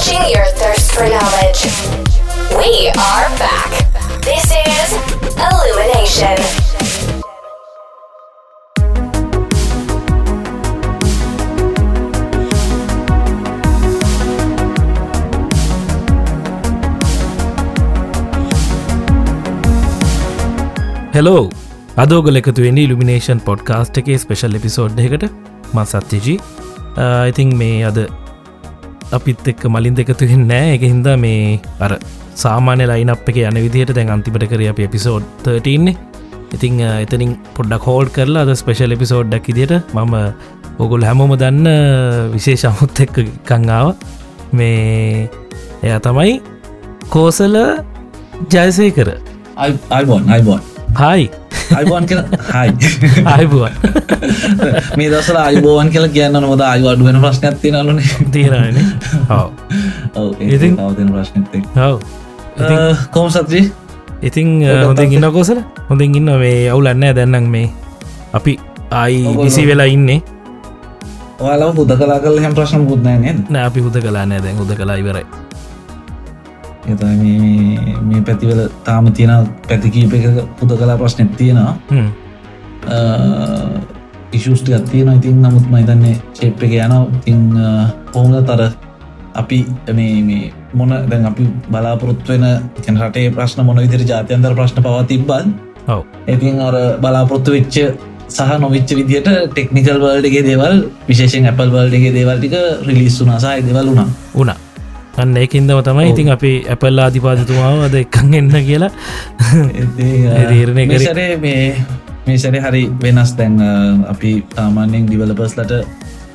quenching your thirst for knowledge. We are back. This is Illumination. Hello අදෝගල එකතුවෙන illumination podcast එකේ special episode එකට ම සත්‍යජී uh, ඉතිං මේ අද අපිත් එක්ක මලින් දෙකතුහෙන් නෑ. එක හින්දා මේ අර සාමාන්‍ය ලයින් අප එක යන විදිහයට දැන් අන්තිමට කර අප එපිසෝඩ් තටන්නේ ඉතිං එතනින් පොඩ්ඩක් හෝල් කරලා අද ස්පෙශල් එපිසෝඩ්ඩක් ඉදිට මම ඔගුල් හැමෝම දන්න විශේෂමුත් එක්ක කංගාව මේ එය තමයි කෝසල ජයසය කර අයිබෝන් අයිබෝන් හයි අයිබෝන් කියල? හයි අයිබුවන් මේ දසල අයිබෝන් කියල කියන්න නොද අයි අඩුවෙන ප්‍රශ්නයක් තිනලන තීරණ හව ඉතින්- තවතින ප්‍රශ්නත්තෙක් හව කෝම සත්‍රී? ඉතින් හොඳින් ඉන්න කොසල හොඳින් ඉන්න මේ අවුලන්න දැන්නම් මේ. අපි ආයි ඔගොල්ලෝ- විසි වෙලා ඉන්නේ. ඔයාලා පුද කලා කල හැම ප්‍රශ්න නෑ අපි හුද කලා නෑ දැන්. හුද කලා ඉවරයි එත මේ පැතිවල තාම තියෙන පැතිකීප එක පුද කලා ප්‍රශ්නයක් තියෙනවා. හ්ම්. ඉශෂ්ටිකත් තියෙන ඉතින් නමුත් මහිතන්නේ ශේප් එක යන ඉතිං කොහොමද තර අපි මේ මොන දැන් අපි බලාපොරොත්තු වෙන කැන රටේ ප්‍රශ්න මොන විදිර ජාතයන්තර ප්‍රශ්න පවා තිබ්බන් ඔව්. ඉතින් අර බලාපොරොත්තු වෙච්ච සහ නොවිච්ච විදිට ටෙක්නිකල් වල්ඩගේ දේවල් විශේෂෙන් ඇපල් වල්ඩගේ දේවල්ටික රිලිස් වුනාසායි දෙවල් වුණා. වුණා අන්න ඒකින්දම තමයි. ඉතින් අපි ඇපල් ආධිපාතිතුමාව අද එකන් එන්න කියලා තීරණය කරේ. මේ මේ සැරේ හරි වෙනස් දැන් අ, අපි සාමාන්‍යෙන් ඩිවලපස්ලට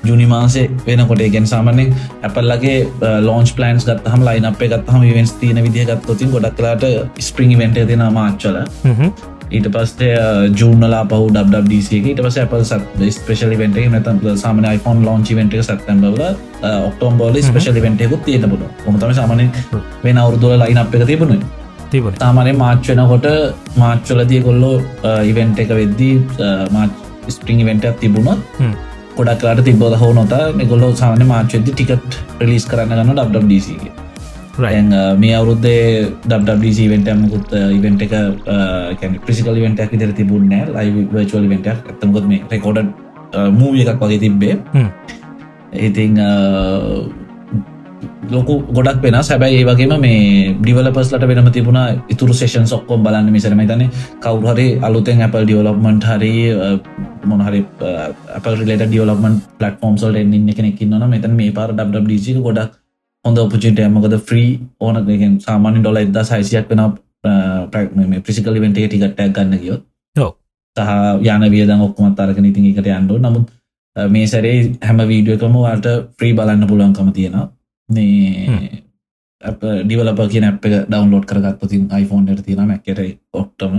ජුනි මාසේ වෙනකොට ගෙන් සාමානෙන් ඇපල්ලගේ ලෝන්ස් පලන්ස් ගත් හම ලයින අපේ ගත්හම වෙන්ස් තියන විදිහ ගත්තොතින් ගොඩක් කලාට ස්පරිං වෙන්ට තින මාච්චල. ඊට පස්සේ ජූනලා පහු ඩඩC ඊට පස අප සත් ස්පේශලි වෙන්ට නත සාමන iPhone ලෝංචි වෙන්ට සත්තම්බල ඔක්ටෝම්බෝල ස්පේශලි වෙන්ටෙකුත් තියෙන පුට මොතම සාමන වෙන අවුරදුල ලයින අප එක තිබුණේ. තිබුණ. තාමනේ මාච් වෙනකොට මාච්චලතිය කොල්ලෝ ඉවෙන්ට එක වෙද්දී මාච් ස්පරිං වෙන්ටක් තිබුණොත්. ගොඩක්ලාට තිබෝද හෝ නොත මෙගොල්ලෝ සාමන මාච්චෙදදි ටිකට් ප්‍රලිස් කරන්න ගන්න ඩඩC රයි මේ අවුරුද්දේ ඩC වෙන්ටමකුත් ඉවෙන්ට එක ප්‍රසිකල් වෙන්ටක් විතර තිබුණෑ ලයි වචුවල වෙන්ටක් ඇතමකොත් මේ රෙකෝඩ මූවිය එකක් වගේ තිබ්බේ. ඉතිං ලොකු ගොඩක් වෙන සැබැයි ඒ වගේම මේ ඩිවලපස්ලට වෙනම තිබුණ ඉතුරු සේෂන් සොක්කොම් බලන්න මිසරම තන කවුහරි අලුතෙන් Apple ඩියවලප්මන්ට් හරි මොනහරි අප රිලට ඩියවලපමන් පලටෆෝම් සල් එන්න කෙනෙක්කින්න මෙතන මේ පාර ඩC ගොඩක් හොඳ ඔපචිට මකද ෆ්‍රී ඕන සාමාන්‍ය ඩොල එදදා සයිසියක් වෙන ප්‍රසිකල් වෙන්ට ටිකට්ටක් ගන්න ඔව්. සහ යන වියදන් ඔක්කොමත් අරගෙන ඉතින් එකට අන්ඩු නමුත් මේ සැරේ හැම වීඩියකම වාට ෆ්‍රී බලන්න පුළුවන්කම තියෙනවා. මේ ඩිවලප කියන අප ඩවන්ලෝඩ් කරගත් තින් iPhoneෆෝන් ට තියෙන මැකට ඔක්ටම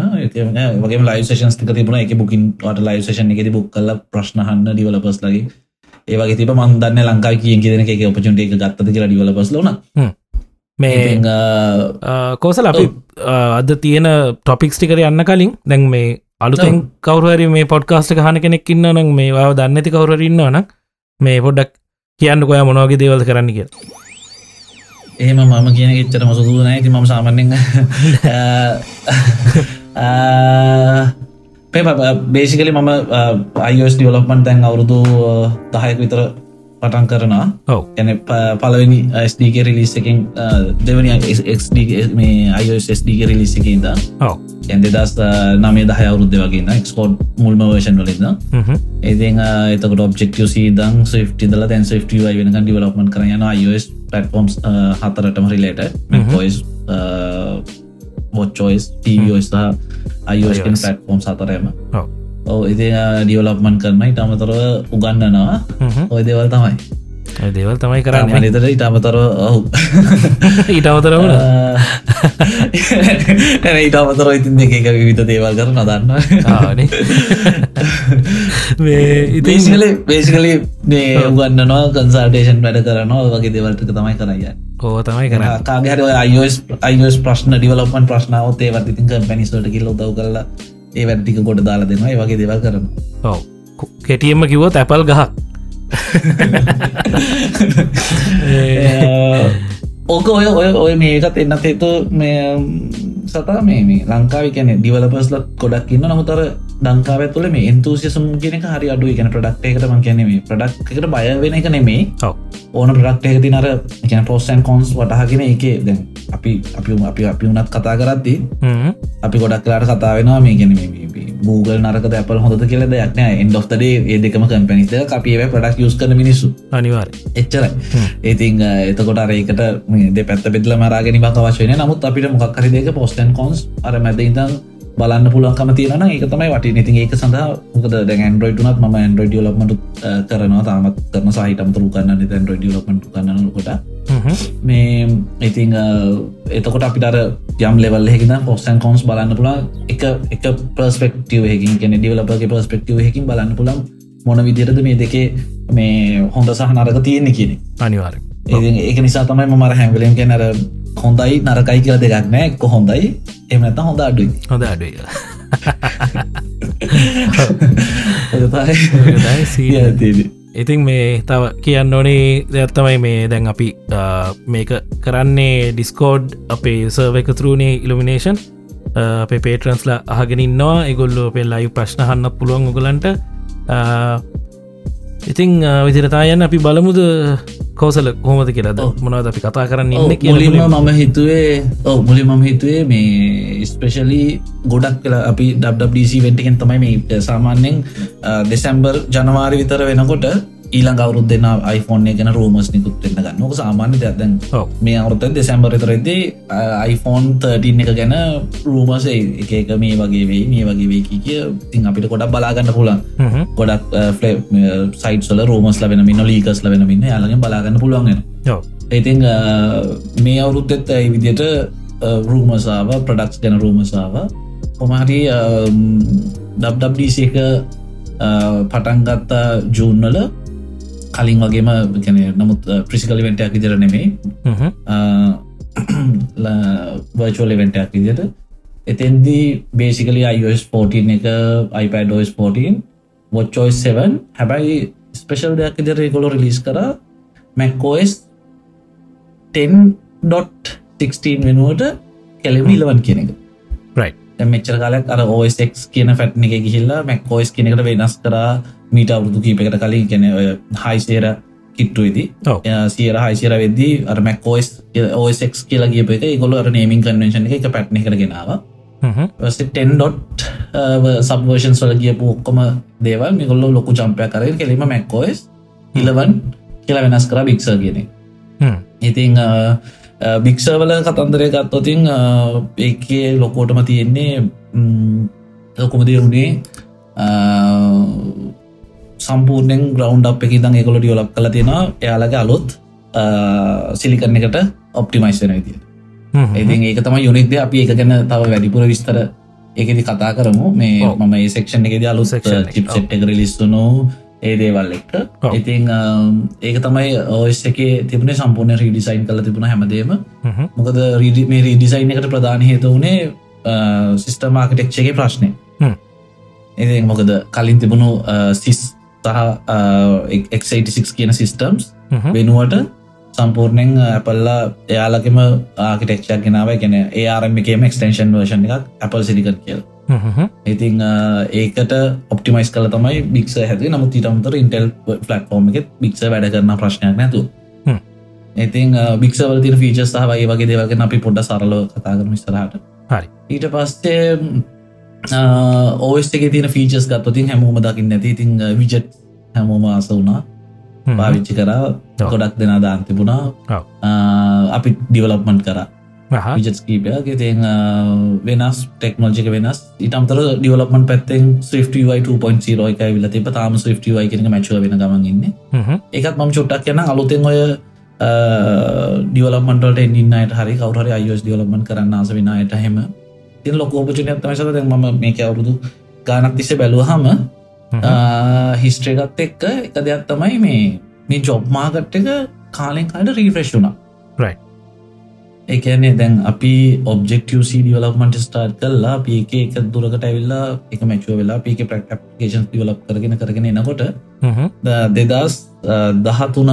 වගේ ලයිසේෂන් තික තිබුණ. එක බුකින් ට ලයිසේෂන් එකෙති බුක් කල ප්‍රශ්නහන්න ඩිවලපස් ලගේ ඒවගේ තිබ මන්දන්න ලංකා කියෙන් කියෙන එක ඔපචුන්ට එක ගත්තද කියලා ඩිවලපස් ලන මේ කෝසල අපි අද තියෙන ටොපික්ස් ටිකර යන්න කලින් දැන් මේ අලුතෙන් කවරුහරි මේ පොඩ්කාස්ට හන කෙනෙක් ඉන්න නම් මේ වාව දන්න ඇති කවරන්න ඕන මේ පොඩ්ඩක් කියන්න කොය මොනවගේ දේවල් කරන්න කිය එහෙම මම කියන එච්චර මසුදු නෑ. ති ම සාමන්නෙන් බේසිකලි මම අයිස් ඩියවලොක්මන් තැන් අවුරුදු දහයක විතර පටන් කරනා ඔව්. එන පලවෙනි ස්ඩක රිලිස් එකින් දෙවනි මේ අයිස්ඩක රිලිස් එකින්ද ඔව්. ඇන්දෙ දස් නමේ දහ අවුරුද්ධ වගේන්න එක්ස්කෝඩ් මුල්ම වර්ෂන් වලින්ද හ්ම්. ඒති එතකට ඔබෙක්ව දං ස්විට්ල තැන් ස්විට්යි වෙන ඩිවලපමන් කරයන iOS පටෆෝම්ස් හතරටම රිලේට පොයිස් බොච්චෝයිස් ටෝස් අයිෝස් iOS. පටෆෝම් සතරයම ඉති ඩියවලප්මන් කරනයි ඉතාමතර උගන්නනවා. ඔය දේවල් තමයි දේවල් තමයි කරන්න. නිතර ඉතාමතර ඔහු ඇන ඉතාමතර ඉතින් එක විවිධ දේවල් කර නදන්න බේසිකලි බේසිකලි මේ උගන්නනවා කන්සල්ටේෂන් වැඩ කරනවා වගේ දෙවල්ටක තමයි කරන්න. කෝ තමයි කරන්න. කාගහර අයිස් අයිස් ප්‍රශ්න ඩිවලපන් ප්‍රශ්නාවත් ඒවත් ඉතින් පැනිස්වට කිල්ල දව කරලා ඒ වැටික ගොඩ දාලා දෙනවා ඒ වගේ දෙවල් කරන ඔව. කෙටියම්ම කිවොත් ඇපල් ගහක් ඕක ඔය ඔය ඔය මේකත් එන්නත් හේතු මේ සතා මේ මේ ලංකාව කියන ඩිවලපස්ල ගොඩක් ඉන්න නමුතර ලංකාව තුළ මේ එන්තුසිසම් කෙනෙක හරි අඩු ගැන ප්‍රඩක්්යකට මං කියනෙම ප්‍රඩක්් එකට බය වෙන එක නෙමේ. ඕන ප්‍රඩක්්යක තිනර කියන පෝස්ටන් කොන්ස් වටහගෙන එක දැන් අපි අපි අපි අපි වනත් කතා කරද්දී. අපි ගොඩක් කලාට කතාවෙනවා මේ ගැන Google නරක ඇපල් හොඳ කියල දෙයක්න එන්ඩ ඔ්තඩේ ඒ දෙකම කම්පනිත අපිව ප්‍රඩක් යස් කන මිනිස්සු. අනිවාර් එච්චරයි. ඒතින් එතකොට අරේකට දෙ පැත්ත බෙදල මරාගෙන වශයන නමුත් අපිට මොක්කරි දෙක පෝස්ටන් කොන්ස් අර මැද ඉදන් බලන්න පුළුවන්කම තියෙන ඒක තමයි වට නති ඒක සඳහා මොකද දැ ඇන්ඩරෝයිඩුනත් ම ඇන්ඩරෝඩ ලොක්මට කරනවා. තාමත් කරන සහිටමතුරු කන්න ඇන්ඩරෝඩ ලොක්මට කන්නකොට මේ ඉතිං එතකොට අපිට යම් ලෙවල් හෙකින පොස්ටන් කොන්ස් බලන්න පුලා එක එක පර්ස්පෙක්ටව හකින් කෙන ඩිවලපගේ පර්ස්පෙක්ටව හකින් බලන්න පුළම් මොන විදිරද මේ දෙකේ මේ හොඳ සහ නරක තියෙන්නේ කියන අනිවාර ඉතින් ඒක නිසා තමයි මර හැම්වලම් කෙනර හොඳයි නරකයි කියලා දෙයක් නෑ. එක්ක හොඳයි. එමනත හොඳ අඩුයි. හොඳ අඩුව ඇතයි ඉතින් මේ තව කියන්න ඕනේ දෙයක්ත්තමයි මේ දැන් අපි මේක කරන්නේ ඩිස්කෝඩ් අපේ සර්ව එකතුරුණේ ඉල්ිනේෂන් අපේ පේටරන්ස්ලා අහගෙනන්නවා එගොල්ලෝ පෙල් ලයි ප්‍රශ්නහන්න පුළුවන් ඔගලන්ට ඉතිං විදිරතායන්න අපි බලමුද කෝසල කොහමද කියලද. මොනවද අපි කතා කරන්න ඉන්න කියල මම හිතුවේ ඔව මුලි මම හිතුවේ මේ ස්පෙශලි ගොඩක් කලා අපි ඩඩC වෙන්ටකෙන් තමයි මේ සාමාන්‍යෙන් දෙසැම්බර් ජනවාරි විතර වෙනකොට ඊළඟ අවුරුත් දෙන්න iPhoneෆෝන් ගැන රෝමස් නිකුත් වෙන්න ගන්න. ක සාමාන්‍ය ඔව්. මේ අවුත දෙසැම්බර් තරෙදී iPhoneෆෝන් 13 එක ගැන රූමසේ එක එක මේ වගේ වේ මේ වගේ වේ කිය තින් අපිට කොඩක් බලාගන්න පුලන් ගොඩක් සයිටල රෝමස් ලබෙන මින්න ලීකස් ලබෙන මින්න යාලගෙන් බලාගන්න පුළුවන්ගෙන ඉතිං මේ අවුරුත්තෙත් ඇයි විදියට රූමසාාව ප්‍රඩක්ස් ගැන රූමසාාව කොමහරි ඩබ්ඩC එක පටන්ගත්තා ජූන්නල කලින් වගේම ගැන නමුත් ප්‍රිසිකල වෙන්ටයක් විදිර නෙමේ වර්චුවල වෙන්ටයක් විදියට එතෙන්දී බේසිකලි iOS 14 එක OS 14 වොච්චෝස් 7 හැබැයි ස්පෙශල් දෙයක් ඉදිර කොලො රිලිස් කර. මැක්කෝස් 10.16 වෙනුවට කෙලෙම ඉලවන් කියන එක. රයි මෙච්චර කාලයක් අර OSX කියන ෆැට්න එක ගිහිල්ලා මැක්කෝස් කියනකට වෙනස් කරා මීට අවුරුදු කීපකට කලින් ගැන හයිසේර කිට්ටුවේදී. සියර හයිසිර වෙද්දී අර මැක්කෝස් OSX කියලා ගියප එක. ගොල අර නේමින් කන්වෙන්ශන එක පැට්න කරගෙනාව ටෙන්ඩොට් සබවර්ෂන් සොල ගියපු ඔක්කොම දේවල් මිගොල්ලෝ ලොකු ජම්පය කරය කෙලීම මැක්කෝස් ඉලවන් කියලා වෙනස් කර භික්ෂ කියන ඉතිං භික්ෂවල කතන්දරය ගත්තොතින් ඒකේ ලොකෝටම තියෙන්නේ ලොකුමදේ වුණේ සම්පූර්ණයෙන් ග්‍රවන්් අප් එක දං ඒකොලට යොලක් කල තියෙන එයාලගේ අලුත් සිලිකරන එකට ඔප්ටිමයිස්න විදිය ඉතින් ඒක තම යුනික්ද අපි එක ගැන තව වැඩිපුර විස්තර ඒකෙදි කතා කරමු. මේ. මම ඒ සෙක්ෂන් එකෙද අලු Section එක, රිලිස්සුනු ඒ දේවල් එක්ක. ඔව්. ඉතින් ඒක තමයි ඕස් එක තිබුණ සම්පූර්ණ රීඩිසයින් කල තිබුණ හැමදේම. මොකද රීඩි මේ රීඩිසයින් එකට ප්‍රධාන හේත වනේ සිිස්ටම ආකටෙක්්චගේ ප්‍රශ්නය හ්ම්. එ මොකද කලින් තිබුණු සිස් සහ එක්86 කියන සිිස්ටම්ස් වෙනුවට සම්පූර්ණයෙන් ඇපල්ලා එයාලකෙම ආකිටෙක්ෂක් ගෙනාව. ගැන ඒරම එකම එක්ස්ටේෂන් වර්ෂන් එකක් ඇපල් සිලිකත් කියල්. ඉතිං ඒකට ඔප්ටිමයිස් කල තමයි බික්ස හැති නමුත් ඊටමතර ඉන්ටෙල් ෆලක්ෆෝර්ම එකෙත් බික්ස වැඩ කරන ප්‍රශ්නයක් නැතු. ඉතින් බික්සවල තින ෆීච සහ වගේ වගේ දේවගෙන අපි පොඩ්ඩ සරලෝ කතා කරම ස්තරහට හරි. ඊට පස්සේ ඕස් එක තින ෆීචස් ගත්තතින් හැමෝම දකින්න ඇති. ඉතිං විජට් හැමෝම ආස වුණා. පාවිච්චි කරා. ගොඩක් දෙනා දාන් තිබුණා. අපි ඩිවලප්මන්් කර. විජස් කීපයක් ඉතින් වෙනස් ටෙක්නෝජික වෙනස්. ඉටම්තර ඩිවලපමන් පැත්තෙන් ස්විෆ්ටයි 2.0 එක විල තිබ තාම ස්විෆ්ටයි කෙන මචුව වෙන ගමන්ඉන්න එකත් මම චුට්ටක් කියන අලුතෙන් ඔය ඩියවලමන්ටට ඉන්නට හරි කවර අයස් ඩියවලමන් කරන්න ආස වෙනයට හෙම තින් ලොක පචනයක් තමසද ම මේක අවුරුදු ගානක් තිස්ස බැලුවහම හිස්ට්‍රේගත් එක්ක එක දෙයක් තමයි මේ මේ ජොබ්මාගට් එක කාලෙන් කාට රීෆ්‍රෙශ් වුණා. එකනේ දැන් අපි ඔබෙක්ටC ඩියවලක්මට ස්ටාර්් කල්ලා පික එක දුරකට ඇවිල්ලා එක මැචුව වෙලා පික ප්‍රක්ටේෂන් ඩියවලප් කරගෙන කරගෙන එනකොට දෙදස් දහතුන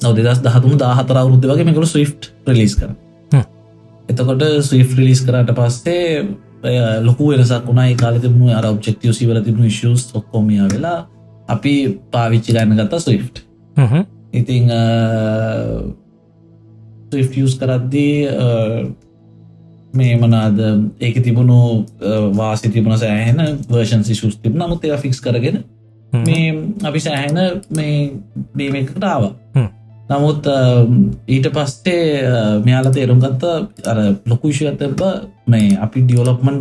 නව දෙදස් දහතුම දාහතර අවරුද්ධ වගේ මෙකළ ස්විෆ් රිලිස් කර හ්ම්. එතකොට ස්විෆ් රිලිස් කරට පස්සේ ලොකු වෙනසක් වුණා. ඒ කාල තිබුණු අර ඔබ්ෙක්ටව සිවල තිබුණු ශස් ඔක්කොමිය වෙලා අපි පාවිච්චි ගන්න ගත්තා ස්විෆ්. ඉතිං ස්විස් කරද්දී මේ මනාද ඒක තිබුණු වාසි තිබුණ සෑහෙන වර්ෂන් සිශුස් තිබ නමුත් ඒ ෆික්ස් කරගෙන මේ අපි සෑහෙන මේ බීමකටාව. නමුත් ඊට පස්සේ මෙයාල තේරුම් ගත්ත අර ලොකුෂයතබ මේ අපි ඩියවලොප්මන්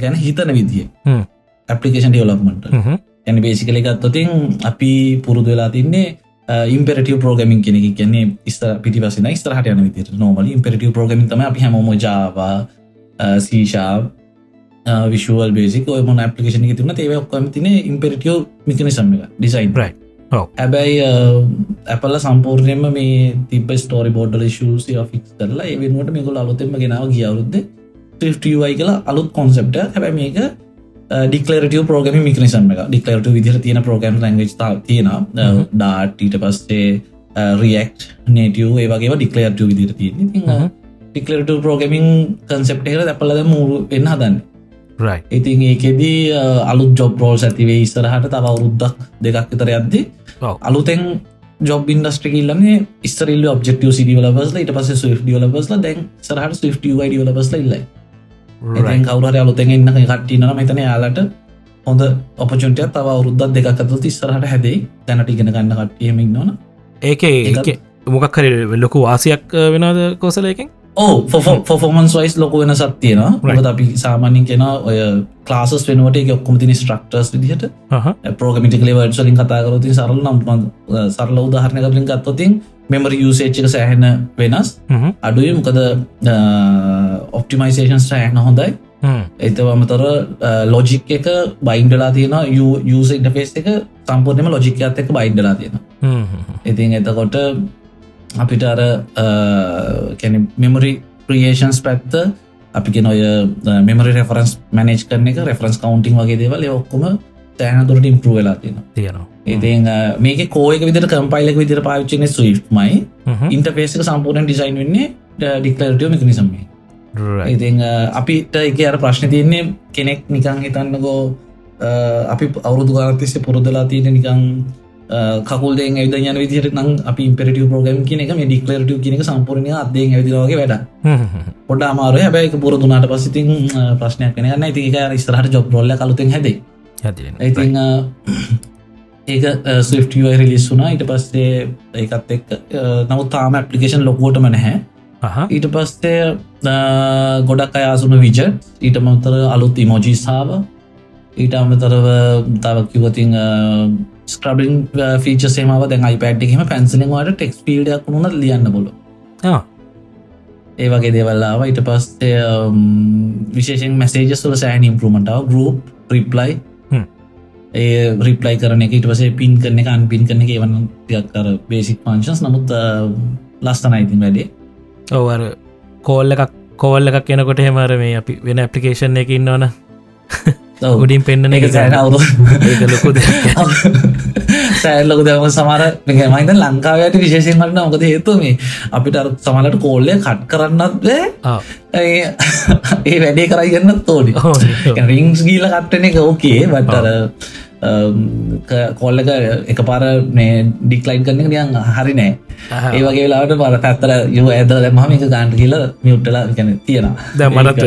ගැන හිතන විදිිය හ්ම්. ඇපලිකේෂන් ඩියවලොප්මට හ්ම්. ඇනි බේසිකලි ගත්තතින් අපි පුරුදු වෙලා තින්නේ ඉම්පරටව පෝගමින් කෙනෙ කියන්නේ ස්ත පිටි වසන ස්තරහට යන විදිට නොමල ඉම්පරටව පෝගමින් තම අපි හැමෝම ජාවා සීශා විශුවල් බේසික ඔය මොන පපිකේෂන තින ඒව ඔක්කම තින ඉම්පරටියෝ මිකනිසම් එක ඩිසයින් Right. ඔව්. හැබැයි ඇපල්ල සම්පූර්ණයම මේ තිබ ස්ටෝරි බෝඩ්ඩල ශූසි ෆික්ස් කරලා ඒ වෙනුවට මේකුල අලුතෙම ගෙනාව ගියවරුද්ද යි කියලා අලුත් කොන්සෙප්ට හැබැ මේක ඩිකලරට ප්‍රෝගම මිකනිසම් එක ඩිකලරට විදිර තියෙන ප්‍රෝගම් ලංගච් තියෙන ඩාට ඊට පස්සේ රියෙක්් නේටව ඒවගේ ඩිකලරට විදිර තියෙන හ්ම්. ඩිකලරට ප්‍රෝගමින් කන්සෙප්ට එක ඇපලද මුරු එන්න හදන්න. ඉතින් ඒකෙදී අලුත් ජොබ් රෝල් ඇතිවේ ඉස්සරහට තව අවුරුද්දක් දෙකක් විතර යද්දි. අලුතෙන් ජොබ් ඉන්ඩස්ට්‍රිකල්ලන්නේ ඉස්තරල් ඔබෙක්ටව සිඩිවලබස්ල ට පස ස්වි් ඩියලබස්ල දැන් සරහට ස්වි් ඩියලබස්ල ඉල්ලයි. ඉතින් Right. කවුරහර අලුතෙන් ඉන්න කට්ටිනන මෙතන යාලට හොඳ ඔපචුන්ටය තව අවුරුද්දත් දෙකක් ඇතුත් ඉස්සරහට හැදේ දැනට ඉගෙන ගන්න කට්ටියමින් නොන ඒක ඒක මොකක් හරි ලොකු වාසියක් වෙනද කෝසලයකින් ඕ ෆොෆෝමන්ස් වයිස් ලොක වෙන සත්තියෙන Right. මොකද අපි සාමානින් කෙන ඔය ක්ලාසස් වෙනවට ඔක්කොම තින ස්ට්‍රක්ටර්ස් විදිහට. පෝගමිටිකලේ වඩසලින් කතාකරති සරල නම් සරල උදාහරණය කලින් ගත්තොතින් මෙමර යුසේච්ක සෑහෙන වෙනස්. අඩුයි. මොකද ඔප්ටිමයිසේෂන්ස් සෑහන හොඳයි. එතවමතර ලොජික් එක බයින්ඩලා තියෙන යුස ඉන්ටෆේස් එක සම්පූර්ණයම ලොජිකත් එක බයින්ඩලා තියෙන ඉතින් එතකොට අපිට අර කැන මෙමරි ප්‍රියේෂන්ස් පැත්ත අපි නොය මෙමරි රෙෆරන්ස් මනේජ් කරන එක රෙෆරන්ස් කවන්ටිං වගේ දේවල ඔක්කොම තෑනතුරට ඉම්පරුව වෙලා තියෙන තියෙනවා ඉතින් මේක කෝයක විදිර කම්පයිලක විදිර පාවිච්චන ස්විෆ්මයි හ්ම්. ඉන්ටපේසික සම්පූර්ණ ඩිසයින් වෙන්නේ ඩික්ලරටිය මිකනිසම්ේ Right. ඉතින් අපිට එක අර ප්‍රශ්න තියන්නේ කෙනෙක් නිකං හිතන්නකෝ අපි අවුරුදු ගානතිස්සේ පුරුදලා තියෙන නිකං කකුල් දෙ ඇද යන විදිහට නම් අපි ඉම්පරටව ප්‍රෝගම් කියන එක මේ ඩික්ලරටව කියනක සම්පූර්ණය අදේ ඇවිදිරගේ වැඩ. පොඩ අමාරු හැබැයි පුරදුනාට පසිතින් ප්‍රශ්නයක් කන ගන්න ඉතික ස්රහට ජොබ් රොල්ල කලුතෙන් හැදේ. ඉතිං ඒක ස්විෆ්ටය රිලිස් වුනා ඊට පස්සේ ඒකත් එක් නමුත් තාම ඇපලිකේෂන් ලොකෝටම නැහැ. ඊට පස්සේ ගොඩක් අයාසුන විජ ඊට මතර අලුත් ඉමෝජිසාාව ඊට අමතරව තව කිවතින් ස්ක්‍රබින් ෆීච සේමාව දැන් අයිපඩ්ිම පැන්සනවාට ටෙක්ස් පීඩයක් වුණ ලියන්න බොල. ඒ වගේ දෙවල්ලාව ඊට පස්සේ විශේෂෙන් මැසේජස්වල සෑන් ඉම්පරමටාව ගරුප් රිප්ලයි. ඒ රිප්ලයි කරන එක ඉට පසේ පින් කරන එක අන්පින් කරන එක වන්න තියක් කර බේසික් පංශස් නමුත් ලස්තන ඉතින් වැඩේ. ඔව අර කෝල්ල එකක් කෝල්ල එකක් කියනකොට හෙමර මේ අපි වෙන ඇපලිකේෂන් එක ඉන්නවන උඩින් පෙන්න්න ඒක සෑන අවුරු ලොකු සෑල්ලොක දම සමර මයිත ලංකාවයට විශේෂෙන් වන්න මොකද හේතු මේ අපිට සමලට කෝල්ලය කට් කරන්නත් ඒ වැඩේ කරයිගන්න තෝඩි රිංස් ගීල කට්ටන එක ඕකේ බට්ටර කොල්ලක එක පාර ඩික්ලයින් කරන නියන් හරි නෑ. ඒ වගේ ලාට පර පැත්තර යෝ ඇද මම එක ගාන්ට කියල මියුට්ටලා ගැන තියෙන දැන් මටත්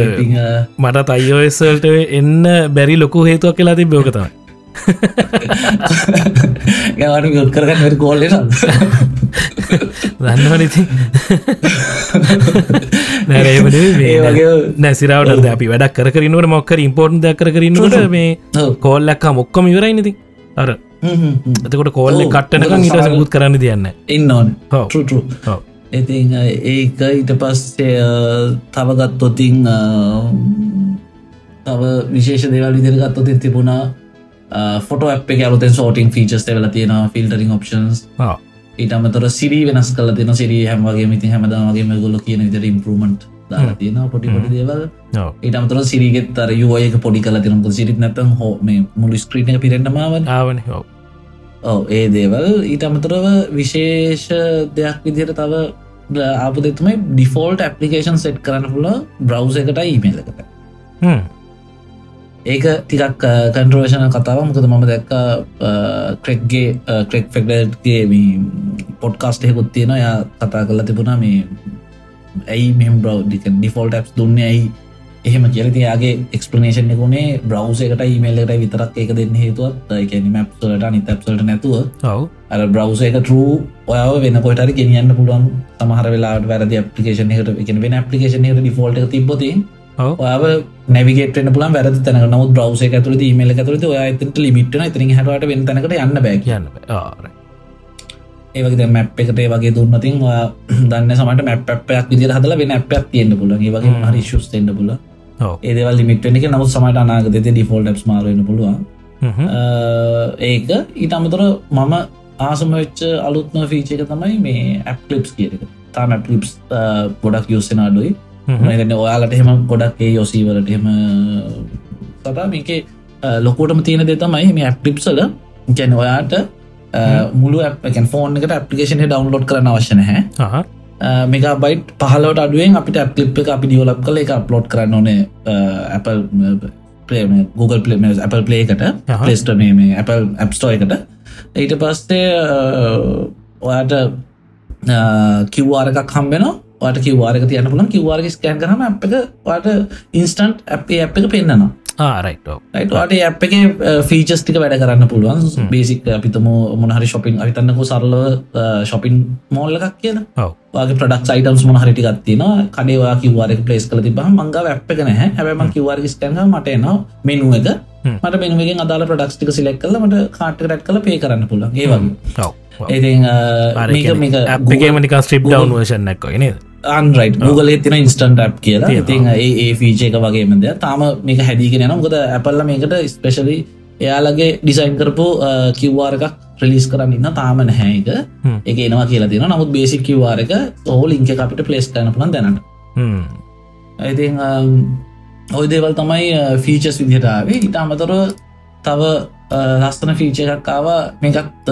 මටත් අයිෝස්සල්ට එන්න බැරි ලොකු හේතුවක් කියලා ති බෝකතම ගවට යුත් කරගන්න කෝල්ල දන්නවනති නැරේමට නැසිරවට අපි වැඩක් කරනට මොක්කර ඉම්පෝර්ට් දැක් කරන්නට මේ. කෝල්ලක්කා මොක්කම ඉවරයි නති අර. එතකොට කෝල්ල. කට්ටනක සමහර- සකුත් කරන්න තියන්න ඉන්න ඕන ඔව්. ටරු ඔව්. ඉතින් අ, ඒක ඊට පස්සේ තවගත්තොතින් තව විශේෂ දේවල් විදිර ගත්තොතින් තිබුණා ෆොට අප අලුතෙන් සෝටින් ෆීචස් වෙල තියෙන ෆිල්ටරින් ඔප්ෂන්ස් ඊට අමතර සිරී වෙනස් කල තින සිරී හැමගේ මිති හැමදාගේ ගොල කියන විතර ඉම්පරමට් දාලා තියෙන පොටි පොටි දේවල්. ඊට අමතර සිරිගෙත් අර යුවයක පොඩි කල තිනක සිරිත් නැතන් හෝ මේ මුළු ස්ක්‍රීන පිරෙන්න්නමාව ආවන. හෝ ඔව. ඒ දේවල් ඊට අමතරව විශේෂ දෙයක් විදිහට තව ආපු දෙතුමයි ඩිෆෝල්ට ඇපලිකේෂන් සෙට් කරන්න පුල බ්‍රව් එකට ඊමේල් එකට. හ්ම්. ඒක ටිකක් කන්ට්‍රෝෂණ කතාව මොකද මම දැක්ක ක්‍රෙක්ගේ ක්‍රෙක් ෆෙක්ටගේ පොඩ්කාස්ටයකුත් තියෙන යා කතා කරලා තිබුණා මේ ඇයි මෙම බ්‍රව් ඩිෆෝල්ට ඇප් දුන්න ඇයි එහෙම කියලති යාගේ එක්ස්පලනේෂන් එකුණේ බ්‍රව් එකට ඊමේල්ලට විතරක් ඒක දෙන්න හේතුවත් එකැනි මැප්සලට නිත ඇප්සලට නැතුව අර බ්‍රව් එක ටරූ ඔයාව වෙන කොටර ගෙනියන්න පුළුවන්. සමහර වෙලාට වැරදි පපිකේෂන එකට එක වෙන පපිකේෂන එකට ඩිෆෝල්ට තිබොති ඔයාව නැවිගේටන පුලන් වැරදි තැන නමුත් බ්‍රව් එක ඇතුළ ීමේල ඔය ඇතට ලිමිට්න ඉතින් හට වෙන තැනකට යන්න බැ කියන්න. ඒවගේ මැප් එකට වගේ දුන්නතින් දන්න සමට මැප් අපයක් විදිර හදල වෙන අපයක් තියෙන්න්න පුල වගේ. හරි ශුස් එන්න පුල. ඒදවල් ලිමිට්න එක නමුත් සමට අනාගත ඩිෆෝල්ඩ් මාරන්න පුළුවන්. හ්ම්. ඒක ඊට අමතර මම ආසම වෙච්ච අලුත්ම ෆීච එක තමයි මේ ඇප්ලිප්ස් කියක තාම ඇපලිප්ස් ගොඩක් යස්සෙන අඩුයි හ්ම්. මදන්න ඔයාලට එහෙම ගොඩක් ඒ යොසීවලට එහෙම සතා මේක ලොකෝටම තියෙන දෙතමයි මේ ඇප්ලිප්සල ගැන ඔයාට මුළු ෆෝන් එකට අපපලිකේෂන ඩවන්ලෝඩ් කරන අවශ්‍යන හැ. මේක බයිට් පහලට අඩුවෙන් අපිට ඇප්ලිප් එක අපි දියවලප් කල එක අප්ලෝඩ් කරන්න ඕනේ Apple පලේ Google පලේ Apple පලේ එකට අහහ. පලේස්ට මේ Apple ඇප්ස්ටෝ එකට ඊට පස්සේ ඔයාට කිව්වාරකක් හම්බෙන ට කිවවාරක තියන්න පුලන් කිවවාරක ස්කෑන් කරම අප එක වාට ඉන්ස්ටන්ට් අපේ අප එක පෙන්න්නවා ආ, right. ඔව්. ට අප එක ෆීචස් ටික වැඩ කරන්න පුළුවන් බේසික් අපිතම මොනහරි ශොපින් අවිතන්නක සරලව ශොපින් මෝල්ල එකක් කියන. වගේ ප්‍රඩක් අයිටම්ස් මොහරිටි ගත්තින කඩේවා කිවවාරක පලේස් කල තිබහ මංග අප එක නැහැ හැබම කිවවාර ස්කැන මට එනවා මෙනුව එක. මට මෙනුවගෙන් අදාල ප්‍රඩක්ස්ටික සිලෙක් කල මට කාට රැට් කල පේ කරන්න පුළන් ඒ වගේ ඔව්. ඔව්. ඉති අර කියන්නේ app එකේම නිකන් strip down version එකක් වගේ නේද? අන්රයි් Google තින ඉන්ස්ටන්ට ඇප් කියලා. ඉතින් ඒ ඒ ෆීච එක වගේමද තාම මේක හැදිගෙන යන ගොද ඇපල්ල මේකට ස්පෙශලි එයාලගේ ඩිසයින් කරපු කිව්වාර එකක් ප්‍රලිස් කරන්න ඉන්න තාම නැහැක. එක එනවා කියලා තින නමුත් බේසික් කිව්වාර එක ඕ ලින්ක අපිට පලේස් කරන පුළන් දැනට. ඇති ඔය දේවල් තමයි ෆීචස් විදිහටාවේ ඉතා අමතර තව ලස්තන ෆීච එකක්කාව මේකත්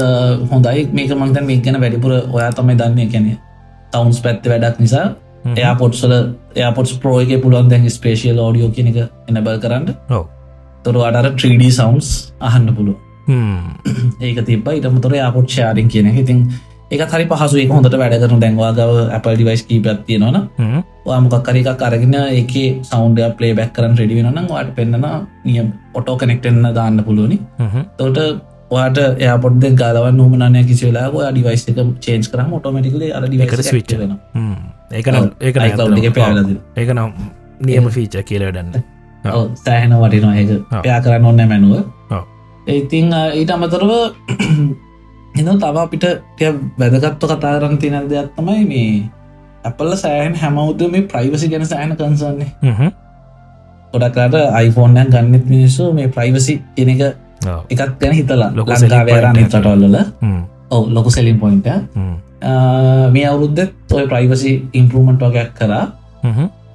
හොඳයි. මේක මන්තන් මේ ගැන වැඩිපුර ඔයා තමයි දන්න කැනෙ තවන්ස් පැත්ත වැඩක් නිසා. එයාපොට්සල එයාපොට්ස් ප්‍රෝයක පුළුවන් දැන් ස්පේශියල් ෝඩියෝ කෙනෙක එනබල් කරන්න. තොර අඩර 3D සවන්ස් අහන්න පුළුව. ඒක තිබ ඉටමතොර යාපොට් ෂාරින් කියන ඉතින් එක හරි පහසු එක හොඳට වැඩ කරන දැන්වාගව Apple ඩිවයිස් කීපත් තියෙනවන හ්ම්. මොකක්කර එකක් අරගෙන එක සෞන්ඩ පලේ බැක් කරන රෙඩි වෙනනම් වාට පෙන්න්න නියම් ඔටෝ කනෙක්ටෙන්න්න දාන්න පුළුවනි. තොට වාට එයාපොඩ් ගලව නොමනය කිසිවෙලා ඔයා ඩිවයිස් එක චේන්ස් කරම ඔටෝමටිකල අර ඒකට switch වෙන. ඒක ඒක නම් නියම ෆීච කියලටන්න. සෑහෙන වටිනවා. ඒක. පයා කරන්න ඔන්න මැනුව. ඉතිං ඊට අමතරව එන තව අපිට ටිය වැදගත්ව කතා කරන්න තිනල් දෙයක් තමයි මේ ඇපල්ල සෑහන් හැමවුද මේ ප්‍රයිවසි ගැන සෑහන කන්සන්නේ ගොඩක්ලාට අයිෆෝර්නයන් ගන්නත් මිනිස්සු මේ ප්‍රයිවසි කියන එක එකත් ගැන හිතලා ලොකු ලංකාවේරන්න selling point එකක්. චටවල්ල ඔව ලොකු සෙලින් පොයින්ට මේ අවුරුද්ධ ඔය ප්‍රයිවසි ඉම්පරමට් වගයක් කරා.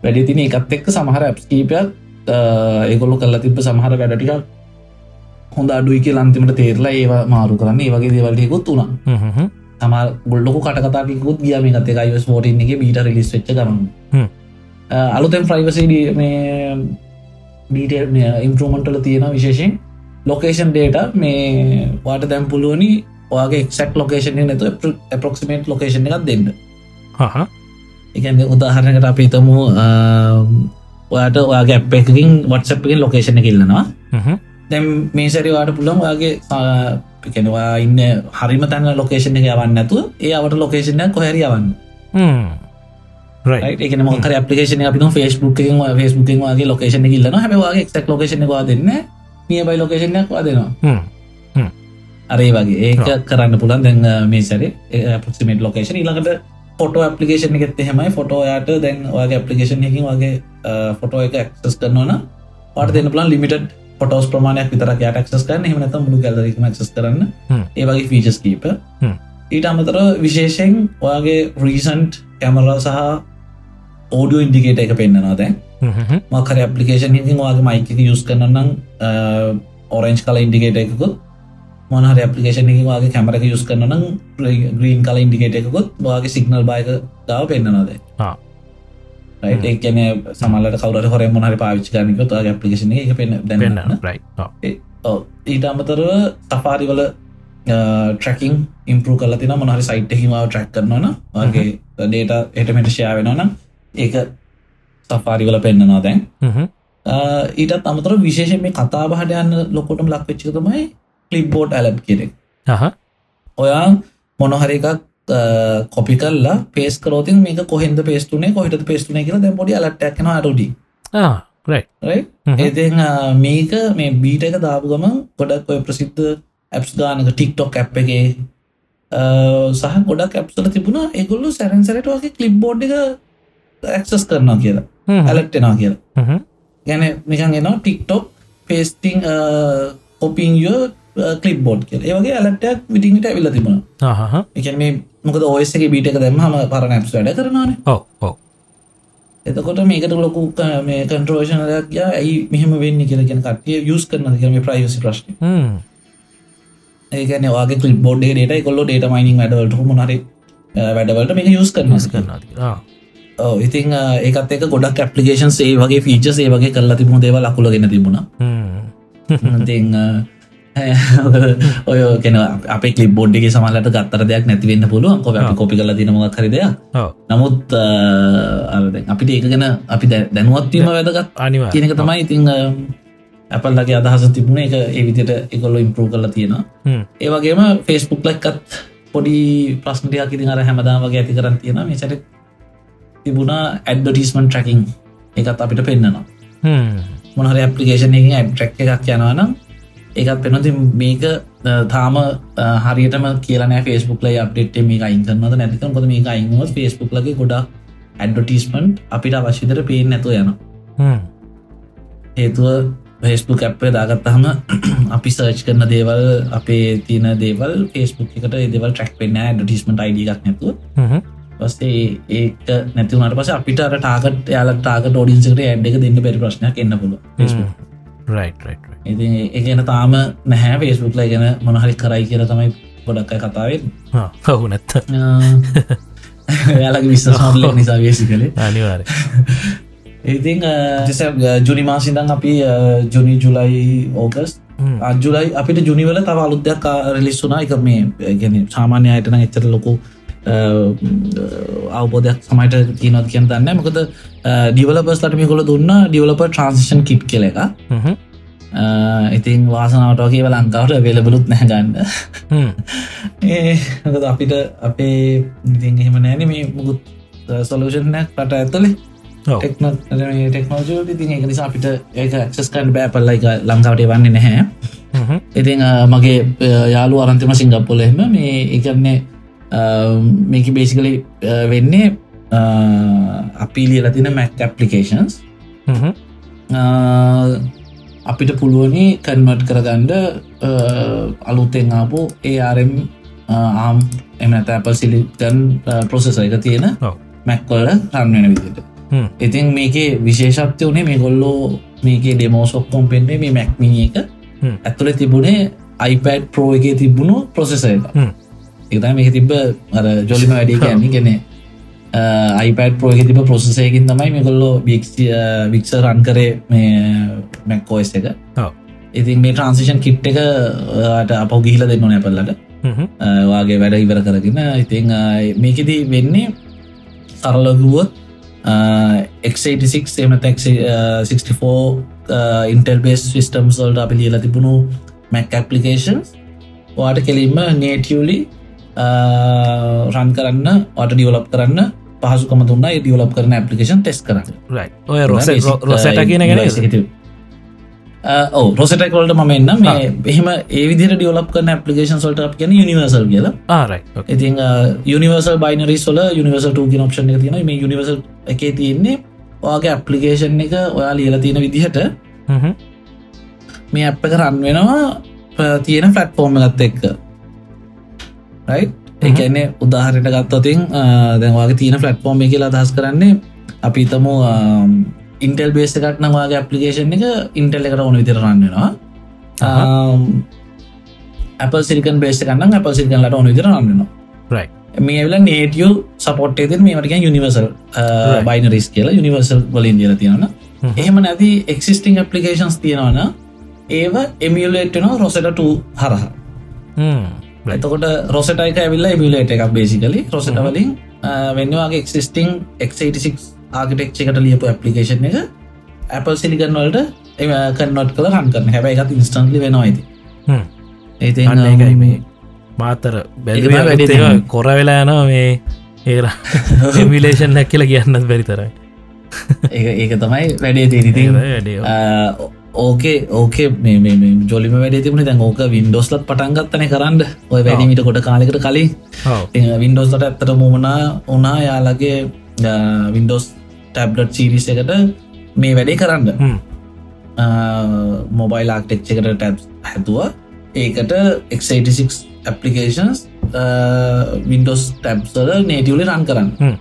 වැඩි තින එකත් එක්ක සමහර ඇප්කීපයක් ඒගොල්ලු කල්ලා තිබ සමහර වැඩටික හොඳ අඩුයි කිය ලන්තිමට තේරලා ඒවා මාරු කරන්න. ඒ වගේ දේවල්ටයකුත් වුණා තමා ගොල්ලොකු කටකතාකුත් ගිය මේ කතක අයිස් ෝටන් එක බීට රිලිස් වෙච්ච කරන්න. අලුතැන් ප්‍රයිවසි මේ බීට ඉම්පරමටල තියෙන විශේෂෙන් ලොකේෂන් ඩේට මේ වාට දැම් පුළුවනි ඔයාගේ එක්ක් ලොකේෂන් නැතු පපොක්සිමේට් ලොකේෂන් එකක් දෙන්න. එකන්න උදාහරණකට අපි තමු ඔයාට ඔයාගේ අප එකකින් වටසප්කින් ලොකේෂණ කිල්ලනවා දැම් මේ සැරිවාට පුළන් ඔයාගේ පිකෙනවා ඉන්න හරිම තැන්න ලොකේෂණ එක යවන්න ඇතු ඒ අවට ලොකේෂණය කොහැරි යවන්න. එකන මොකර පපිේෂන අපි ෆස්බුක් ෆස්බුක් වගේ ලොකේෂන කිල්ලන හැමවාගේ එක්ක් ලොකේෂන වා දෙන්න නිය බයි ලොකේෂණයක් වා දෙනවා අරේ වගේ. ඒක කරන්න පුළන් දැන් මේ සැරේ පොක්සිමේට ලොකේෂන ඉලකට ෆොටෝ අපපලිකේෂන එකෙත් එහෙමයි. ෆොටෝයාට දැන් වගේ අපපලිකේෂන් එකින් වගේ ෆොටෝ එක ක්සස් කරනවන පට දෙන්න පලන් ලිමිට පොටෝස් ප්‍රමාණයක් විතර යට ක්සස් කරන්න. එහමනත මුළු කැලරීම ක්සස් කරන්න. හ්ම්. ඒ වගේ ෆීචස් කීප. ඊට අමතර විශේෂෙන් ඔයාගේ රීසන්ට් කැමර සහ ඕඩියෝ ඉන්ඩිකේට එක පෙන්න්නවා දැන් මකර පපලිකේෂන් හිකින් වගේ මයික යස් කරනනම් ඔරෙන්ජ් කල ඉන්ඩිකේට එකකුත්. මොනහර ඇපලිකේෂන වගේ කැමරක යුස් කරන ග්‍රීන් කල ඉන්ඩිකේට එකකොත් වගේ සිගනල් බයක දාව පෙන්න්නනද ආ. ඒකන සමල්ලට කවර හොර මොහර පාවිච් කරනක ඇපලිකේෂන එක පෙන් දැන්න ඊට අමතරව සෆාරිවල ට්‍රකින් ඉම්පරු කල තින මොනහරි සයිට් හිමාව ට්‍රක් කරනවන වගේ ඩේට එටමට ෂයා වෙනවනම් ඒක සෆාරිවල පෙන්න්නනවා දැන්. ඊටත් අමතර විශේෂ මේ කතා බහට යන්න ලොකොටම ලක්වෙච්චික තමයි කලිප්බෝඩ් ඇලට් කෙරෙක් ඔයා මොනහරි එකක් කොපි කල්ලා පේස් කරෝතින් මේක කොහෙද පේස්තුනේ කොහට පේස්තුන කියල දැ පොඩි අලට්ටක්න අඩුඩි රයි ඒතින් මේක මේ බීට එක දාපුගම ගොඩක් ඔය ප්‍රසිද්ධ ඇප්ස් ගානක ටික්ටොක් ඇප් එකේ සහ ගොඩක් ඇප්සල තිබුණ එගොල්ලු සැරන්සරට වගේ කලිප් බෝඩ් එක ඇක්සස් කරනවා කියලා ඇලට්ටෙනවා කියලා. ගැන නිකන් එනවා ටික්ටොක් පේස්ටිං කොපිංයෝ කලිප් බෝඩ් කියල. ඒවගේ ඇලටක් විටිට ඇවිල තිබුණ. එක මේ මොකද ඔයසගේ බීට එක දැම්හම පරණ ඇප්ස් වැඩ කරනවාන. එතකොට මේකට ලොකු ක- මේ කන්ට්‍රෝෂණයක් ය ඇයි මෙහම වෙන්න කියලගෙන කටිය යස් කරන කියම ප්‍රයිවසි ප්‍රශ්න. ඒකන වගේ කලිප් බෝඩ් ඩේට කොල්ල ඩේට මයිනින් වැඩවලට මොනහරි වැඩවලට මේ යස් කරන කරනවා ඉතින් ඒකත් එක ගොඩක් ඇපලිකේෂන් ඒ වගේ ෆීච ඒ වගේ කරලා තිබුණ දේව ලකුලගෙන තිබුණ. ඉතින් ඔය කෙන අප කලිප් බොඩ්ඩගේ සමලට ගත්තර දෙයක් නැතිවෙන්න පුළුවන්. කො අපි කොපි කල තිනමක් හරි දෙයක්. නමුත් අපිට ඒක ගැන අපි දැනුවත්වීම වැදගත් අනිවා කියනක තමයි. ඉතිං ඇපල්ලගේ අදහස තිබුණ එක ඒ විදිට එකොල්ල ඉම්පරූ කරලා තියෙනවා. ඒවගේම ෆෙස්බුක් ලක්කත් පොඩි ප්‍රශ්නටයක් ඉතින් අර හැමදාම වගේ ඇති කරන්න තියෙන මේසට තිබුණා ඇඩ්ඩටිස්මන් ට්‍රකින් එකත් අපිට පෙන්න්නනවා මොනහර ඇපලිකේෂන් එක ඇබ්ට්‍රක් එකක් යනවනම් ඒකත් පෙනති මේක තාම හරියටම කියලන ෆෙස්බුක් ලයි අප්ඩේට මේ අයින්කරනද නැතික කොද මේ අයින්ුව ෆෙස්බුක් ලගේ ගොඩා ඇඩ්ඩටිස්මන්ට් අපිට අවශ්‍යතර පේෙන් නැතු යන හේතුව ෆෙස්බුක් ඇප්ේ දාගත්තහම අපි සර්ච් කරන දේවල් අපේ තියන දේවල් ෆෙස්බුක් එකට දේවල් ට්‍රක් පෙන්න්න ඩටිස්මට අයිඩ එකක් නැතුව පස්සේ ඒක නැතිවනට පස අපිට අර ටාගට යාල ටාග ෝඩින්සකට ඇඩ් එක දෙන්න පෙරි ප්‍රශ්නයක් එන්න පුල ඉති ඒගන තාම නැහැ. ෆෙස්බුක් ලයි ගැන මොනහරි කරයි කියර තමයි ගොඩක් අය කතාවෙන් හවු නැත්ත යාලගේ විස්සසාල්ල නිසා වේසි කළේ අනිවාර ඉතින් ජුනි මාසිදන් අපි ජුනි ජුලයි ඕගස් අජුලයි අපිට ජුනිවල තව අලුද්දයක් රෙලිස්සුනා එක මේ ගැන සාමාන්‍ය අයටන එච්චර ලොකු අවබෝධයක් සමයිට තියනොත් කියන්න දන්න මොකද ඩිවලපස් ලට මේ කොල දුන්න ඩිවලප ට්‍රන්සිෂන් කිට් කෙල එක ඉතින් වාසනාවට වගේ ලංකාවට වෙලබලුත් නැගන්න ඒ මොකද අපිට අපේ ඉතින් එහෙම නෑන මේ මුකුත් සොලූෂන්යක් පට ටෙක්න ටෙක්නෝජ ඉතින් එක නිසා අපිට ඒක ක්සස්කන් බෑපල්ල එක ලංකාවට වන්නේ නැහැ. ඉතින් මගේ යාලු අරන්තිම සිංගප්පොල එම මේ එකන්නේ මේක බේසිකලි වෙන්නේ අ, අපි ලියලතින මැක් ඇපලිකේන්ස් අපිට පුළුවනි කන්වට් කරගන්ඩ අලුත්තෙන් ආපු ඒRම් ආම් එමනත ඇපල් සිලිතන් ප්‍රොසෙස එක තියෙන. මැක්කොල්ල රන්වෙන විදිට ඉතින් මේකේ විශේෂත්ය වනේ මේ ගොල්ලෝ මේකේ ඩෙමෝසොක්කොම් පෙන්න්නේ මේ මැක්මිනි එක. ඇතුළ තිබුණේ iPad ප්‍රෝ එක තිබුණු ප්‍රොසෙස එක හ්ම්. එක මේක තිබ අර ජොලිම වැඩි ගෙන iPad ප්‍රෝ එක තිබ ප්‍රොසෙසයකින් තමයි මේ කොල්ලෝ වික්ෂ රන් කරේ මේ මැක්කෝස් එක. ඉතින් මේ ට්‍රන්සිෂන් කිට් එකට අප ගිහිල දෙන්න නැපල්ලට වාගේ වැඩ ඉවර කරගෙන. ඉතිං මේකෙදී වෙන්නේ සරලගුවොත් x86 එමත 64 ඉන්ටල් බේස් සිිස්ටම් සල්ට අපි ලියල තිබුණු මැක් ඇපලිකේන්ස් වාට කෙලින්ම නේටියලි රන් කරන්න වට ඩියවලප් කරන්න පහසුකම තුන්න ඩියවලප් කරන ඇපලිකේෂන් ටෙස් කරන්න. ඔය රොස රොසට කියන ගැන ඕ රොසටකවලට ම එන්න මේ එහෙම ඒවිදි ඩියවලප් කරන ඇපලිකේන් සල්ට අප කියන නිවර්සල් කියලා. ඉතින් යනිවර්සල් බයිනරි සොල යනිවර්සල් ඔප්ෂන් එක තියෙන මේ යනිවර්සල් එක තියෙන්නේ ඔයාගේ ඇපලිකේෂන් එක ඔයා ලියල තියෙන විදිහට. මේ අප එක රන් වෙනවා තියෙන ෆලට්ෆෝර්ම ගත්ත එක්ක රයි එකන්නේ උදාහරයට ගත්තතින් දැන්වාගේ තියෙන ෆලට්ෆෝර්ම කියලා අදහස් කරන්නේ අපි තම ඉන්ටල් බේස එකක් නවාගේ ඇපලිකේෂන් එක ඉන්ටල් එකට ඕන විතර රන්නවා Apple සිරිකන් බේස්ට කන්න Apple සිරිකන්ලට ඕන විදිර අන්නවා right. මේ ඇවිල නේටිය සපොට්ේ මේට යනිවර්සල් බයිනරිස් කියලා යනිවර්සල් වලින් දිල තියෙන හ්ම්. එහෙම නැති එක්සිස්ටිං පපලිකේන්ස් තියෙනවන ඒව එමියලේට්න රොසට හරහ. Hmm. එතකොට රොසටයික ඇවිල්ල මිලේට එකක් බේසිකලි රොසට වලින් වෙන්නවාගේ එක්සිස්ටිං එක්86 ආගටෙක් එකට ලියපු ඇපලිකේෂන් එක Apple සිලිකන් වලට කන්නොට් කළ රන් කරන හැබැයි එකත් ඉන්ස්ටන්ලි වෙනවා ඇති. ඒති ඒකයි මේ මාතර බැ. කොර වෙලා යනවා මේ ඒර එමිලේෂන් නැක් කියලා කියන්නත් බැරිතරයි ඒක තමයි වැඩේ තේරිති වැඩේ ඕකේ ඕකේ මේ ජොලිම වැඩ තිබුණ දැන් ඕක වින්ඩෝස්ලත් පටන්ගත්තන කරන්න. ඔය වැඩිමිට කොට කාලෙකට කලින්. වින්ඩෝස්ලට ඇත්තට මුමනා උනා යාලගේ වින්ඩෝස් ටැබ්ලට් සීරිස් එකට මේ වැඩේ කරන්න. මොබයිල් ආක්ටෙක්් එකට ටැබ් හැතුව ඒකට එක්86 ඇපලිකේන්ස් වින්ඩෝස් ටැබ්සල නේටියවලි රන් කරන්න.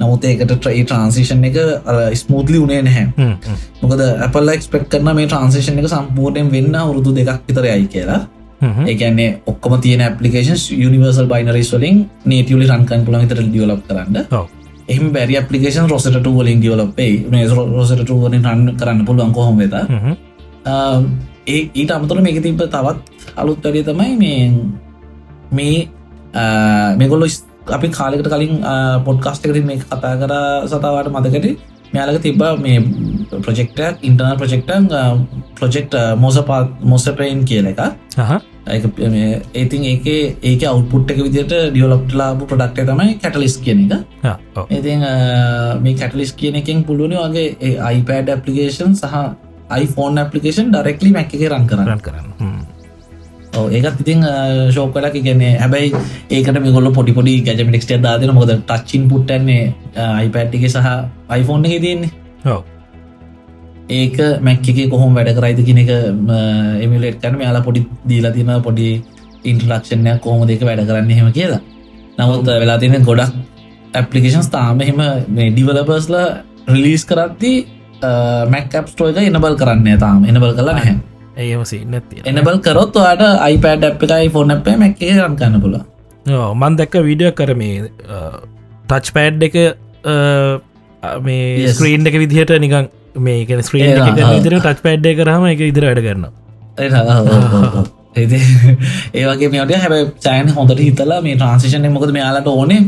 නමුත් ඒකට ට්‍රයි ට්‍රන්සිෂන් එක ස්මූත්ලි උනේ නැහැ. මොකද අපල් එක්ස්පෙක් කරන මේ ට්‍රන්සේෂන් එක සම්පූර්ණයෙන් වෙන්න වරුදු දෙකක් විතරයයි කියලා. ඒකන්නේ ඔක්කොම තියෙන පපිකේන් යනිවර්සල් බයිනරිස් වලින් නේටියලි රන්කන් පුළන් විතර ඩියලප් කරන්න. එහම බැරි අපපලිකේන් රොසට වලින් ඩියලපේ රොසට වලින් රන්න කරන්න පුළුවන් කොහොම වෙත ඒ ඊට අමතුර මේක තිබ තවත් අලුත් වැඩිය තමයි මේ මේ මෙගොල්ලො අපි කාලෙකට කලින් පොඩ්කාස්ටකරින් මේ කතා කර සතාවට මතකට මෙයාලක තිබ මේ ප්‍රජෙක්ටක් ඉන්ටර්නල් ප්‍රජෙක්ටන් ප්‍රජෙක්ට මොස පාත් මොසපයින් කියල එක ඒතින් ඒක ඒක අවුපුට් එක විදිට ඩියලොප්ට ලාබ ප්‍රඩක්ට තමයි කැටලිස් කියන එක. ඉතින් මේ කැටලිස් කියන එකෙන් පුළුවනි වගේ iPad ඇපලිකේෂන් සහ iPhone ඇපලිකේෂන් ඩරෙක්ලි මැක් එක රන් කරන්න. රන් කරන්න ඒකත් ඉතින් ශෝකලක් කියන්නේ හැබැයි ඒකට මෙගොල පොඩි පොඩි ගැජමිටක්ට දාදන මොද ටච්චින් පුට්ටන්නේ iPadටික සහ iPhone එක තියන්නේ. ඒක මැක්ක කොහොම වැඩ කරයිද කියන එක එමිලෙට් කන මෙයාලා පොඩි දීලා තින පොඩි ඉන්ට්‍රලක්ෂණයක් කොහොම දෙක වැඩ කරන්න හෙම කියලා. නමුත් වෙලා තියෙන ගොඩක් ඇපලිකේෂන් තාම එහෙම ඩිවලපර්ස්ල රිලිස් කරත්ති මැක් ඇප්ස්ටෝ එක එනබල් කරන්න තාම. එනබල් කලා නැහැ ඒම සින්න තිය එනබල් කරොත් වාට iPad අප් එකයි ෆෝන අපේ මැක් එක රන් කන්න පුල මන් දැක්ක විඩිය කර මේ ටච් පෑඩ් එක මේ. ස්ක්‍රීන් එක විදිහට නිකන් මේ කෙන ස්ක්‍රීන්. විදිර ටච් පෑඩ් එක කරහම එක ඉදිර වැඩ කරන්න ඒවගේ මේට හැබ චයන හොඳට හිතලා මේ ට්‍රන්සිෂන මොකද මෙයාලට ඕනේ?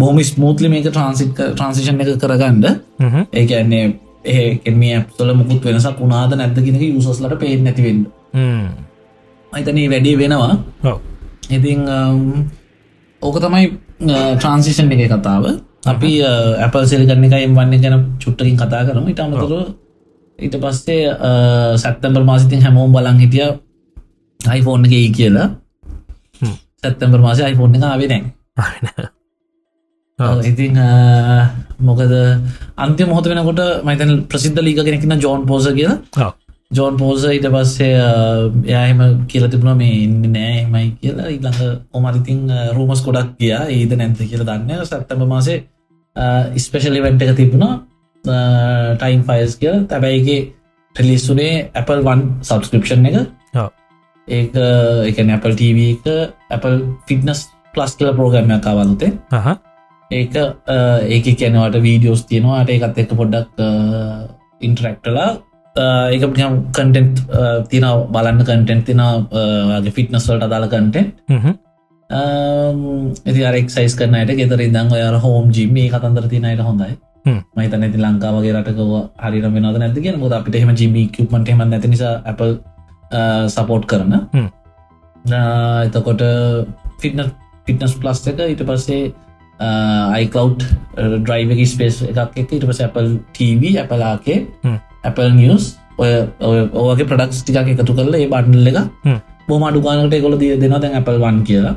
බොහම ස්මූත්ලි මේක ට්‍රන්සික් ට්‍රන්සිෂන් එක කරගන්න. ඒකන්නේ ඒකෙම ඇප්සල මුකුත් වෙනසක් වුණාද නැද්ද කියෙනෙක යුසස්ලට පේෙන් නැතිවෙන්න අයිතන වැඩි වෙනවා. ඉතිං ඕක තමයි ට්‍රන්සිෂන් එක කතාව. අපි ඇපල් සෙල් කරන එකයි වන්න ගැන චුට්ටකින් කතා කරම. ඉට අමතුර ඊට පස්සේ සැත්තම්බර් මාසිතින් හැමෝම් බලන් හිටිය අයිෆෝන් එක කියලා. සැත්තම්බර් මාසය අයිෆෝන් එක ආවේ නෑ අ, මොකද අන්ති මොහොත වෙනකොට මයිතන ප්‍රසිද්ධ ලීක කෙනෙකින ජෝන් පෝස කියලා. ජෝන් පෝස ඊට පස්සේ එයාහෙම කියල තිබුණ මේ ඉන්න නෑ මයි කියලා. ඉළඟ ඔමරිතින් රූමස් කොඩක් ගියා. ඒද නැන්ත කියල දන්න සැත්තම මාසේ ස්පෙශලි වෙන්ට එක තිබුණා ටයිම් ෆයිස් කිය තැබැයිගේ ටෙලිස්සුනේ Apple වන් සබස්ක්‍රපෂන් එක. ඒක එක Apple TV එක Apple ෆිටනස් ප්ලස් කියල පෝග්‍රමයක් අවලුතේ ඒක ඒක කියනවට වීඩියෝස් තියෙනවාට ඒකත් එක පොඩ්ඩක් ඉන්ටරක්ටලා ඒක කටෙන්ට් තින බලන්න කටෙන්ට් තිනගේ ෆිට්නස්වලට අදාල කටෙන්ට් ඇති අරෙක්සයිස් කරනයට ගෙතර ඉදං ඔයාර හෝම් ජිම කතන්දර තිනයට හොඳයි. හ්ම්. මයිත නැති ලංකාවගේ රටකව හරි වෙනද නැතික මුද අපිට එහෙම ජිම කපමට එම නැති නිසා Apple සපෝට් කරන. හ්ම්. ආ, එතකොට ෆිටන ෆිටනස් ප්ලස් එක ඊට පස්සේ අයිකව් ඩ්‍රයිවක ස්පේස් එකක් එක ඊට පස Apple TV Appleලාගේ. Apple නිියස් ඔය ඕගේ ප්‍රඩක්ස් ටිකක් එකතු කරලා ඒ බඩ්නල එක හ්ම්. බොම අඩුගානට එකොල දී දෙනවා දැන් Apple වන් කියලා.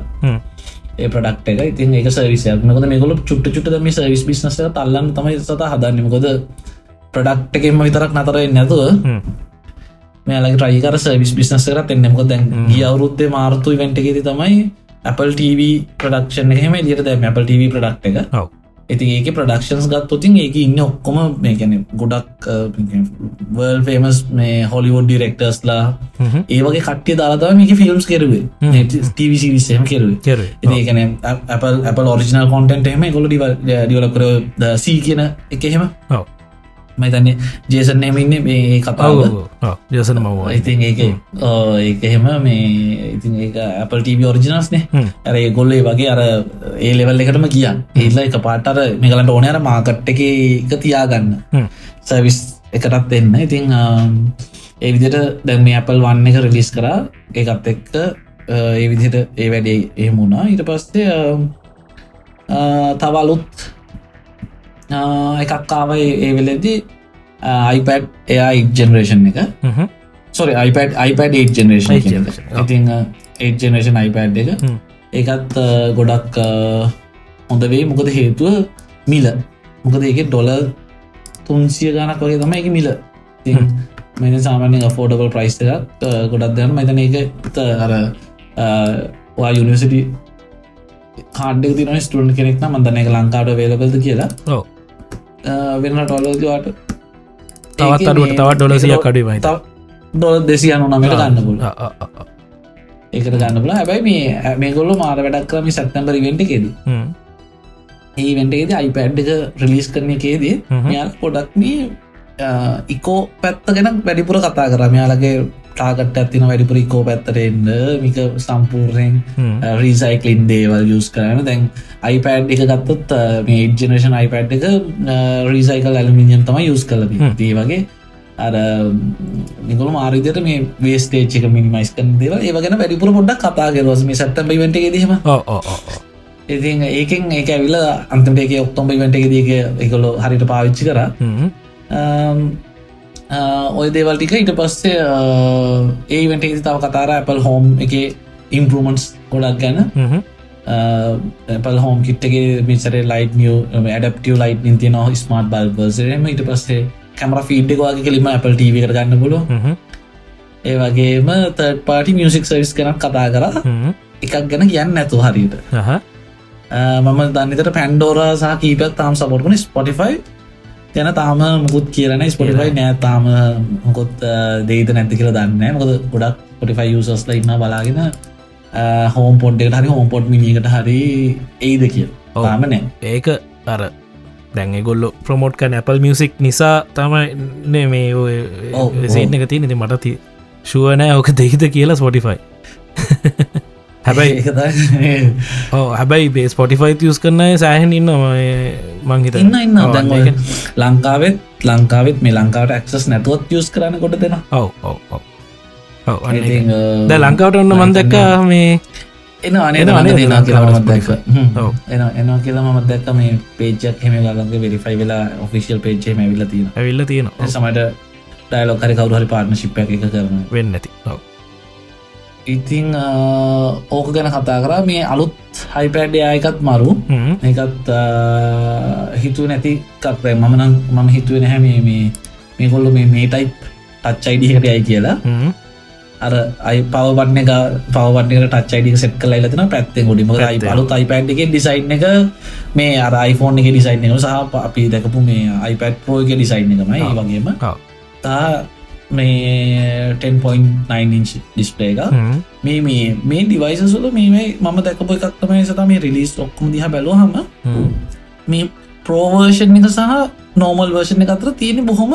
ඒ ප්‍රඩක්් එක ඉතින් ඒක සවිසයක් මකද මේකොල චුට්ට චුට මේ සවිස් බිස්නස තල්ලන්න තමයි සත හදන්නමකොද ප්‍රඩක්් එකෙන්ම විතරක් නතර නැතුව මේලගේ ට්‍රයිකර සවිස් බිස්නස කර එන්නමකො දැන්. ගිය අවුරුත්තේ මාර්තු වෙන්ට එකෙති තමයි Apple TV ප්‍රඩක්ෂන් එහෙම දිට දැම Apple TV ප්‍රඩක්් එක. ඉති ඒක ප්‍රඩක්ෂන්ස් ගත්තොතින් ඒක ඉන්න ඔක්කොම මේකැන ගොඩක් වර්ල් ෆේමස් මේ හොලිවෝඩ් ඩිරෙක්ටර්ස්ලා හ්ම්. ඒවගේ කට්ටිය දාලාතව මේක ෆිල්ම්ස් කෙරුවේ ටවිසිරිසම කෙරුවේ. ඒකන Apple Apple ඔරිිනල් කොන්ටන්ට එහම ගොල ඩිවලකර සී කියන එක එහෙම. මතන්නේ ජේසන් එමඉන්න මේ කතාව. ජසන මව ඉතින් ඒක ඒක එහෙම මේ ඉතින් ඒ Apple TV ඔරිජිනස්නේ හ්ම්. ඇර ගොල්ලේ වගේ අර ඒ ලෙවල් එකටම කියන්න ඒල්ල එක පාටර මේකලට ඕනෑර මාකට් එක එක තියාගන්න. සවිස් එකටත් එන්න ඉතිං ඒ විදිට දැන් මේ Apple වන්න එක රිලිස් කරා. ඒකත් එක්ක ඒ විදිහට ඒ වැඩේ එහෙම වුණා. ඊට පස්සේ තවලුත් එකක් ආවයි ඒ වෙලෙදී iPad එයා ජෙනරේෂන් එක. Sorry iPad iPad 8 generation. ඉතිං 8 ජෙනරේෂන් iPad එක. ඒකත් ගොඩක් අ, හොඳ වේ මොකද හේතුව මිල. මොකද ඒක ඩොල තුන්සිය ගනක් වගේ තම එක මිල. මෙ සාමානෙන් ෆෝඩබල් ප්‍රයිස් එකක්. ගොඩක් දෙන්න මතන එක අර වා යුනිසිටි කාඩ තින ස්ටන් කෙනෙක් මන්දන එක ලංකාට වේලබල්ද කියලා ඔව්. අ, වෙන ටොලදවාට තවත් අඩුවට තවත් ඩොල සියක් අඩුවයි ඩොල දෙසියනු නමට ගන්න පුල. ඒකට ගන්න පුල හැබැයි මේ මේගොල්ල මාර වැඩක් කරම සැත්තම්බරි වෙන්ට එකෙද හ්ම්. ඒ වෙන්ටේද අයිපඩ් එක රිලිස් කරන එකේදී. මෙයාල් පොඩක් මේ ඉකෝ පැත්ත ගැන වැඩිපුර කතා කර මෙයාලගේ ටාගට ඇතින වැඩිපුර ඉකෝ පැත්තට එන්න මික සම්පූර්ණයෙන්. රීසයිකලින් දේවල් යස් කරන දැන් අයිපඩ් එක ගත්තත් මේ ජනේෂන් අයිපඩ් එක රීසයිකල් ඇලමිනියන් තම යස් කල හ්ම්. දේ වගේ අර නිකොල මාරිදයට මේ වේස්ටේච්ක මිනිමයිස් කන දේව ඒ ගැන වැඩිපුර පොඩක් කතා කරවස මේ සැත්තම් එක දීම. ඉතින් ඒකෙන් ඒක ඇවිල අන්තමට එක ඔක්තොම්බ ඉවට එක දක එකකොලො හරිට පාවිච්චි කර. ඔය දේවල්ටික ඊට පස්සේ ඒ වෙන්ට තව කතාර Apple හෝම් එක ඉම්පරමන්ස් ගොඩක් ගැන. පල් හෝම් කිට්ගේ මිසර ලයිට නිය ඇඩප්ටිය ලයිට නොහ ස්මාර්ට් බල්බර්සරම ඊට පස්සේ කැමර ෆීඩ් එක වගේ කෙලිම Apple TV කර ගන්න පුලො. ඒ වගේම තර්ඩ පාටි මියසික් සවිස් කරක් කතා කර. එකක් ගැන කියන්න නැතු හරියට අහ. මම දන්නතට පැන්ඩෝර සහ කීපත් තාම් සපොට්කන ස්පොටිෆයි ගැන තාම මුකුත් කියරන ස්පොටිෆයි නෑ තාම මොකොත් දේත නැති කියල දන්න මොකද ගොඩක් පොටිෆයි යසස්ල ඉන්න බලාගෙන හෝම් පොඩ්ඩට හරි හෝම් පොට් මිනිකට හරි ඒද කිය. තාම නෑ. ඒක අර දැන් ගොල්ල ප්‍රමෝට් කන Apple මියසික් නිසා තමයි මේ ඔය ඔව්, සේන එක තිය නති මට ති ශුවනෑ ඕක දෙහිද කියලා ස්පොටිෆයි හැබැයි හැබැයි බේ ස්පොටිෆයි යස් කරන සෑහන් ඉන්න මංහිත ඉන්න ඉන්න ඔය ලංකාවෙත් ලංකාවෙත් මේ ලංකාවට ඇක්සස් නැතුවත් යස් කරන්න කොට දෙෙන ඔව. ද ලංකාවට ඔන්න මන්දක්ක මේ එන අනේ අනේ දෙනා කියලා මත් ලංකාවට දැක්ක. ඔව්. එන එනවා කියලා මත් දැක්ක මේ පේජක් හෙම ගලන්ගේ වෙරිෆයි වෙලා ඔෆිසිල් පේජේ මැවිල්ල තියෙන ඇවිල්ල තියෙනවා. සමට ඩයිලොක් හරි කවරු හරි පාර්නශිප්ප එක කරන වෙන්න ඇති ඔව ඉතිං ඕක ගැන කතා කරා මේ අලුත් හයිපඩ් අයකත් මරු. එකත් හිතුව නැති කක්රෑ මමනම් මම හිතුව නැහැ මේ මේ මේකොල්ල මේ මේ ටයිප් ටච්චයිඩිකට යයි කියලා. අර අයි පවබන්න එක පවබන්නක ටච්චයිඩික සෙට් කල ලතින පැත්තේ ගොඩිම යි. බලු අයිපඩ් එක ඩිසයින් එක මේ අර iPhoneෆෝන් එක ඩිසයින් එක සහ අපි දැකපු මේ iPad පෝ එක ඩිසයින් එකමයි වගේම. තා මේ 10.9 ඉංච් ඩිස්පලේ එක. මේ මේ මේ ඩිවයිසසුල මේ මම දැකපු එකක්තමයි සත මේ රිලිස් ඔක්කම දිහ බැලෝ හම හ්ම්. මේ ප්‍රෝවර්ෂන් එක සහ නෝමල් වර්ෂණ එක අතර තියෙන බොහොම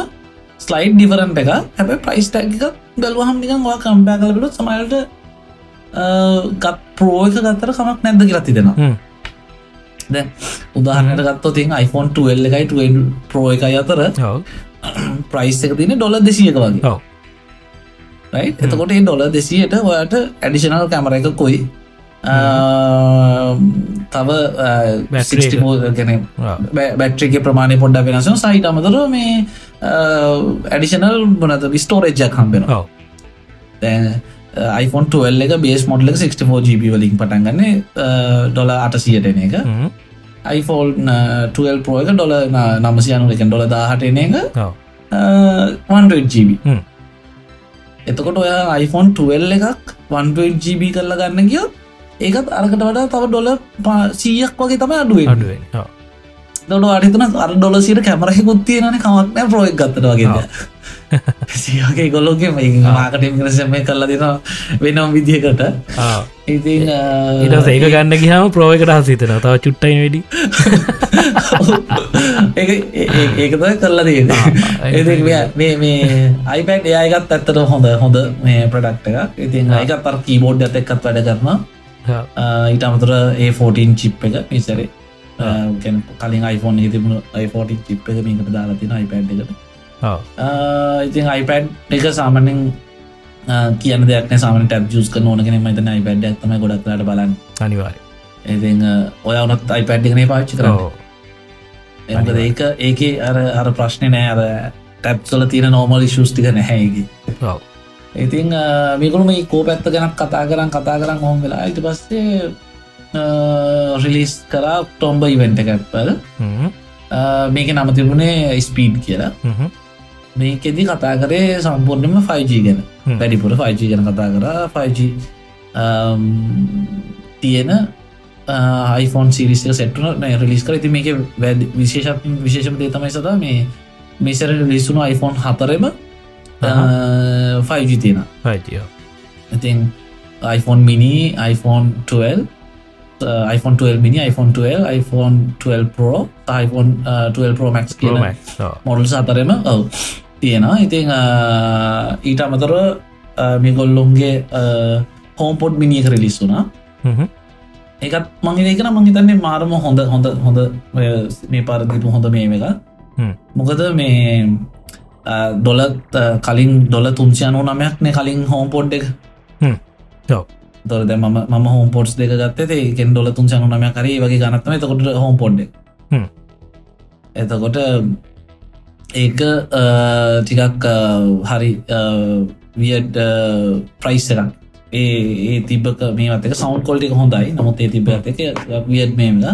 ස්ලයිඩ් ඩිවරන්ට එක හැබ ප්‍රයිස් ටැක් එක බැලුවහම නිකන් වා කම්පෑ කලබලුත් සමයිල්ට ගත් ප්‍රෝ එක ගත්තර කමක් නැද්ද කියලති දෙෙන හ්ම්. දැ උදාහනට ගත්ත තින් iPhone 12 එකයි ප්‍රෝ එකයි අතර. ප්‍රයිස් එක තින ඩොල දෙසියක වගේ? එතකොට ඩොල දෙසියට ඔයාට ඇඩිෂනල් කැමර එක කොයි? තව. ගැන. බැට්‍රික ප්‍රමාණය පොඩ්ඩ වෙනස සයිට අමතර මේ ඇඩිෂනල් බනත විස්ටෝරේජ්ජක් හම්බෙන ඔව්. iPhone 12 එක බේස් මොඩල 64 GB වලින් පටන්ගන්න ඩොල අටසියට එන එක හ්ම්. iPhone 12 Pro එක ඩොල නමසියනු එක ඩොල දාහට එන එක ඔව්. 1GB හ්ම්. එතකොට ඔය iPhone 12 එකක් 1GB කරලා ගන්න කියොත් ඒකත් අරකට වඩා තව ඩොල සීයක් වගේ තම අඩුවෙන් අඩුවෙන්. දොඩ අඩිතන අර ඩොලසිට කැමරහෙකුත් තියෙනන කමක්නෑ ප්‍රෝයක් ගත්තට වගේ සියගේ ගොල්ලොගේ මාකටම් කරසම කරලා දෙනවා වෙනම් විදිහකට. ඉට ඒක ගන්න ගහම ප්‍රෝයකට හසිතන තව චුට්ටයි වැඩි. ඒකත කරලා තියෙන මේ අයිපැට් ඒයකත් ඇත්තට හොඳ හොඳ මේ ප්‍රඩක්ට එක ඉතින් ඒක පර කීබෝඩ් ඇත එක්කත් වැඩ කරන ඊට අමතුර ඒ14 චිප් එක පිසරේ කලින් iPhone හිතිබුණු iPhone චිප් එක මේකට දාලා තින iPad එකට. ඉතින් iPad එක සාමනෙන් කියන දෙයක් සාමන ටැබ් ජස් ක ඕනගෙන මතන iPad ඇත්තම ගොඩක්ලට බලන්න. අනිවාර ඉති ඔය වනත් iPad එකනේ පාච්චි කරන්න. එ ඒක ඒක අර අර ප්‍රශ්නය නෑ. අර ටැබ්සල තියෙන නෝමල් ශෂ්ටික නැහැකි ඉතින් මිකුළුම කෝ පැත්ත ගැනක් කතා කරන්න කතා කරන්න හොම වෙලා ඉට පස්සේ රිලිස් කරා ටොම්බ ඉවෙන්ට එකැප්පල් මේක නම තිබුණේ ස්පීඩ් කියලා. මේකෙදි කතා කරේ සම්පූර්ණයම 5G ගැන. වැඩිපුර 5G ගැන කතා කර. 5G තියෙන iPhone සිරිසික සෙට්න රිලිස් කර. ඇති මේක වැද විශේෂ විශේෂම දේ තමයි සද මේ මේසර ලිස්සුණු iPhone හතරම. 5G තියෙන ඉතින් iPhone mini iPhone 12 iPhone 12 mini iPhone 12 iPhone 12 Pro iPhone uh, 12 Pro Max කියන මොඩල් සතරම ඔව තියෙනවා. ඉතින් ඊට අමතර මිගොල්ලුන්ගේ හෝම්පොඩ් මිනිියක රිලිස් වුනා ඒකත් මගේ ඒකන මහිතන්නේ මාරම හොඳ හොඳ හොඳ මේ පරදිපු හොඳ මේ එක මොකද මේ ඩොලත් කලින් ඩොල තුන්සියනු නමයක්නේ කලින් හෝම්පොඩ් එක තොරද ම ම හෝම් පොට්ස් දෙක ගත්තේ කෙන් ඩොල තුන් සනුනම කරේ වගේ ගනත්තම එතකොට හෝම්. පොඩ් එතකොට ඒක ටිකක් හරි වියඩ් ප්‍රයිස් එකක්. ඒ ඒ තිබක මේත් එක සෞන් කොල්ටික හොඳයි. නමුත් ඒ තිබ එක වියඩ් මේමල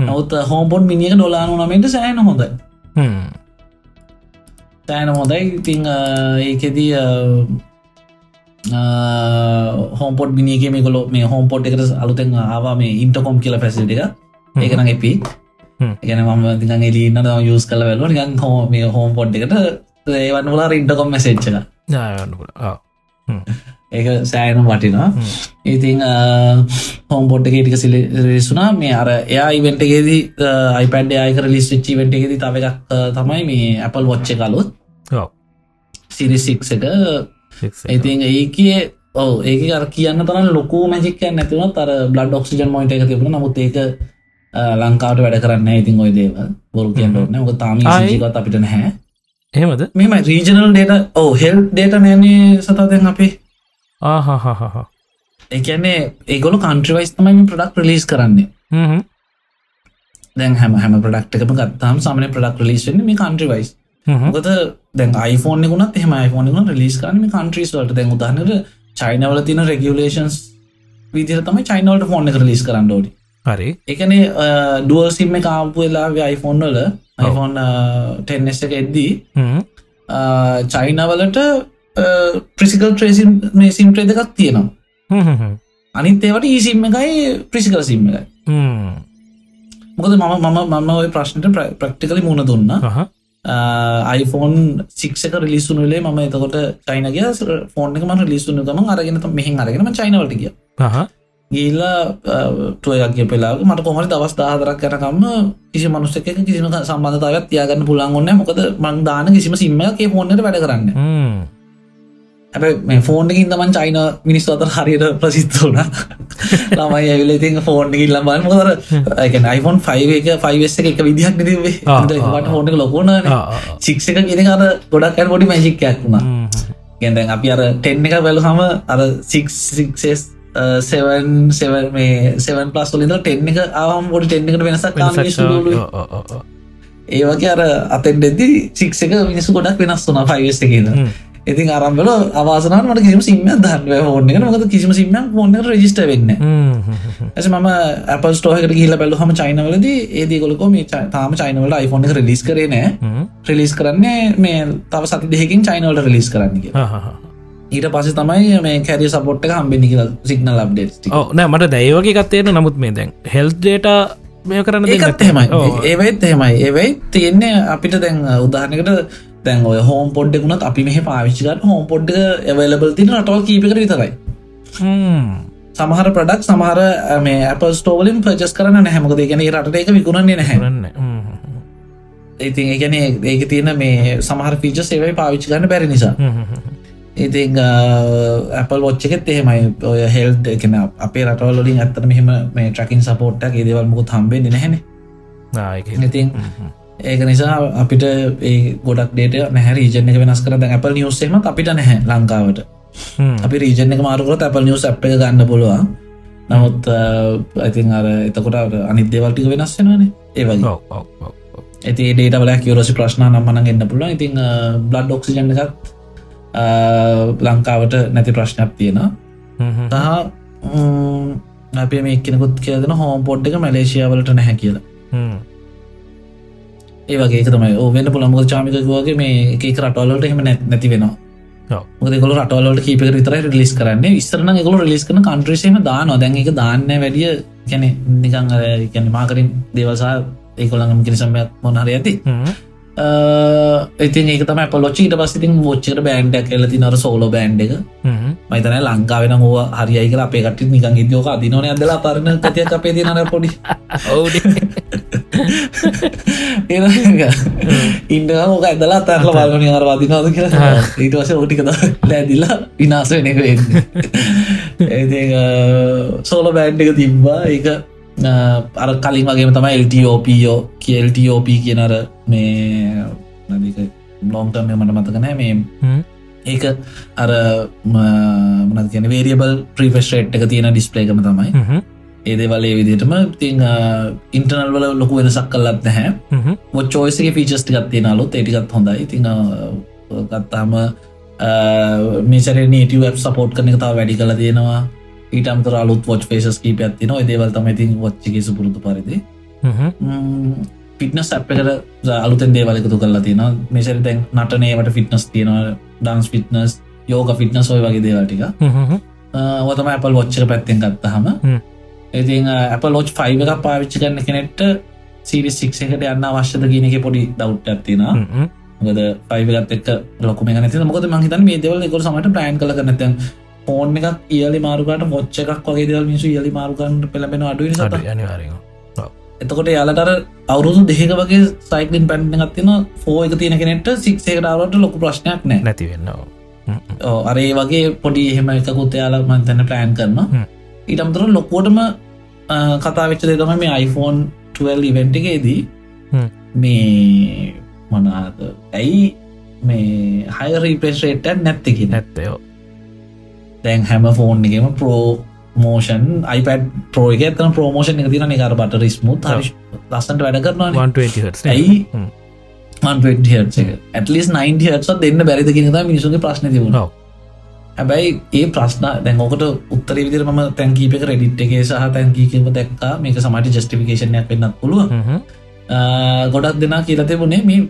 නවත් හෝම්පොන් මිනිියක ඩොලානු නමට සෑන හොඳයි. සෑන හොඳයි. ඉතිං ඒකෙදී හෝම්පොට් මිනිියගේ මේ කොලො මේ හෝම්පොට් එකට අලුතෙන් ආවා මේ ඉන්ටකොම් කියල පැසිට එක. ඒකන එපි. ගැන මම දිගන් එලින්න යස් කල වැල නිගන් හෝ මේ හෝම් පොඩ් එකට ඒවන්න ලා ඉන්ටකොම් මැසේච්චක ඒක සෑනම් වටිනා ඉතිං හෝම්පොට් එක ටික සිලිරිසුනා මේ අර එයා ඉවෙන්ටගේදී අයිපඩ අයකර ලිස් ච්චි වෙන්ටගෙද තව එකක් තමයි මේ Apple වොච්ච කලුත් සිරිසික් එක ඉතින් ඒකේ ඕ ඒක අර කියන්න තරන් ලොකු මැජික්ක නැතිවන තර බ්ලඩ් ඔක්සිජන් මොයිට එක තිබුණ. නමුත් ඒක ලංකාවට වැඩ කරන්න ඉතින් ඔය දේව බොරු කියන්න ඕන්න ක තාම ජීවත් අපිට නැහැ. එහෙමද? මෙම රීජනල් ඩේට ඕ හෙල් ඩේට නෑනේ සතාදැන් අපේ. ආහහහහ. එකන්නේ ඒගොල කන්ට්‍රවයිස් තමයි ප්‍රඩක් ලිස් කරන්නේ. දැන් හැම හැම ප්‍රඩක්ටකම ගත්තාම සමන ප්‍රඩක් ලිස්වෙන්න මේ කන්ට්‍රවයිස් මොකද දැන් iPhone ගුණත් එහම iPhone ගුණ ලිස් කරන කන්ට්‍රීස් වලට. දැන් උදාහනට චයිනවල තින රෙගලේෂන්ස් විදිර තමයි චයිනවලට ෆෝන් එක ලිස් කරන්න ෝඩි හරි. එකන ඩුවල් සිම්ම කාපු වෙලාගේ iPhone වල iPhone ටෙන්ස් එක එද්දී චයිනවලට ප්‍රසිකල් ට්‍රේසිම් මේ සිම් ට්‍රේ එකක් තියෙනවා. අනිත් ඒවට ඊසිම් එකයි ප්‍රසිකල් සිම් එකයි. මොකද මම මම මම ඔය ප්‍රශ්නට ප්‍රක්ටිකලි මුණ දුන්න iPhone සික්ක රිලිස්සුනුලේ ම එතකොට චයිනගේ ෆෝන් එක ම ලිස්සුන තම අරගෙන මෙහි අරගෙනම චයිනවට කිය ගිල්ලා ටුවයක්ගේ පෙලාගේ මට කොමට දවස් දාහදරක් කරකම්ම කිසි මනුස්සක කිසිම සම්බන්ධතාවත් තියාගන්න පුළන් ඔන්න මොකද මං දාන කිසිම සිම්මගේ ෆෝන්ට වැඩ කරන්න ඇ මේ ෆෝන්කින් තමන් චයින මිනිස් අතර හරියට ප්‍රසිද්ධ වුණ. ළමයි ඇවිල ඉතින් ෆෝන් කිල් ලබන්න මොදර එක iPhone 5 එක 5ස් එක විදිහක් නිතිවේ ට හෝනක ලොකුණ සික්ක ගෙන අර ගොඩක් ඇ පොඩි මැජික්කයක් වුණා. ගැදැන් අපි අර ටෙන්න එක බැලු හම අර සික්ස් සෙවන් සෙවන් මේ සෙවන් පලස් ලින්ද ටෙන්න එක ආවම් පොඩි ටෙන්න එකට වෙනසක් ඒ වගේ අර අතෙන් දෙදදි සික්ක මිනිසු ගොඩක් වෙනස් වුනා පයිවස් එකද ඉතින් අරම්බල අවාසනට මට කිසිම සිම්ම දන්න ෝන්න මක කිසිම සිම්ම ෝන්න රජිස්ට වෙන්න ඇස ම අප ස්ටෝහකට කියල බැලු හම චයිනවලද ඒද ගොලකො මේ තාම චයිනවල iPhone එක රිලිස් කරන රිලිස් කරන්නේ මේ තව සති දෙහකින් චයිනවලට රිලිස් කරන්න ඊට පස තමයි මේ කැරි සපොට් එක හම්බෙනි කියලා සිගනල් අප්ඩේට් නෑ මට දැයවගේ කත්තේන නමුත් මේ දැන් හෙල් ඩේට මේ කරන්න ඒකත් එහෙමයි. ඒවෙත් එහෙමයි. ඒවෙයි තියෙන්නේ අපිට දැන් උදාහනකට දැන් ඔය හෝම් පොඩ්ඩකුණත් අපි මෙහ පාවිච්චිකට හෝම් පොඩ්ඩ එවලබල් තින රටවල් කීපකට විතරයි. සමහර ප්‍රඩක් සමහර මේ අප ස්ටෝවලින් පර්ජස් කරන නැහැමකද ගැන රට එක විකුණන්නේ නැහැ. ඉතින් ඒගැන ඒක තියෙන මේ සමහර පිච සේවයි පාවිච්චි කරන්න බැරි නිසා. ඉතින් Apple ොච්චකෙත් එහෙමයි. ඔය හෙල් එකන අපේ රටවලින් ඇත්තන මෙහම මේ ට්‍රකින් සපෝට්ට ඒදවල් මුකුත් හම්බෙන් නැහැන. ඉතින් ඒක නිසා අපිට ඒ ගොඩක් ඩේට නැහ රීජන එක වෙනස් කර Apple නිියස්සේම අපිට නැහැ ලංකාවට. අපි රීජන එක මාරුකරත් Apple නිියස් අප් එක ගන්න පුළුවන්. නමුත් ඇතින් අර එතකොට අනිදේවල්ටික වෙනස් වෙනවානේ. ඒ වගේ. ඇති ඩේට වල කියවරසි ප්‍රශ්න නම්මන එන්න පුළුවන්. ඉතින් බ්ලඩ් ඔක්සිජන් එකත් ලංකාවට නැති ප්‍රශ්නයක් තියෙන තහ අපේ මේ කෙනෙකුත් කියදන හෝම් පොඩ් එක මලේසියාවලට නැහැ කියලා ඒවගේ තමයි. ඕවෙන්න පුළමුග චාමිකකවගේ මේ එක රටවලට එහෙම නැති වෙනවා. ගොල රටවලට කීප විතර ලිස් කරන්න. විස්තරන එකකල ලිස් කන කන්ට්‍රේසේම දාන දැන් එක දාන්න වැඩිය කැනෙ නිකං ගැන මාකරින් දේවසා ඒකොළඟම කිරිසම්යක් මොනහර ඇති ඉතින් ඒක තම පොලොච්චිට පස්සිතින් ෝච්චර බෑන්ඩ කෙලති නර සෝලෝ බෑන්් එක. මයිතන ලංකාවෙන හෝ හරියයික අපේ කට නිකන් ඉදියෝක අදිනෝන ඇදලා පරණ තතිය අපේ තිනර පොඩි. ඉන්න ඕක ඇදලා තරල බලගන අර වදිනාද කියලා. ඊට වස ඕටිකද ලැදිල්ලා විනාස වෙන එක වෙන්න. සෝල බෑන්් එක තිබ්බා. ඒක අර කලින් වගේම තමයි එල්ටෝපෝ කියල්ටෝප කියනර මේ ලොන්ටම මට මතකනෑ මේ ඒක අර මනත් කියන වේරියබල් ප්‍රීෆස්ටේට් එක තියෙන ඩිස්පලේකම තමයි. ඒදේ වලේ විදිටම තිං ඉන්ටනල් වල ලොකු වෙනසක් කල්ලත් නැහැ. ොච්චෝයිසගේ ෆිචස්ටි ගත්තිය නාලුත් ඒටිකත් හොඳයි. ඉතිං ගත්තාම මේසර නටව සපෝට් කන තා වැඩි කල තියෙනවා ඊටම්තර අලුත් වොච් පේසස් කීප ඇතින දේවල් තම ඉතින් වච්චගේ සුපුරුදු පරිදි. පිටනස් අප්කට අලුතෙන් දේවලකතු කරලා තියෙන මේසර තැන් නටනේවට ෆිට්නස් තියෙනවා. ඩන්ස් ෆිට්නස් යෝග ෆිට්නස් ඔය වගේ දේවල්ටික ඔතම අපල් වොච්චක පැත්තෙන් ගත්තහම ඉතින් අප ලෝච් ෆයිව එකක් පාවිච්චි කරන්න කෙනෙට සිරි සික් එකට යන්න අවශ්‍යද කියන එක පොඩි දවට් ඇත්තින ගද පයිවගත් එක් ලොකම නති. මොකද මහිතන් මේ දෙවල එක සමට ප්ලයින් කල කරනත ෆෝන් එකක් ඉයලි මාරුකට මොච්ච එකක් වගේ දල් මිසු ඉයලි මාරුකන්න පෙළබෙන අඩුව එතකොට යාලටර අවුරුදු දෙක වගේ සයිකලින් පැන්න ගත්තින ෆෝ එක තියෙන කෙනෙට සික්සේකටාවට ලොකු ප්‍රශ්නයක් නෑ. නැතිවෙන්නවා අරේ වගේ පොඩි එහෙම එකකුත් යාලා මන්තැන ප්ලෑන් කරනවා. ඊටම්තර ලොකෝටම කතා වෙච්ච දෙතම මේ iPhone 12 ඉවෙන්ට් එකේදී මේ මනාද ඇයි මේ හය රීපේස්රේට නැත්තකි නැත්තයෝ දැන් හැම ෆෝන් එකම ප්‍රෝ මෝෂන් iPad ප්‍රෝ එක තන ප්‍රෝමෝෂන් එක තින නිකර බට රිස්මුත් ලස්සට වැඩ කරනවා 120 ඇයි? ඇටලිස් 90 හස දෙන්න බැරිද කියෙන මිනිසුගේ ප්‍රශ්න තිබුණා. හැබැයි ඒ ප්‍රශ්න දැන්ෝකට උත්තර විදිර ම තැන්කීපක රෙඩිට් එකේ සහ තැන්කීකම දැක්කා. මේක සමට ජස්ටිෆිකේෂනයක් වෙන්නත් පුළුව ගොඩක් දෙනා කියලත වුණේ මේ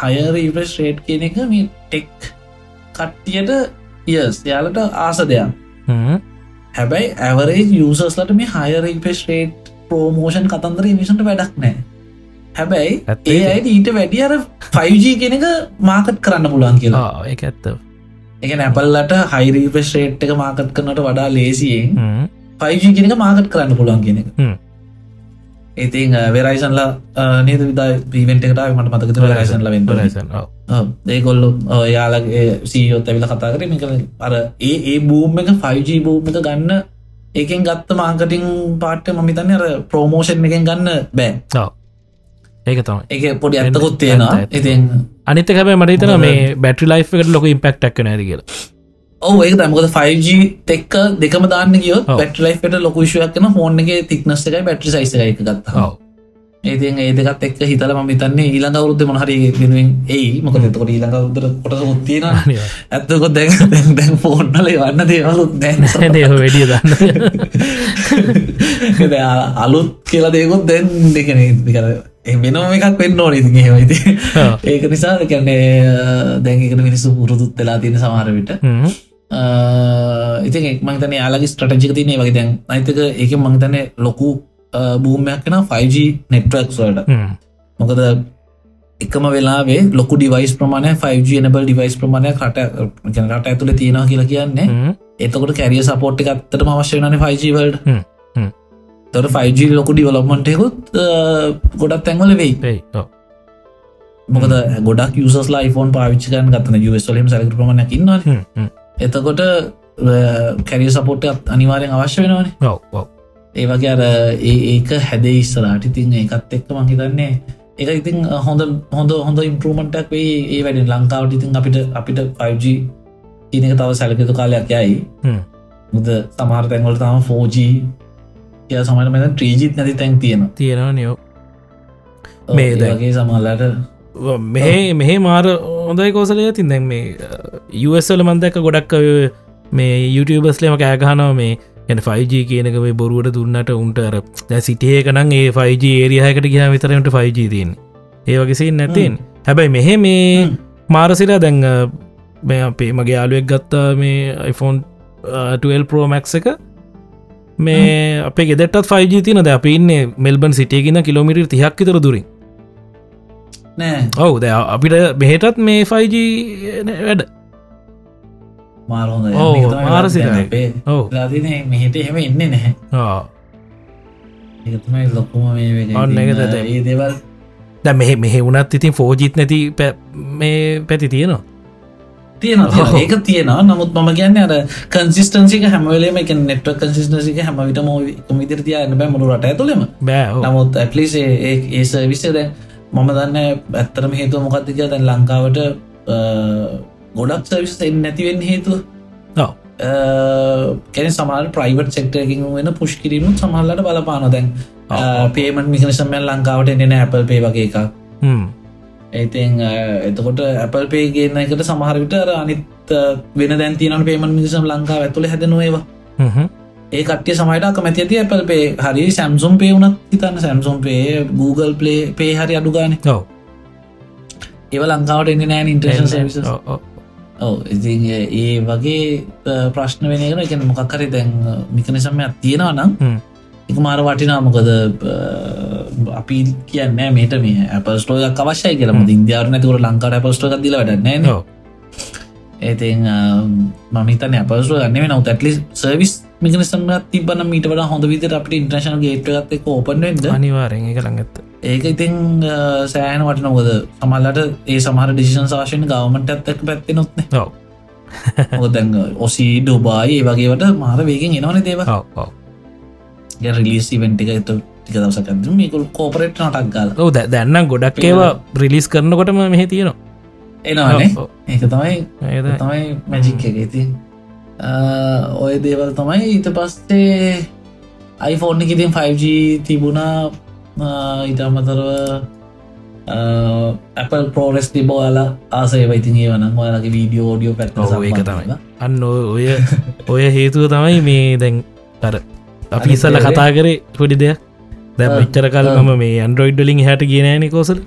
හයර ඉවස් රේට් කියන එක මේ ටෙක් කට්ටියට යස් යාලට ආස දෙයක්. හැබැයි ඇවරේ යසස්ලට මේ හයර ඉපෙස් රේට් ප්‍රෝමෝෂන් කතන්දර මිසට වැඩක් නෑ. හැබැයි ඒ අයට ඊට වැඩි අර 5G කෙනක මාකට් කරන්න පුළුවන් කියලා. ඒ ඇත්තව එක නැපල්ලට හයිරීපස් රේට් එක මාකට් කරනට වඩා ලේසියෙන් පයිජ කෙනක මාකට් කරන්න පුළුවන් කෙනෙක ඉතින් වෙරයිසන්ලා නේද? විදා පීවෙන්ට එකට මට මතක රයිසන්ල වෙන්න ඒකොල්ලු යාලගේ සීයොත් ඇවිල කතා කර. මික අර ඒ ඒ බූම් එක 5G බූම් එක ගන්න ඒකෙන් ගත්ත මාකටිං පාට්ට මමිතන්න අර ප්‍රෝමෝෂන් එකෙන් ගන්න බෑ. ඒක තම එක පොඩි ඇත්තකොත් තියෙනවා. ඉතින් අනිත හැබ මටතන මේ බැටි ලයි් එකට ලොක ඉම්පෙක්ටක් නැති කියලා. ඕ ඒක තමකද 5G තෙක්ක දෙකම දාන්න කිය පට ලයිට ලොක විශයක් කන ෆෝන් එක තික්නස් එකයි බැටි සයිස එක ගත්තා ඒතින් ඒ දෙකත් එක් හිතල ම තන්නේ ඊළඟ අවුද්ධ මොහරි වෙනුවෙන් ඒ මොක තකොට ඊළඟ උදර කොට උත්තියෙන ඇත්තකො දැන් දැන් ෆෝන්නල වන්න දේවලුත් දැන් දේ වැඩිය දන්න. අලුත් කියලා දෙකුත් දැන් දෙකන කර වෙනම එකක් වෙන්න ඕන ඉති හෙමයිති ඒක නිසා කැන්නේ දැන්කට මිනිස්සු පුරුදුත් වෙලා තියෙන සමහරවිට ඉතින් එක් මංතන යාලගේ ස්ට්‍රටජික තියනේ වගේ. දැන් අයිතක ඒක මංතන ලොකු බූමයක් කෙන 5G නෙට්වක් වලට. මොකද එකම වෙලාවේ ලොකු ඩිවයිස් ප්‍රමාණය 5G නබල් ඩිවයිස් ප්‍රමාණය කට රට ඇතුළ තියෙනවා කියලා කියන්නේ. එතකොට කැරිය සපෝට් එකත්තට අවශ්‍ය වන 5G වල්ඩ තොර 5G ලොකු ඩිවලොප්මන්ටයකුත් ගොඩක් තැන්වල වෙයි. මොකද ගොඩක් යුසස්ලා iPhone පාවිච්චකන් ගත්තන. යුස්ලම් සැලක ප්‍රමණයක් ඉන්නවා එතකොට කැරිය සපෝට්ට අනිවාරයෙන් අවශ්‍ය වෙනවානේ ඒවගේ අර ඒක හැදේ ඉස්සලාට ඉතින් ඒකත් එක්ක මහිතන්නේ එක ඉතින් හොඳ හොඳ හොඳ ඉම්පරමටක් වේ ඒ වැඩ. ලංකාවට ඉතින් අපිට අපිට 5G තියනක තව සැලකතු කාලයක් යයි. මුද සමහර තැන්වල තම 4G කිය සමට මෙ ත්‍රීජීත් නැති තැන් තියෙන තියෙනවා නියෝ මේ දගේ සමල්ලට මෙහ මෙහෙ මාර හොඳයි කෝසලය තින් දැන් මේ යුවස්සල මන්දැක ගොඩක් මේ YouTubeස්ලම කෑගහනව මේ එන 5G කියනක මේ බොරුවට දුන්නට උන්ට අර සිටියකනන් ඒ 5G ඒරියහකට ගිය විතරට 5G තින් ඒ වගේසේ නැතින් හැබැයි මෙහෙ මේ මාරසිලා දැන් මේ අපේ මගේ යාලුවෙක් ගත්තා මේ iPhone 12 Pro Max එක මේ අපේ ගෙදටත් 5G තින ද අප ඉන්නේ මෙල්බන් සිටියගෙන කිලෝමිට තිහක් තර දුරින්. ඔවු ද අපිට මෙහෙටත් මේ 5G වැඩ මාරහොඳ ඔව්, මාර සිරයි. අපේ ඔව් ලාදින මෙහෙට එහෙම එන්න නැහැ ආ. ඒතුමයි ලොකුම මේ ඔන්න තමයි. ඒ දේවල් දැ මෙහෙ මෙහෙ වුණත් ඉතින් ෆෝජිත් නැති මේ පැති තියෙනවා තියෙන. ඒක තියෙනවා නමුත් මම කියන්න අර කන්සිස්ටන්සික හැමවලේම එක නෙට්ව කන්සිස්ටන්සික හැම විට ම විතර තියන්න බෑ මුළු රට ඇතුළෙම බෑ. නමුත් ඇපලිස් ඒ සවිස්සේ දැන් මම දන්න ඇත්තරම හේතුව මොකක්ද කිය දැන් ලංකාවට ගොඩක් සවිස් එන්න නැතිවෙන්න හේතුව. කැන සමාල් ප්‍රයිවට් සෙක්ටරකින් වෙන පුෂ් කිරීම සමහල්ලට බලපාන දැන් ඔව්. පේමට මිකනසමල් ලංකාවට එන්න ඇපල් පේ වගේ එකක්. ඒතින් එතකොට ඇපල් පේ ගේන එකට සමහරවිට අනිත් වෙන දැන්තින පේමට මිසම් ලංකාව ඇතුළ හැදනොේවා. ඒ කට්ටිය සමයිට කමැති ඇති ඇපල් පේ හරි සැම්සුම් පේ වුනත් හිතන්න සැම්සුම් පේ Google පලේ පේ හරි අඩුගාන. ඒව ලංකාවට එන්න නෑන ඉන්ට්‍රේෂන් සවිස ඔව්, ඉතින් ඒ වගේ ප්‍රශ්න වෙනගෙන එක මොකක්කරි දැන් මිකනිසම්මයක් තියෙනවා නම්. එක මාර වටිනා මොකද අපි කියන්න මේට මේ අපස්ටෝයක් අවශ්‍යය කියලම ඉන්දියාර නැතුර ලංකාට අපස්ටෝ දිල වැඩන්න. ඒතින් මමිතන අපස්ටෝ ගන්න නව ඇටලි සර්විස් මිකනිසම තිබන මීට වඩ හොඳ විදිර අපට ඉන්ට්‍රශන ගේට්ගත් එක ඕපන්වෙන්ද අනිවාරෙන් එක ළඟත්ත ඒක ඉතින් අ, සෑහන වටනොකද සමල්ලට ඒ සමහර ඩිසිෂන් සාශයෙන් ගවමට ඇත්තක් පැත්ති නොත්න. හොදැන් ඔසී ඩුබායි ඒ වගේවට මාර වේගෙන් එනවන දේව. රිලිස් ඉවෙන්ටි එක තු ටික දවසක මේකුල් කෝපරේට් නටක් ගල. දැ- දැන්නම් ගොඩක් ඒවා රිලිස් කරනකොටම මෙහෙ තියෙනවා. එනවානේ. ඒක තමයි තමයි මැජික් එක. ඉති ඔය දේවල් තමයි ඊට පස්සේ iPhoneෆෝන් එක ඉතින් 5G තිබුණා ඉට අමතරව Apple පෝරෙස් තිබෝල ආසේ වයිතින් ඒ වන ඔයාලගේ වීඩියෝ ෝඩියෝ පැත් ඒක තමයි. අන්න ඔය ඔය හේතුව තමයි මේ දැන් අර අපි දේ- කතා කරේ පොඩි දෙයක් දැ ආ, මෙච්චර කල් ආ. මම මේ අන්ඩරෝයිඩ්ඩලින් හැට කියනෑන කොසල්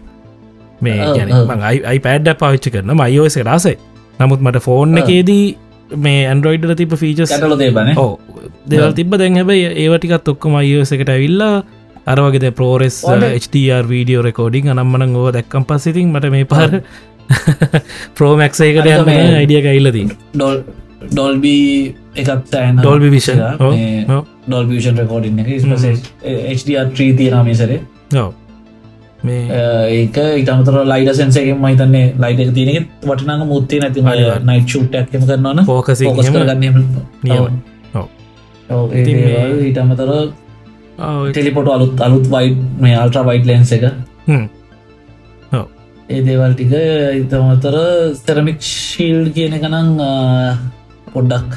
මේ ආ, ගැන ආ. අයි පැඩ්ඩ පාවිච්චි කරන මයෝස රාසයි නමුත් මට ෆෝන්. එකේදී මේ ඇන්ඩරෝයිඩ්ල තිබ ෆීචස් කැටල දේබන ඕ දෙවල් තිබ දැන් හැබයි ඒවටිකත් ඔක්කොම අයෝස එකට ඇවිල්ලා අරවගෙද පෝරෙස්. HDR වීඩියෝ රෙකෝඩිං අනම්මන ඕ දැක්කම් පස්සිතින් මට මේ පාර ප්‍රෝමැක්සේකට යන්න මේ- අයිඩිය ඇල්ලදී ඩොල් ඩොල්බී එකත් Dolby vision dol vision recording එක ත්‍රී තියනමේසරේ ඒක ඉතමතර ලයිඩ සන්සේගේ මහිතන්නේ ලයිට එක තියනෙ වටනක මුත්තේ නැති. නයිට් ෂුට්ටක්ම කරන්නන පෝකසි මේ- ඊටමතර ටෙලිපොට අලුත් අලුත් වයිඩ් මේ අල්ට්‍ර වයිඩ් ලෙන්ස එක. ඒ දේවල් ටික ඉතමතර ස්තරමික් ශීල්් කියන එකනං පොඩ්ඩක්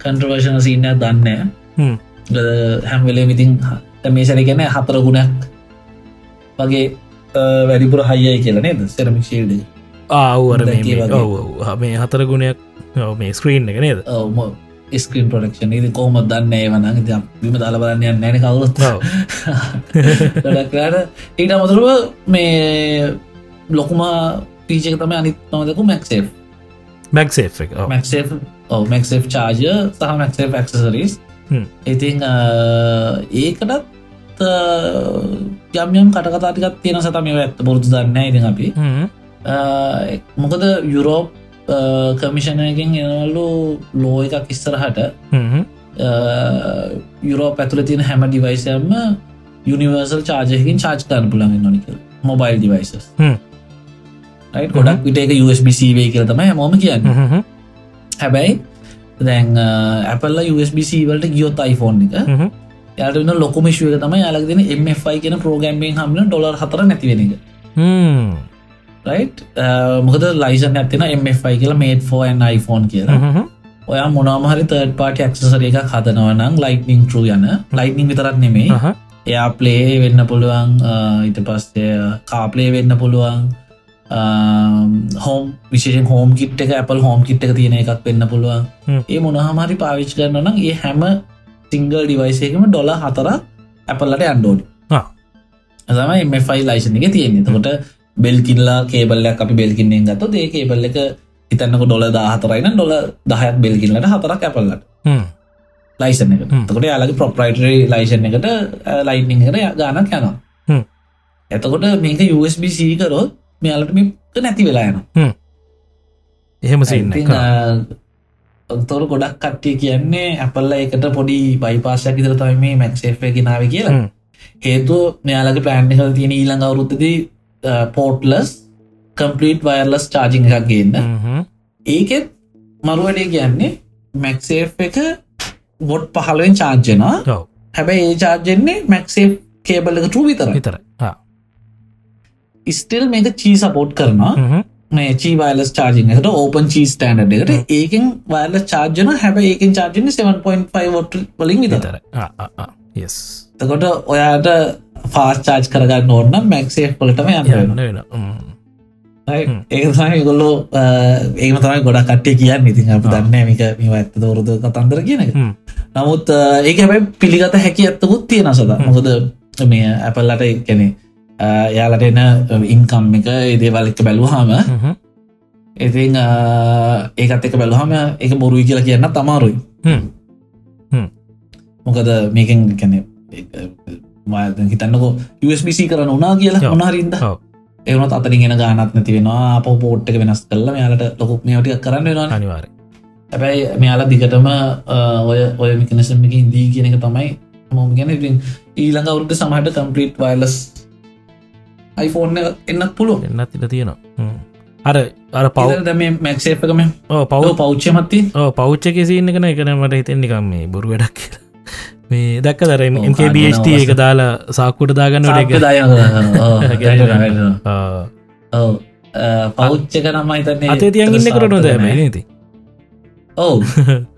කන්ට්‍රවර්ෂණ සිීනයක් දන්න හැම්වෙලේ මිතින් මේ සැරි ගැන හතර ගුණයක් වගේ වැඩිපුර හයියි කියල නේද? සෙරමික් ශීල්ඩ ආවර. මේ හතර ගුණයක් මේ ස්ක්‍රීන් එක නේද? ස්ක්‍රීන් ප්‍රඩක්ෂන් ඉදි කෝම දන්න ඒවන විම දාල බලන්න නැන කවුලොත් ඔව්. ට ඊට අමතුරුව මේ ලොකුම පීචක තම අනිත් නොදකු මැක්සේ මැක්සේ. මැක්සේ මැක්සේ චාජ සහ මැක්සේ ක්සසරීස් හ්ම්. ඉතිං ඒකටත් යම්යම් කටකතාටිකත් තියෙන සතම ඇත්ත පුරුදු දන්න ඉති අපි. මොකද යුරෝප් කමිෂණයකින් එනවල්ලු ලෝ එකක් ඉස්සරහට යුරෝප ඇතුළ තියෙන හැම ඩිවයිසයම යුනිවර්සල් චාජයකින් චාච් කරන පුළන් නොනික මොබයිල් ඩිවයිසස් ගොඩක් විට එක USBCවේ කියල තමයි හැමෝම කියන්න. හැබැයි දැන් ඇපල්ල USBC වලට ගියොත් iPhone එක යට ලොකමිශුව තම යාලක්දන MFI කියන ප්‍රෝගම්මෙන් හමන ඩොලර් හතර නැතිවෙන එක. මොකද ලයිසන් ඇතින MFI කියලා මේට ෆෝන් iPhone කියලා. ඔයා මොනමහරි තර්ඩ පාටි ඇක්සසර එක හදනවනම් ලයිටනිං ටරු යන. ලයිටනිං විතරත් නෙමේ එයා ප්ලේ වෙන්න පුළුවන් ඊට පස්සේ කාපලේ වෙන්න පුළුවන්. හෝම් විශේෂෙන් හෝම් කිට් එක Apple හෝම් කිට් එක තියෙන එකක් වෙන්න පුළුවන්. ඒ මොනහමරි පාවිච් කරන නම් ඒ හැම සිංගල් ඩිවයිසයකම ඩොල හතර ඇපල්ලට අන්ඩෝඩි තමයි මෙෆයි ලයිසන එක තියෙන්නේ. තකොට බෙල්කිල්ලා කේබල්ලයක් අපි බෙල්කින්නෙන් ගත්ත ඒ කේබල්ල එක හිතන්නක ඩොල දාහතරයින ඩොල දහයක් බෙල්කිල්ලට හතරක් ඇපල්ලට ලයිසන එක තකොට යාලගේ ප්‍රොප්‍රයිටරි ලයිසන් එකට ලයිටනිං එකට ගානක් යනවා. එතකොට මේක USB සීකරොත් මෙයාලට මේක නැති වෙලා යන එහෙම සින්න තොර ගොඩක් කට්ටිය කියන්නේ ඇපල්ල එකට පොඩි බයිපාසයක් ඉදර තම මේ මැක්සේෆය ගෙනාව කියලා. හේතුව මෙයාලගේ ප්ලෑන්් කල තියෙන ඊළඟ අවුරුත්තදී පෝට්ලස් කම්පලීට් වයර්ලස් චාජිං එකක් ගන්න. ඒකෙත් මරුවඩේ කියන්නේ මැක්සේ් එක ගොඩ් පහළුවෙන් චාර්ජනවා හැබැයි ඒ චාර්ජෙන්නේ මැක්සේ කේබල් එක ටූ විතර විතර ස්ටිල් මේක චී සපෝට් කරනවා මේ චී වයිලස් චාර්ජිං එකට ඕපන් චී ස්ටන්ඩ් එකට ඒකෙන් වයිල චාර්ජන හැබ ඒකෙන් චාර්ජන 7.5 ොට වලින් විතර තකොට ඔයාට ෆාස් චාර්ජ් කරගන්න ඕන්න මැක්සේ පොලටම යන්න ඒ ගොල්ලෝ ඒම තමයි ගොඩ කට්ටේ කියන්න. ඉතින් අප දන්න මික මේ ඇත්ත දවරුද කතන්දර කියන එක. නමුත් ඒක හැබැයි පිළිගත හැකි ඇත්තකුත් තියෙන සද. මොකද මේ ඇපල්ලට කැනෙ යාලට එන ඉන්කම් එක ඒදේවල් එක බැලුහාම ඉතින් ඒකත් එක බැලුහම එක බොරුයි කියලා කියන්න තමාරුයි මොකද මේකෙන් කැනෙ හිතන්නකෝ USBC කරන උනා කියලා උනාරින්ද ඒවනත් අතරින් ගෙන ගානත් නැති වෙනවා අප පෝට්ක වෙනස් කරල යාලට ලොකුක් මේටික් කරන්න වෙනවා අනිවාර හැබැයි මෙයාලා දිගටම ඔය ඔය මිකනසමකින් දී කියන එක තමයි මොම ගැන ඊළඟ අවුරුද්ධ සමහට කම්පලිට් වයිලස් iPhoneෆෝන් එන්නත් පුළුව එන්නත් ඉට තියෙනවා. අර අර පව දැම මැක්සේපකම පව පෞච්චමත්ති පෞච්චක සින්න කන එකන මට හිතෙන්නිකම් මේ බොරු වැඩක් කියලා. මේ දැක්ක දර MKBHT එක දාලා සාක්කුට දාගන්න පෞච්චක නම හිතන්නේ අතේ තියන් ඉන්න කර නොද නති ඔව.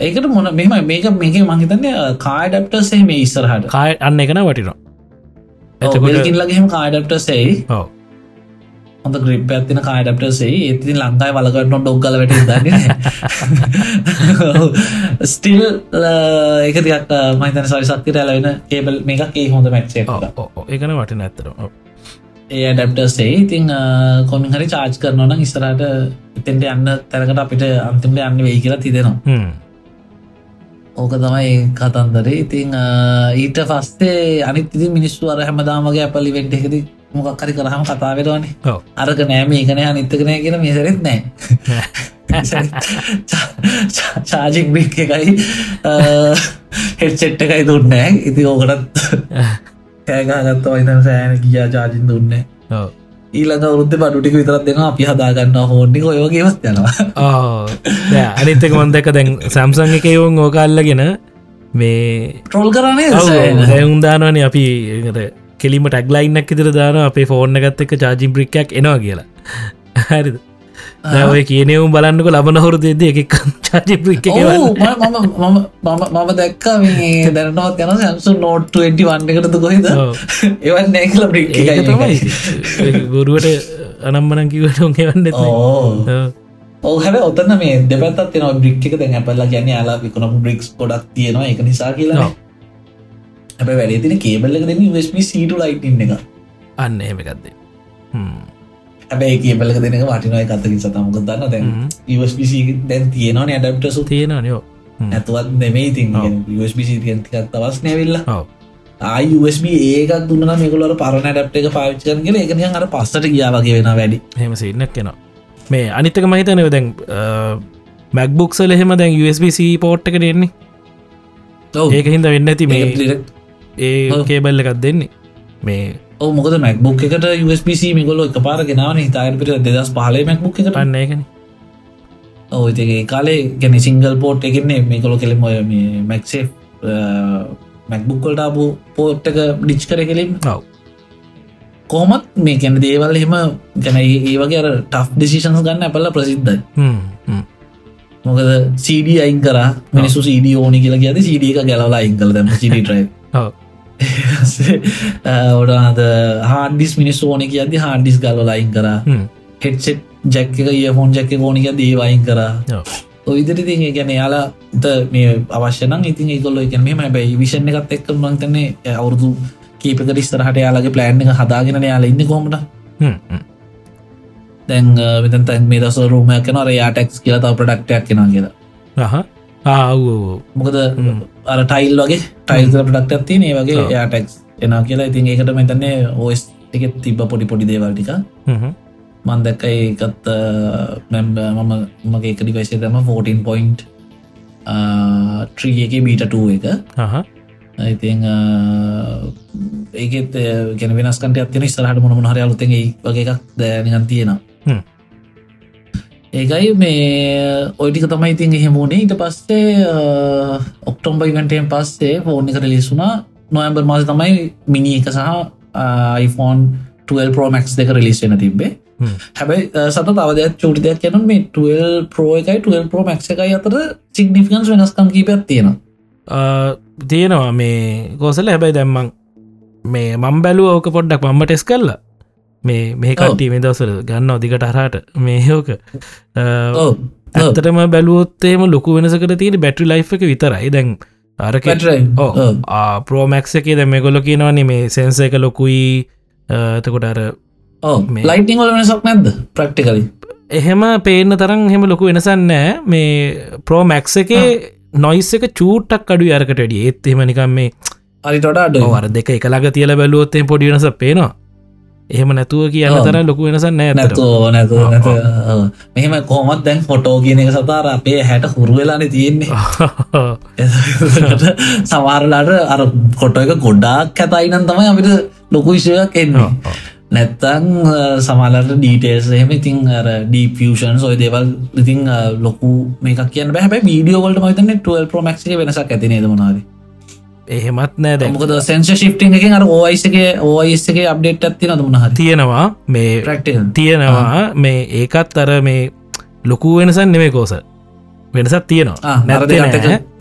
ඒකට මොන මෙම මේක මේක මහිතන්නේ කාඩප්ටසේ මේ ඉස්සරහට. කාය අන්න එකන වටිනවා එතකොටකින්ලගේම කාඩප්ට සෙයි හොඳ ග්‍රිප් ඇතින කාඩප්ට සෙයි ඒතින් ලංකායි වලකට ඩොක්ගල වැට දන්න ස්ටිල් එක තියක් මහිතන සරි සක්ති රැලවෙන කේබල් මේකක් ඒ හොඳ මැක්සේ ඒකන වටින ඇත්තර ඒ ඩැප්ටසේ ඉතිං කොමින් හරි චාර්ජ් කරනවන ඉස්තරට එතෙන්ට යන්න තැනකට අපිට අන්තිමට යන්න වෙයි කියලා තිදෙනවා ඕක තමයි කතන්දරේ. ඉතිං ඊට පස්සේ අනිත් ඉති මිනිස්සු අර හැමදාමගේ අපලි වෙන්ට එකති මොකක්කරි කරහම කතාවෙරවානේ අරක නෑම ඒකනය අනිත්තකනය කියෙන මේසරෙත් නෑ. චාජික් බික් එකයි හෙට්චෙට්ට එකයි දුන්නෑ. ඉති ඕකටත් කෑගාගත්ත ඔයිතන සෑන කියා චාජින් දුන්නේ ඊළඟ වරුද්ධ පඩුටික විතරත් දෙෙන අපි හදාගන්න හෝඩි ඔයෝගේවත් යනවා. අනිත්තක මන්දක දැන් සැම්සං එක යවුන් ඕකල්ලගෙන මේ ට්‍රෝල් කරනේ දැවුන්දානවන අපි කෙලිම ටක්ලයින්නක් ඉදිර දාන අපේ ෆෝර්න ගත්ත එක චාජිම් බ්‍රික්කක් එනවා කියලා. හරිද ඔය කියනවම් බලන්නක ලබන හොරු දෙද එකක් චාජිප්‍රික් මම දැක්ක මේ දැනනවත් යන සැම්සු නෝට් 21 එකටද කොහෙද? එවන් නෑකල බ්‍රික් ගුරුවට අනම්මනන් කිවට ඔන්ගවන්න ඕ හැ ඔතන මේ දෙපැත් න බ්‍රික් එක. දැන් ඇපල්ලා ගැන යාලා විකුණ බ්‍රික්ස් පොඩක් තියෙනවා. එක නිසා කියලා හැබ වැඩේ තින කේබල්ල දෙන ස්ම සීටු ලයිට් එක අන්න එමකක්දේ හැබැයි කියබලක දෙනක වටිනොය කතකින් සතමක දන්න දැන් USBC දැන් තියෙනවා ඇඩප්ටසු තියෙනනයෝ ඇතුවත් නෙමේ ඉතින්. USBC තියන්තිකක් තවස් නැවිල්ල ආයිUSB ඒකක් දුන්න මේකලට පරණ ඩප් එක පාවිච්චකන් කියල එකනිය අර පස්සට කියාවගේ වෙන වැඩි. හෙම සින්නක් කෙනවා මේ අනිතක මහිතනව දැන් මැක්බුක්සල එහෙම දැන් USBC පෝට් එක දෙන්නේ ඒක හින්ද වෙන්න ඇති මේ ඒ කේබල්ල එකක් දෙන්නේ. මේ ඔ මොකද මැක්බුක් එකට USBC මිගොල එක පාර ගෙනාවන. හිතායට පිට දෙදස් පාලේ මැක්බුක් එකට. පන්න එකන. ඔයගේ කාලේ ගැන සිංගල් පෝට් එකන්නේ මේකොලො කෙළෙම ඔය මේ මැක්සේ මැක්බුක්කොල්ට බූ පෝට් එක ඩිච් කර කෙලින් ඔව. කොහොමත් මේ කැන දේවල් එහෙම ගැන ඒ වගේ අර ටෆ් ඩිසිෂන්ස් ගන්න අපල්ල ප්‍රසිද්ධයි. මොකද සඩ අයින් කර මිනිසු සඩ ඕනි කියලා කියද සඩ එක ගැලවලා අයින් කල දම සිටයි ඔඩාද හාඩිස් මිනිස් ඕන කියද හාඩිස් ගල්ල අයින් කර. හෙට්සෙට් ජැක් එක ඒෆෝන් ජැක්ක ඕනික දේවයින් කර. ඉතින් ගැන යාලා මේ අවශ්‍යන ඉතින් කොල්ල එක මෙම බැයි විෂණ එකත් එක්ක මංතන්නේ අවුරුදු කීපකට ඉස්තරහට යාලගේ ප්ලෑන් එක හදාගෙන යාලා ඉන්න කොමට දැන් මෙතන් තැන් මේ දස රූමයක් කන යාටෙක්ස් කියලා තව ප්‍රඩක්ටයක් කෙන කියලා මොකද අර ටයිල් වගේ ටයිල් ප්‍රඩක්ට ඇත්ති ඒ වගේ යාටෙක්ස් එනා කියලා. ඉතින් ඒකට මෙතන්නේ ඕස් එකෙත් තිබ පොඩි පොඩි දේවල්ටික මන්දැක්කයි එකත් මැම්බ මම මගේ එකඩි වයිසේ තම 14 පොයින්් ත්‍රිය එක බීටටුව එක. ඉතින් ඒකෙත් ගැන වෙනස්කට අත්තින ස්රහට මොනම හරි අලුතෙ වගේ එකක් දැනගන් තියෙනවා ඒකයි මේ ඔයිටික තමයි ඉතින් එහෙමුණේ ඊට පස්සේ ඔක්ටොම්බයිවන්ටයෙන් පස්සේ ෆෝන් එක රිලිස්සුනා නොයම්බර් මාස තමයි මිනි එක සහ iPhone 12 ප්‍රෝමක්ස් දෙක රිලිස් වෙන තිබේ හැබැයි සත තවදයක් චෝටි දෙයක් යන මේ 12 ප්‍රෝ එකයි 12 ප්‍රෝ මක්ස එකයි අතර සිගනිිකන්ස් වෙනස්කම් කීපයක් තියෙනවා. තියෙනවා මේ කෝසල හැබැයි දැම්මන් මේ මම් බැලුව ඕක පොඩ්ඩක් මම්ම ටෙස් කල්ලා මේ මේ කට්ටි මේ දවසර ගන්න ඔදිකට අරහට මේ හෝක ඇත්තටම බැලුවොත්තේම ලොකු වෙනසකට තියෙන බැටරි ලයි් එක විතරයි. දැන් අරක ප්‍රෝමක්ස එකේ දැ මේ ගොල කියනවන්නේ මේ සෙන්ස එක ලොකුයි. තකොට අර ලයිටිං වල වෙනසක් නැද්ද? ප්‍රක්ටිකලි එහෙම පේන තරම් හෙම ලොකු වෙනසන්නෑ මේ ප්‍රෝමැක්ස එකේ නොයිස් එක චූට්ටක් අඩු අරකට වැඩිය. ඒත් එම නිකම් මේ අරිටොට අඩ වර දෙක එකලාග තියල බැලුවොත්තේ පොඩි වෙනස පේනවා එහෙම නැතුව කියන්න තර ලොකු වෙනස නෑ නැතුව නැතු නැත මෙහෙම කොමත් දැන් ෆොටෝ කියන එක සතාර අපේ හැට හුරු වෙලාන තියෙන්නේ. සවාරලාට අර කොටෝ එක ගොඩාක් ඇතයිනන් තමයි අපිට ලොකු විෂයක් එන්නවා නැත්තං සමාලට ඩීටේස් එහෙම ඉතින් ඩීපෂන් සොය දේවල් ඉතින් ලොකු මේක කියන බැහැ වීඩියෝවලට මතන 12 ප්‍රමක්ෂ වෙනසක් ඇති නේද මොනාද එහෙමත් නෑ දැමකද සෙන්ස ශිප්ටිං එක අර ඕයිසගේ ඕයිස්සගේ අප්ඩේට් ඇති නතුමන තියෙනවා. මේ තියෙනවා. මේ ඒකත් අර මේ ලොකු වෙනසන් නෙමේ කෝස. වෙනසත් තියෙනවා.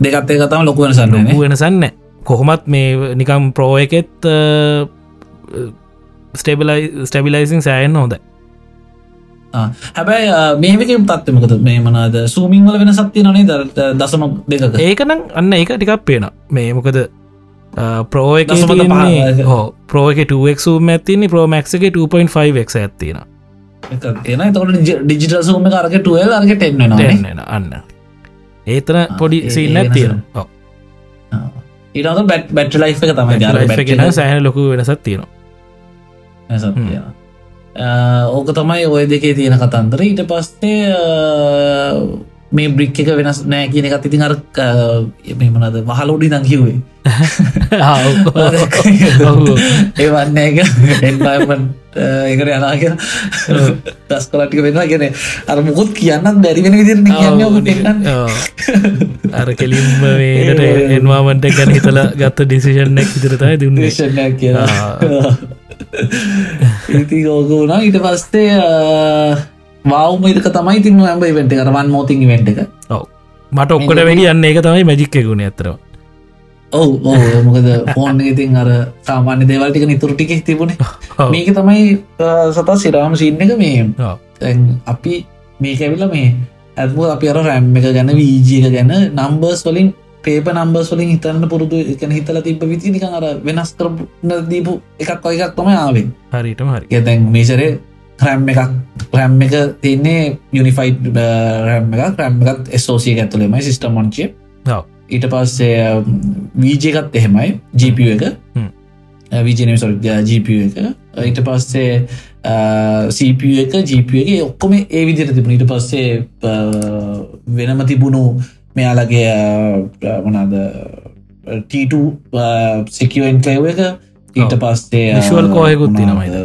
දෙකත් එක තම ලොකු වෙනසන්න ලොකු වෙනසන්න කොහොමත් මේ නිකම් ප්‍රෝ එකෙත් ස්ටේබලයි ස්ටබිලයිසින් සෑයන්න හොඳ හැබැයි මේක තත්වමකද මේ මනාද සූමිංවල වෙන සත්තිය නේ ද දසම දෙක ඒකනම් අන්න ඒක ටිකක් පේන මේ මොකද ප්‍රෝ එක හෝ ප්‍රෝ එක 2ක්ම් ඇතින්නේ ප්‍රෝමක්ක 2.5ක් ඇත්තින එන තොට ඩිජිටල් සූම කරක ටුවල් අරක ටෙන්න්න අන්න. ඒතන පොඩි සින්න ඇතියෙන ඊට බැට් බැට් ලයි් එක තමයි සෑහන ලොකු වෙනසත් තියෙනවා ඕක තමයි ඔය දෙකේ තියෙන කතන්දර. ඊට පස්සේ මේ බ්‍රික් එක වෙනස් නෑ කියන එකත් ඉතින් අර මෙමනද වහලෝඩි දං කිවේ ඒවන්න එක එන්පමන් එකට යනාක දස් කලටික වෙන ගෙන අර මුකුත් කියන්නත් බැරි වෙන විදිරන කියන්න අර කෙලින්ම වේට එන්වාමට ගැන හිතල ගත්ත ඩිසිෂන්ක් විතරතයි දුන්න. කියලා ඉති ඕක වුණා. ඊට පස්සේ වවමක තමයි තින් ඇඹ ඉවෙන්ට කරවන් මෝතින් වෙන්ට එක. ඔව. මට ඔක්කොට වැඩි යන්න එක තමයි මැජික්කගුණ ඇතර ඔව මොකද ෆෝන් ඉතින් අර සාමාන්‍ය දේවල්ටික නිතුරටික තිබුණේ. මේක තමයි සතා සිරාම සින්න එක මේ. අපි මේක ඇවිල මේ ඇත්ම අපි අර රැම් එක ගැන වීජක ගැන නම්බර්ස් වලින් පේප නම්බර්ස් වලින් හිතන්න පුරුදු එක හිතල තිබ විති නික අර වෙනස් කරන දීපු එකක් ඔය එකක් තම ආවෙන් හරිටම හරි. දැන් මේසරේ රැම් එකක් රැම් එක තින්නේ යුනිෆයිඩ් රැම් එක රැම් එකත් ස්ෝසිය ඇතුළෙමයි සිිස්ටම් මංචිය ඊට පස්සේ වීජකත් එහෙමයි ජීප එක. විජනම සො ජීප එක. ඊට පස්සේ සප එක ජීප එක ඔක්කොම ඒ විදිර තිබුණ. ඊට පස්සේ අ, වෙනම තිබුණු මෙයාලගේ මනාද ට සිකවෙන් කලව එක. ඊට පස්සේ core එකකුත් තියෙනවයිද?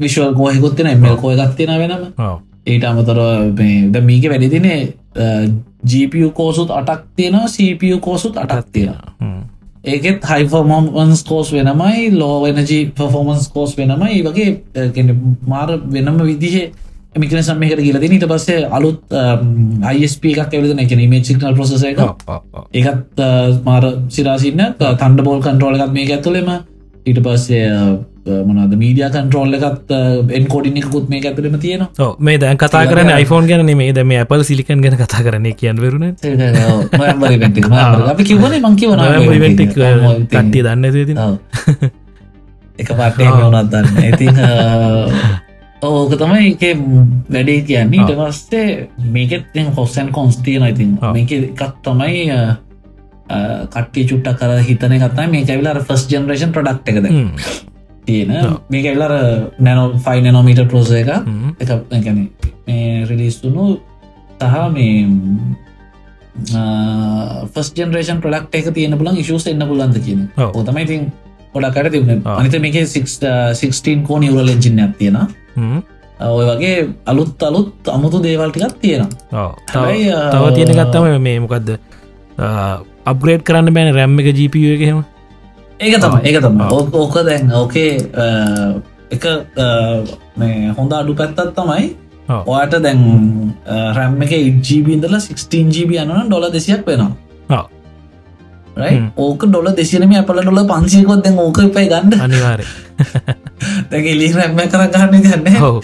විශවල් කෝහෙකුත්තින එමල් කෝය ගත්තින වෙනම. ඊට අමතර ද මීක වැඩිදිනේ ජීපිය කෝසුත් අටක් තියෙනවා සපිය කෝසුත් අටක් තියෙන හ්ම්. ඒකෙත් හයිෆෝමන්ස් කෝස් වෙනමයි ලෝ වෙනජී පෆෝමන්ස් කෝස් වෙනමයි. වගේ මාර වෙනම විදිහ මිකන සමහකට කියලද ඊට පස්සේ අලුත් අයිස්ප එකක් එවලද නැකන මේ සික්නල් ප්‍රසස එක අ, මාර සිරාසින්න තන්ඩ බෝල් කන්ට්‍රෝල එකත් මේක ඇතුළෙම ඊට පස්සේ මනද මීඩිය කන්ට්‍රෝල් එකත් එන්කෝඩින් එකකුත් මේ ඇතුළෙම තියෙනවා. ඔව්, මේ දැන් කතා කරන iPhone ගැන මේ දැම Apple සිලිකන් ගැන කතා කරන්නේ කියන්න වරුණ අපි කිවන මං කිවන ඉවෙන්ටික් කට්ටිය දන්න ඇති එක පට්ටය වුණත් දන්න. ඉතින් ඕක තමයි එක වැඩේ කියන්නේ. ඊට පස්සේ මේකෙත් හොස්සන් කොන්ස්තියන ඉතින්. මේක එකක් තමයි කට්ටිය චුට්ටක් කර හිතන කතා මේ ඇවිලා ෆස් ජනරේෂන් ප්‍රඩක්් එකද තියෙන. මේක ඇවිලර නැනෝ ෆයි නෝමීට ප්‍රෝස එක එක ගැන මේ රිලිස්තුුණු සහ මේ ෆස් ජනරේෂන් ප්‍රඩක්් එක තියෙන පුලන් ඉශස් එන්න පුලන්ද කියන ඔව්. ගොඩක්කට තිබුණ. අනිත මේක 16 කෝ නිවරල එජින ඇත්තියෙන ඔය වගේ අලුත් අලුත් අමුතු දේවල්ටිකක් තියෙනවා. තව තියෙන ගත්තම මේ මොකක්ද අප්‍රේට් කරන්න බෑන රැම්ම එක ජීප එකහෙම ඒක තම ඒක තම. ඕක- දැන් ඕකේ එක හොඳ අඩු පැත්තත් තමයි. ඔයාට දැන් රැම් එක ඉජීබීන්දල 16ජීබ යනන ඩොල දෙසියක් වෙනවා. ඕක ඩොල දෙසිනම අපල ඩොල පන්සියකොත් දැන් ඕක පයි ගන්න. අනිවාරය දැක එලි රැම්ම කර ගන්න ගන්න හෝ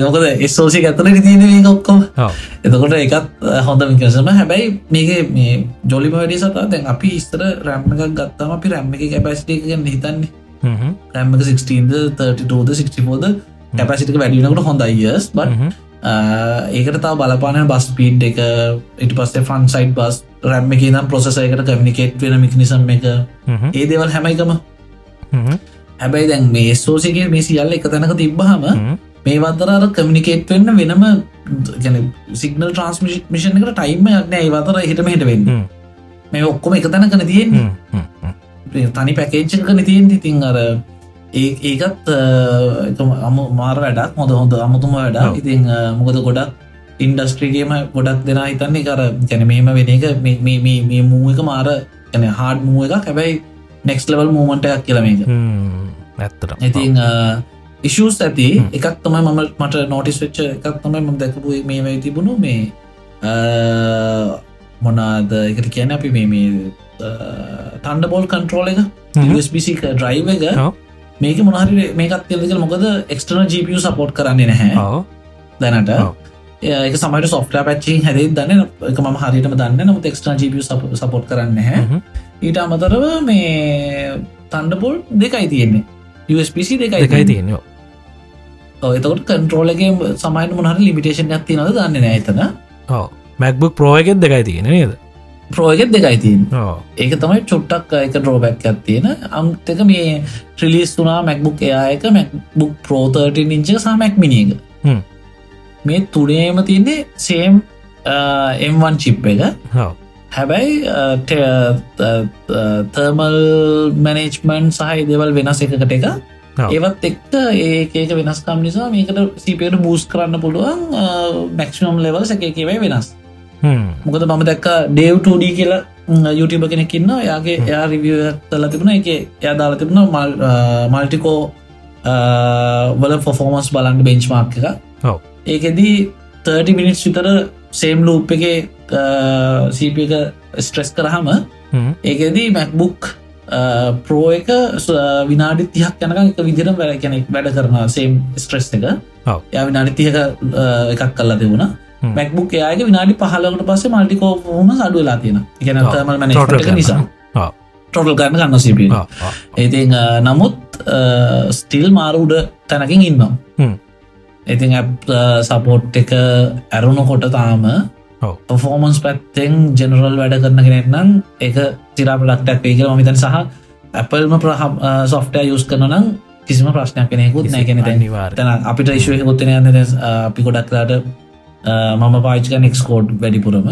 මොකද එස්සෝසි ඇතල තියන මේ ඔක්කොම. එතකොට එකත් හොඳ මිකසම හැබැයි මේක මේ ජොලිම වැඩි සතා දැන් අපි ඉස්තර රැම්ම එකක් ගත්තම අපි රැම්ම එක කැපැස්ටේ ගන්න හිතන්නේ. හ්ම්. රැම්ම 16ද 32ද 64ද කැපසිටික වැඩිනකට හොඳ අයිස් බට. ඒකට තා බලපාන බස් පීඩ් එක ඉට පස්සේ ෆන් සයිට් බස් රැම්ම එක නම් ප්‍රසසයකට කමිනිකේට් වෙන මිනිසම් එක. ඒ දේවල් හැමයිකම හ්ම්. හැබැයි දැන් මේ සෝසිගේ මේ සියල්ල එක තැනක තිබ්බහම හ්ම්. මේ වතරර කමිනිකේට් වෙන්න වෙනම ගැන සිගනල් ට්‍රන්ස්මිෂන් එකට ටයිම යක්න ඒ වතර හිටම හිට වෙන්න. මේ ඔක්කොම එක තැනකන තියෙන්නේ හ්ම්. හ්ම්. තනි පැකේච්චකන තියෙන් ඉතින් අර ඒ ඒකත් අම මාර වැඩක් හොඳ හොඳ අමුතුම වැඩ ඔව්. ඉතින් මොකද ගොඩක් ඉන්ඩස්ට්‍රීගේම ගොඩක් දෙෙන හිතන්නේ කර ගැන මෙහෙම වෙන එක මේ- මේ- එක මාර ගැන හාඩ මුව එක හැබැයි නෙක්ස් ලවල් මූමට එකක් කියල මේක හ්ම්. ඇත්තට ඉතින් ඉශස් ඇති. එකක් තමයි මම මට නෝටිස් වෙච්ච එකක් තමයි ම දැකපු මේ වෙයි තිබුණු මේ මොනාද එකට කියන අපි මේ මේ තන්ඩ බෝල් කන්ට්‍රෝල එක. USB ඩ්‍රයිව එක. මේක මොනහරි මේකත් තිලක මොකද එක්ස්ටර්න GPU සපෝට් කරන්නේ නැහැ. දැනට. ඒක සමට සොෆ්ට පැච්චි හැරේ දන්න එක ම හරිටම දන්න නමුත් එක්ස්ටර්න GPU සපෝට් කරන්න හැ. ඊට අමතරව මේ තන්ඩපොල් දෙකයි තියෙන්නේ. USPC දෙකයි දෙකයි තියෙන ඔව්, එතකොට කන්ට්‍රෝලගේ සමයින් මොහර ලිමිටේෂන් ඇති නද දන්න නෑතන මැක්බුක් ප්‍රෝයකෙත් දෙකයි තියෙන නේද? ප්‍රෝයගෙත් දෙකයි තින් ඒක තමයි චුට්ටක් එක ඩ්‍රෝබැක් ඇත්තියෙන අම්තක මේ ට්‍රිලිස් වනා මැක්බුක් එයායක මැක්බුක් ප්‍රෝතර්ට ඉංච සමැක් මිනික හ්ම්. මේ තුනේම තියන්නේ සේම් එම්1 චිප් එක. හැබැයි තර්මල් මැනේජ්මන්් සහහි දෙවල් වෙනස් එකකට එක. ඒවත් එක්ක ඒකක වෙනස්කම් නිසා මේකට සිපයට බූස් කරන්න පුළුවන් මැක්ෂනම් ලෙවල් සැකකවයි වෙනස්. මොකද මම දැක්ක ඩේව්ටඩ කියලා YouTube කෙනෙක්කින්න යාගේ එයා රිවිය තල තිබුණ එක එයා දාලා තිබුණ මල් මල්ටිකෝ වල ෆොෆෝමස් බලන්න බෙන්ච්මාර්ක් එක ඔව්. ඒකෙදී 30 මිනිස් විතර සේම් ලූප් එක සීප එක ස්ට්‍රෙස් කරහම හ්ම්. ඒකෙදී මැක්බුක් ප්‍රෝ එක විනාඩි තිහක් යනක එක විදිරම් වැඩ කෙනෙක් වැඩ කරන සේම් ස්ට්‍රෙස් එක. ය විනාඩි තියක එකක් කල්ලා හ්ම්. මැක්බුක් එයාගේ විනාඩි පහලකට පස්සේ මල්ටිකෝ හොම අඩු වෙලා තියෙන ගැන මැනට කරන්න. නිසා. ටොටල් කරන්න ගන්න සිප අ, නමුත් ස්ටිල් මාරුඩ තැනකින් ඉන්නම් හ්ම්. ඉතින් සපෝට් එක ඇරුණු කොට තාම. පෆෝමන්ස් පැත්තෙන් ජෙනරල් වැඩ කරන කෙනෙක් නම් එක තිරා ප්‍රඩක්ටක් වේ කියලා මතන් සහ ඇපල්ම ප්‍රහ සොෆ්ටය යුස් කරන නම් කිසිම ප්‍රශ්නයක් කෙනෙකුත් නැගෙන අනිවාර්ය. තැන අපිට ශව ගොත්තන යන්න අපි ගොඩක්ලාට මම පාචික නෙක්ස්කෝඩ් වැඩිපුරම.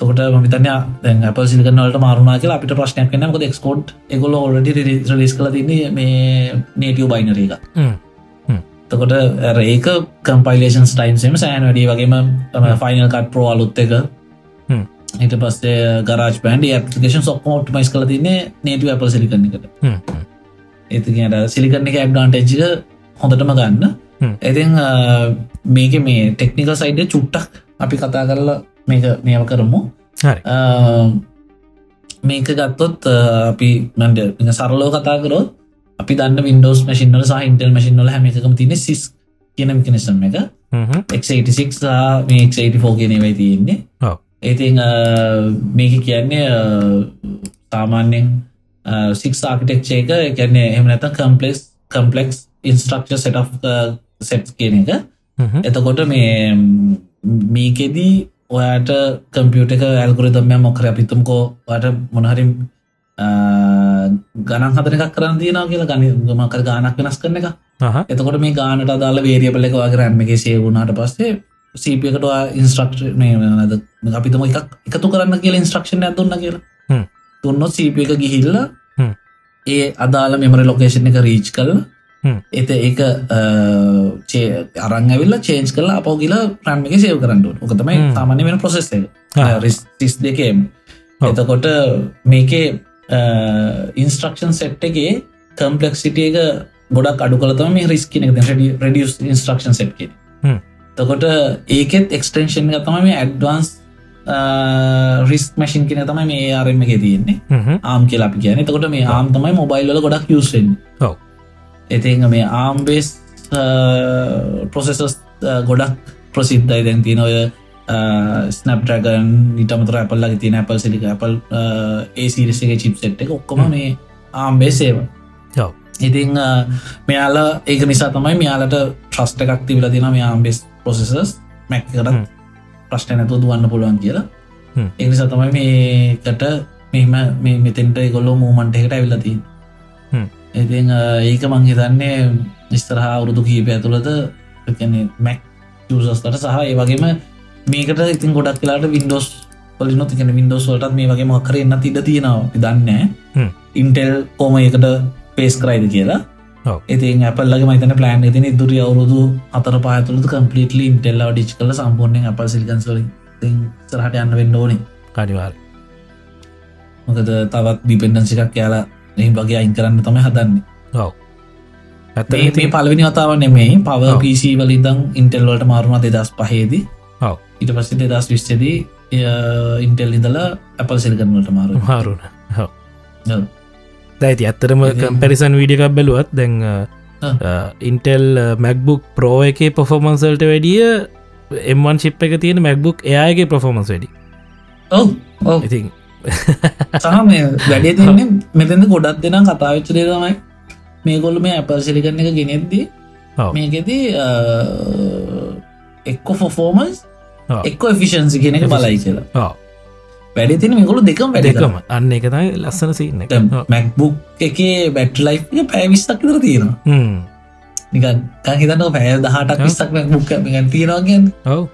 තොට මතන අප සිල්කනවලට මාරුණා කියලා අපිට ප්‍රශ්නයක් කන ොද එක්ස්කෝඩ් එකගොල ඔලඩි රිස් කල තින්නේ මේ නේටියෝ බයිනර එක හ්ම්. තකොට ඒක කම්පයිලේෂන් ටයිම්සම සෑන් වැඩිය වගේම ෆයිනල් කට් පෝ අලුත් එක හ්ම්. ඊට පස්සේ ගරාජ් බන්ඩ පපිකේන් සොක්ම ටමයිස් කල තින්නේ නේටව අප සිලිකරන්නකට හ්ම්. හ්ම්. ඒතිට සිලිකරන එක ඇඩ්ඩාන්ටජ්ක හොඳටම ගන්න. ඇතින් මේක මේ ටෙක්නිකල් සයිඩ චුට්ටක් අපි කතා කරලා මේක නියම කරමු ආ, මේක ගත්තොත් ආ, අපි මන්ඩ සරලෝ කතා කරොත් අපි දන්න වින්ඩෝස් මසිිනල සහ ඉන්ටල් මසිිනල හැම එකම තින සිස් කියනම් කෙනෙසම් එක හ්ම්. x86 සහ මේ x84 කියන වෙයි තියෙන්නේ. ඒතින් මේක කියන්නේ සාමාන්‍යෙන් සික් ආකිටෙක්ෂේ එක එකන්නේ එම නැත complex complex instruction set set කියන එක. එතකොට මේ මේකෙදී ඔයාට කම්පියුට එක ඇල්ගුරදම්ය මොකර අපිතුම්කෝ වට මොනහරි ගණන් හතර එකක් කරන්න තියන කියලා ගනි මකර ගානක් වෙනස් කරන එක. එතකොට මේ ගානට දාල වේරියබල එක වගේ රැම්මගේ සේවුණට පස්සේ සීපකට ඉන්ස්ට්‍රක්ෂ නද අපිතම එකක් එකතු කරන්න කියලා ඉන්ස්ට්‍රක්ෂණ ඇතුන්න කියලා. තුන්නොත් සීප එක ගිහිල්ල. ඒ අදාල මෙමරි ලොකේෂන් එක රීච් හ්ම්. එත ඒක අරං ඇවිල්ල චේන්ස් කල අප කියලා ප්‍රම් එක සේව කරන්නු ඕකතමයි. සාමාන්‍ය වෙන ආ. රිස් දෙකේම. එතකොට මේකේ ඉන්ස්ට්‍රක්ෂන් සෙට් එකේ කම්පලෙක්සිටිය එක ගොඩක් අඩු කලතම මේ රිස්කින රඩියස් ඉන්ස්ට්‍රක්ෂන් සෙට් හ්ම්. තකොට ඒකෙත් එක්ස්ටේෂන් එක තමයි මේ ඇඩ්වන්ස් රිස් මැසින් කෙන තමයි මේ ආරම එක තියෙන්නේ හ්ම්. ආම් කියලා අපි කියන තකොට මේ ආම් තමයි මොබයිල්ල ගොඩක් යුසෙන් ඔව්. එතිං මේ ආම්බේස් ප්‍රොසෙසස් ගොඩක් ප්‍රසිද්ධයි දැන් තියන ඔය ස්නප්ටගන් නිටමතර අපල්ලගේ තින අපල් සිලික අපල් ඒසිරිසගේ චිප් සෙට් එක ඔක්කොම මේ ආම්බේ සේව. ඉතිං මෙයාල ඒක නිසා තමයි මෙයාලට ට්‍රස්ට එකක් තිබල තින මේ ආම්බෙස් පොසෙසස් මැක් කර. ප්‍රශ්න නැතු දුවන්න පුළුවන් කියලා හ්ම්. එනිසා තමයි මේකට මෙම මේ මෙතෙන්ට ගොල්ලෝ මූමන්ට එකට ඇවිල්ලතින් හ්ම්. ඉතින් ඒක මං හිතන්නේ විස්තරහා අවුරුදු කීපය ඇතුළද මැක් යසස්ලට සහ ඒ වගේම මේකට ඉතින් ගොඩක් කියලාට වින්ඩෝස් පලින තිකන වින්ඩෝස් වලටත් මේ වගේ මක්කර එන්න තිඩ තියෙනවා දන්න. ඉන්ටෙල් කෝම එකට පේස් කරයිද කියලා. ඉතින් අපල්ලගේ මතන ප්ලෑන් තින දුරිය අවුරුදු අතර පාතුළද කම්පලිටලි ඉන්ටෙල්ලාව ඩිච් කල සම්පූර්ණය අප සිල්කන්සලින් සරහට යන්න වෙන්න ඕනේ අනිවාර් මොකද තවත් ඩිපෙන්ඩන්සිකක් යාලා එහි වගේ අයින් කරන්න තම හදන්නේ ඔව් ඇත්ත මේ පලවෙනි වතාව නෙමෙයි පව. පිසි වලිදං ඉන්ටෙල්වලට මාරුණ දෙදස් පහේදී. ඉට පස්සේ දෙදස් විශ්චදී ඉන්ටෙල් ඉඳලා අපල් සිල්කරනට මාරු හාරුණ දැයිති ඇත්තරම කම්පැරිසන් වීඩිකක් බැලුවත් දැන් ඉන්ටෙල් මැක්බුක් ප්‍රෝ එක පොෆොමන්සල්ට වැඩිය එම්වන් ශිප් එක තියෙන මැක්බුක් එයාගේ ප්‍රොෆෝමන්ස් වැඩි. ඔව ඉතින් සහ මේ වැඩේ තින්නේ මෙතැද ගොඩක් දෙනම් කතාවිච්චදේ තමයි මේගොල්ල මේ අපල් සිලිකරන එක ගෙනෙද්දී. මේකෙදී එක්කො ෆොෆෝමස් ඔව්. එක්කො එෆිෂන්සි කියන එක බලයි කියලා. ඕ වැඩි තින මේගොලු දෙකම් වැඩ දෙකම. අන්න එක තයි ලස්සන සින්න මැක්බුක් එකේ බැට් ලයි් පැවිස්සක් විතර තියෙනවා. නිකන් හිතන්න පැය දහටක් විස්සක් මැක්බුක් ගන් තියෙනවාගෙන් ඔව්.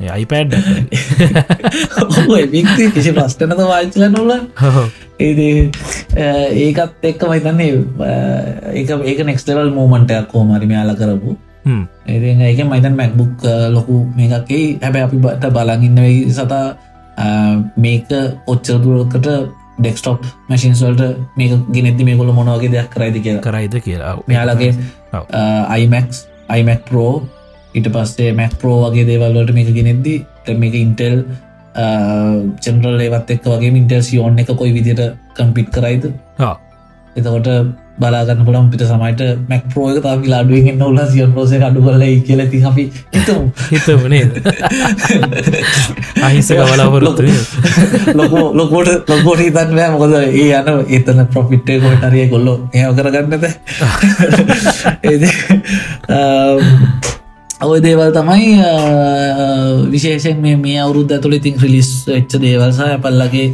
අයිපඩ් කිසි ප්‍රස්ටනත වාචල නොල ඒ ඒකත් එක්ක මහිතන්නේ ඒක ඒක නෙක්ස්ලවල් මූමන්ටයක් කෝමරි යාල කරපු ඒ ඒක මයිතන් මැක්බුක් ලොකු මේකේ හැබැ අපි බට බලගන්න සතා මේක ඔච්චරදුරකට ඩෙක්ස්ටොප් මැසින්ස්වල්ට මේක ගෙනෙදදි මේ කොළ මොනවගේ දෙයක් කරයිද කියලා. කරයිද කියලා. මෙයාලගේ. අයිමක්ස් අයිමක් පරෝ ඉට පස්සේ මැක් පරෝ වගේ දේවල්ලට මේක ගෙනෙද්දි මේක ඉන්ටෙල් චෙනරල් ඒවත් එක් වගේ ඉන්ටල් සියෝන් එක කොයි විදිට කම්පිට් කරයිද. එතකොට බලාගන්න පුළම් පිට සමයිට මැක් පරෝය තාම ලාඩුවෙන් ඔල්ල සියන් රෝස අඩු කල කියලති අපි හිතමු. හිතමනේ අහිසක බලාපොරොත්තු ලොකෝ ලොකෝට ලොකෝට හිතන්වෑ මොකද ඒ යන එතන ප්‍රොෆිට්ටේ කොටරිය කොල්ලො ඒ කරගන්නද ඔය දේවල් තමයි විශේෂෙන් මේ මේ අවුරුද්ධ ඇතුළ ඉතින් රිලිස් වෙච්ච දේවල්ස ඇපල්ලගේ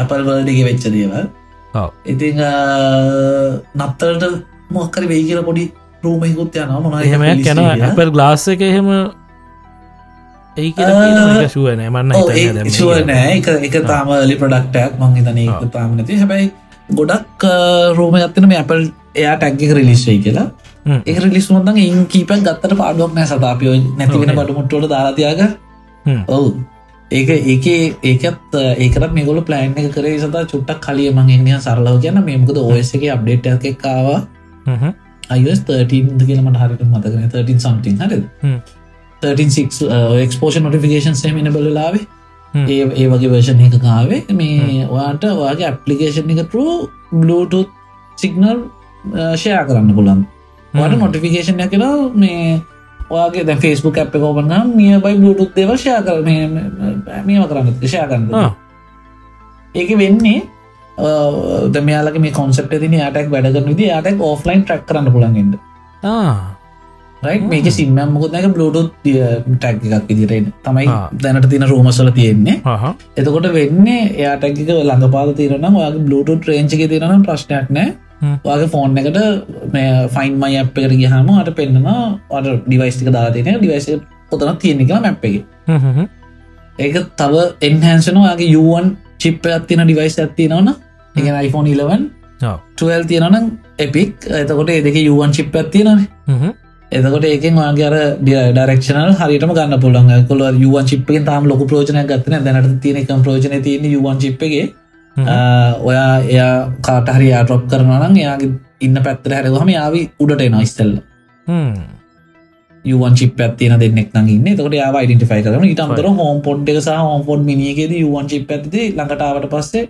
ඇපල් වල්ඩිගේ වෙච්ච දේවල්. ඉතිං නත්තලට මොක්කර වෙයි කියල පොඩි රූමයකුත් යන මොන එහෙම යන ඇපල් ගලාස් එක එහෙම ඒ ශුවනෑ මන්න නෑ. එක තාම ලි ප්‍රඩක්ටයක් මං එක තාම නැති. හැබැයි ගොඩක් රෝම ගත්තන මේ ඇපල් එයා ටැක්ක රිලිස්සේ කියලා. එක රිලිස්මොතන් ඉන් කීපක් ගත්තට පාඩුවක් නෑ සතාපියෝ නැතිවෙන බඩුමුට්ටට දාලාතියාග ඔවු ඒක ඒක ඒකත් ඒකත් මේගොල ප්ලෑන් එක කරේ සතා චුට්ටක් කලිය මං එනිය සරලව කියන්න. මේමකද ඔයස එක අප්ඩේට් එකකාවා iOS 13 කියලමට හරිට මතකන 13 සම්ටිං හරි හ්ම්. 13 එක්ස්පෝෂන් නොටිෆිකේෂන් සේමින බලලාවේ. ඒ ඒ වගේ වර්ෂණ එක කාවේ මේ ඔයාට ඔයාගේ ඇපලිකේෂන් එක ටරු බලුටු සිගනල් ෂයා කරන්න පුලන් වට නොටිෆිකේෂන් එක කියලා මේ ඔයාගේ දැ ෆස්බුක් ඇප් කෝපන මිය බයි බලුටුත් දේව ෂයා කර මේම කරන්න ෂයා කරන්න ඒක වෙන්නේ දමයාලක මේ කොන්සප් තින යාටක් වැඩගන්න විදි යාටක් ඔෆ්ලයින් ට්‍රක් කරන්න පුළන්ගන්න මේක සිම්ම මුකුත්නක බලුටුත් ටැක් එකක් විදිරෙන් තමයි. දැනට තින රූමසල තියෙන්නේ. එතකොට වෙන්නේ එයාටැක ළඟපාල තිරන ඔයාගේ බලුටු ට්‍රේන්චක තිරන ප්‍රශ්නයක් නෑ. වගේ ෆෝන් එකට මේ ෆයින් මයි අප් එකට ගහම අට පෙන්න්නවා අට ඩිවයිස්ටික දාතින ඩිවයිස පොතන තියෙනෙ කියලා මැප් එක. ඒක තව එන්හන්සනවාගේ යුවන් චිප්ප ඇත්තින ඩිවයිස් ඇත්ති නවන එක iPhone 11 12 තියෙනනම් එපික් එතකොට ඒදක යුවන් චිප් ඇත්තිනන එතකොට ඒකෙන් වගේ අර ඩරක්ෂනල් හරිටම ගන්න පුළන් කොල යුවන් චිප්පෙන් තාම ලොක ප්‍රෝජනය ගත්තන දැනට තියෙන එක ප්‍රෝජන තියන යුවන් චිප්ගේ ඔයා එයා කාටහරි ආටොප් කරනනම් එයාගේ ඉන්න පැත්තර හැරවහම යාවි උඩට එන ඉස්තල්ල යුවන් චිප් ඇතින දෙන්නෙක් නගන්න තකට යා යිඩටිෆයි කරන ඉටම්තර හෝම් පොඩ් එක හෝම් පොඩ් මිනිියකෙද යුවන් චිප් ඇති ලඟටාවට පස්සේ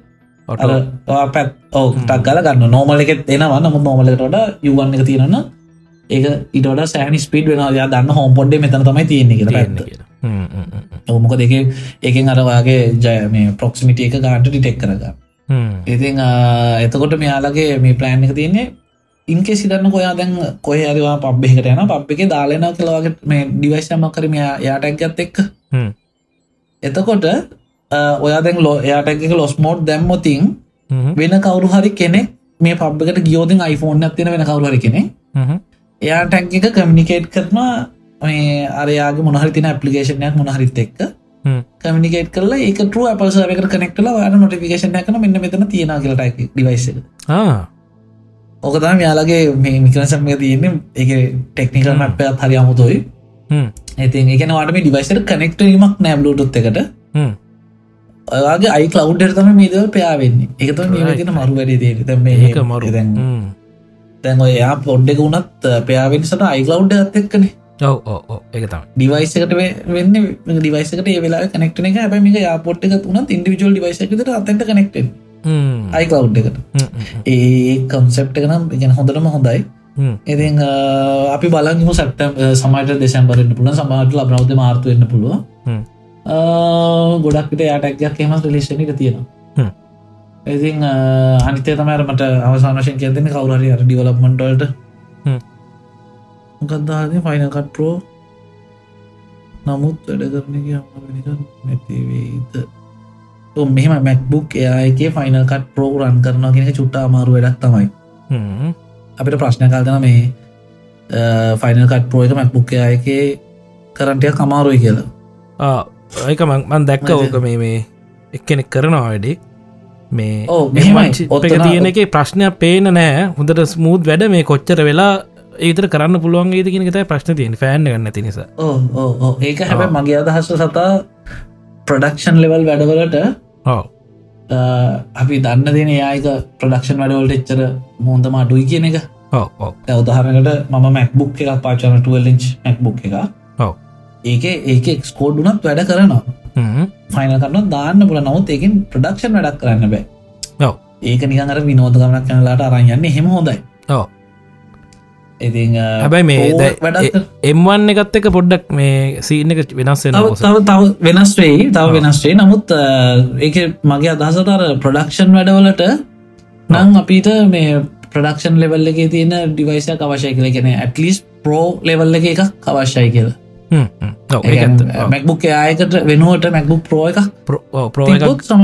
පැත් ඕ ටක් ගල ගන්න නෝමල එකෙත් එනවා. නම නෝමලකට යුවන් එක තියෙනන්න ඒක ඉට සෑනි ස්පීඩ් වෙන යා දන්න හෝම් පොඩ්ඩ මෙතන තමයි තියෙන්නේ කියලා ඔමුක දෙක ඒකෙන් අරවාගේ ජය මේ ප්‍රොක්සිමිටිය එක ගාන්ට ටිටෙක් කරග ඉතින් එතකොට මෙයාලගේ මේ ප්ලෑන් එක තියන්නේ ඉන්කේ සිදන්න කොයා දැන් කොහ අරවා පබ්බෙකට යන පබ් එක දාලන කලවාගේ මේ ඩිවයිස්ම කරම යාටක් ගත් එක්ක. එතකොට ඔයා දැන් ලෝ එයාට එක ලොස් මෝඩ් දැම්මොතින් වෙන කවරු හරි කෙනෙක් මේ පබ්බකට ගියෝතින් iPhoneෆෝන් ඇතින වෙන කවරු හරි කෙනෙ එයා ටැක් එක කමිනිකේට් කරනවා මේ අරයාගේ මොනහරි තින ඇපලිකේෂනයක් මොනහරිත් එක්ක කමිනිකේට කරලා ඒක ටරු අපල්සක කනෙක්ටල වාට නොටිකේෂන එකන මෙන්න මෙතන තියෙන කියලට ඩිවයිස ඕකතම යාලගේ මේ මිකනසම් තියන්නේ. එක ටෙක්නිකල් මැප්පයත් හරි අමුතුයි. ඇති එකන වාට මේ ඩිවයිසර කනෙක්ටීමක් නෑබ්ලුටුත් එකට. ඔයාගේ අයි කලව්ඩ තම මේදව පයාවෙන්නේ එකත මේගෙන මරු වැඩි දේ තැම ඒක මරු. දැන් දැන් ඔය පොඩ්ඩක වුණත් පයාවෙනිසට අයිකලව්ඩ ඇත්තෙක්කනේ ඔව ඕ එක ඩිවයිසකට වෙන්න ඩිවයිසකට ඒවෙලා කනෙක්ටන එක. හැම මේ යාපොට් එක තුනත් ඉන්ඩිවිජල් ඩිවයිසකට අතට කනෙක්ට අයිකලව් එකට. ඒ කම්සෙප්ට නම් ගැන හොඳටම හොඳයි. ඉතින් අපි බලගම සැට්ටම් සමට දෙසම්බරන්න පුළ සමාට ලබ්‍රවද මාර්තු වෙන්න පුළුව ගොඩක්ට යාටක්යක් එම ලිෂණ එක තියෙනවා. ඉතින් අනිතය තමයිරමට අවසානශයෙන් කියදන කවුරහරි අර ඩිවලප්මටල්ට මොකක්දාද ෆයිනකට් ප්‍රෝ නමුත් වැඩ කරන නැතිවේද මෙහම මැක්බුක් එයාගේ ෆයිනල්කට් ප්‍රෝ රන් කරන කියෙන චුට්ටා අමාරු වැඩක් තමයි. අපිට ප්‍රශ්න කල්දන මේ ෆයිනල්කට් ප්‍රෝ එක මැක්බුක් එයාගේ කරන්ටය කමාරුයි කියලා. ඒක මං දැක්ක ඕක මේ මේ එක්කෙනෙක් කරනවා වැඩි මේ මෙහෙමයි. ඔප ඔතන- තියෙන එක ප්‍රශ්නයක් පේන නෑ හොඳට ස්මූද් වැඩ. මේ කොච්චර වෙලා ඒතර කරන්න පුළුවන් ඒද කියෙන තයි ප්‍රශ්න තියෙන ෆෑන් ගන්න ති නිසා. ඕ ඒක හැබැ මගේ අදහස්ස සතා ප්‍රඩක්ෂන් ලෙවල් වැඩවලට අපි දන්න දෙන යායක ප්‍රඩක්ෂන් වැඩවලට එච්චර මොන්දම අඩුයි කියන එක. උදාහරකට මම මැක්බුක් එකක් පාචන 12 මැක්බුක් එක ඒක ඒක එක්ස්කෝඩ්ඩුනත් වැඩ කරනවා. ෆයින කරන දාන්න පුල නවත් ඒකින් ප්‍රඩක්ෂන් වැඩක් කරන්න බෑ. ඒක නිකර විනෝදගමනක් කනලාට අරයන්න හෙම හොඳයි ඉති හැබැයි මේ එම්වන් එකත් එක පොඩ්ඩක් මේ සීන එක වෙනස් වෙන තව වෙනස් වෙයි තව වෙනස්වේ නමුත් ඒක මගේ අදහසතර ප්‍රඩක්ෂන් වැඩවලට නං අපිට මේ ප්‍රඩක්ෂන් ලෙවල් එක තියෙන ඩිවයිසයක් අවශ්‍ය කළ ගෙන ඇටලිස් පෝ ලෙවල් එක එකක් අවශ්‍යයි කියලා. මැක්බුක් ආයකට වෙනුවට මැක්බුක් ප්‍රෝ එක ප්‍රෝ- ප්‍රෝ සම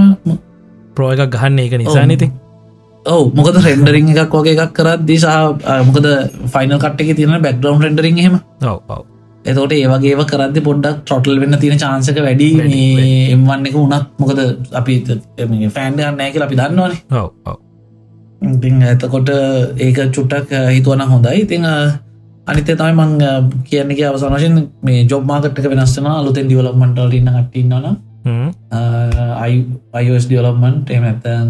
ප්‍රෝ එකක් ගහන්න ඒක නිසා නති ඔව මොකද රෙන්ඩරිං එකක් වගේ එකක් කරත් දී සහ මොකද ෆයිනල් කට්ට එක තියෙන බැක්ඩවන්් රෙන්ඩරින් හෙම ඔව එතකොට ඒවගේව කරදදි පොඩ්ඩක් ටොටල් වෙන්න තියෙන චාන්සක වැඩි එම්වන්න එක උනත් මොකද අපි ෆෑන්ඩ ගන්නෑ කියලා අපි දන්නවනේ. ඉතින් ඇතකොට ඒක චුට්ටක් හිතුවන හොඳයි. ඉතිං අනිතය තමයි මං කියන්න කිය අවසාන වශයෙන් මේ ජොබ් මාකට්ක වෙනස්සන අලුතෙන් ඩිවලොප්මන්ටල් ඉන්න කටන්නන හ්ම්, iOS ඩියලොප්මන්ට් එම ඇතන්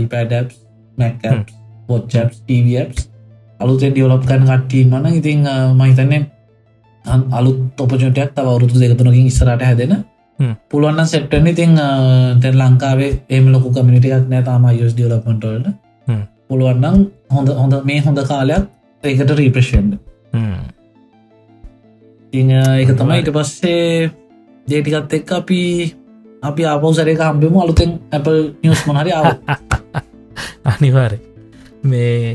iPad apps Mac apps watch apps TV apps අලුතෙන් ඩියවලප් කන් කට්ටීන්නන ඉතිං මහිතන්නේ අලුත් ඔපචටයක් තව අවුරුදු දෙකතුනකින් ඉස්සරට හැදෙන හ්ම්. පුළුවන්න සෙට්ටන ඉතිං තැන් ලංකාවේ එම ලොකු කමිනිටයක් නෑ තාම යස් ඩියලප්මටල්ට හ්ම්. පුළුවන්නම් හොඳ හොඳ මේ හොඳ කාලයක් ඒකට රීප්‍රේෂන්ඩ. ඉං එක තමයි ඊට පස්සේ දේටිකත් එක් අපි අපි ආපෝ සරක හම්බෙම. අලුතෙන් Apple නිියස් මහරි ආව අනිවාරය මේ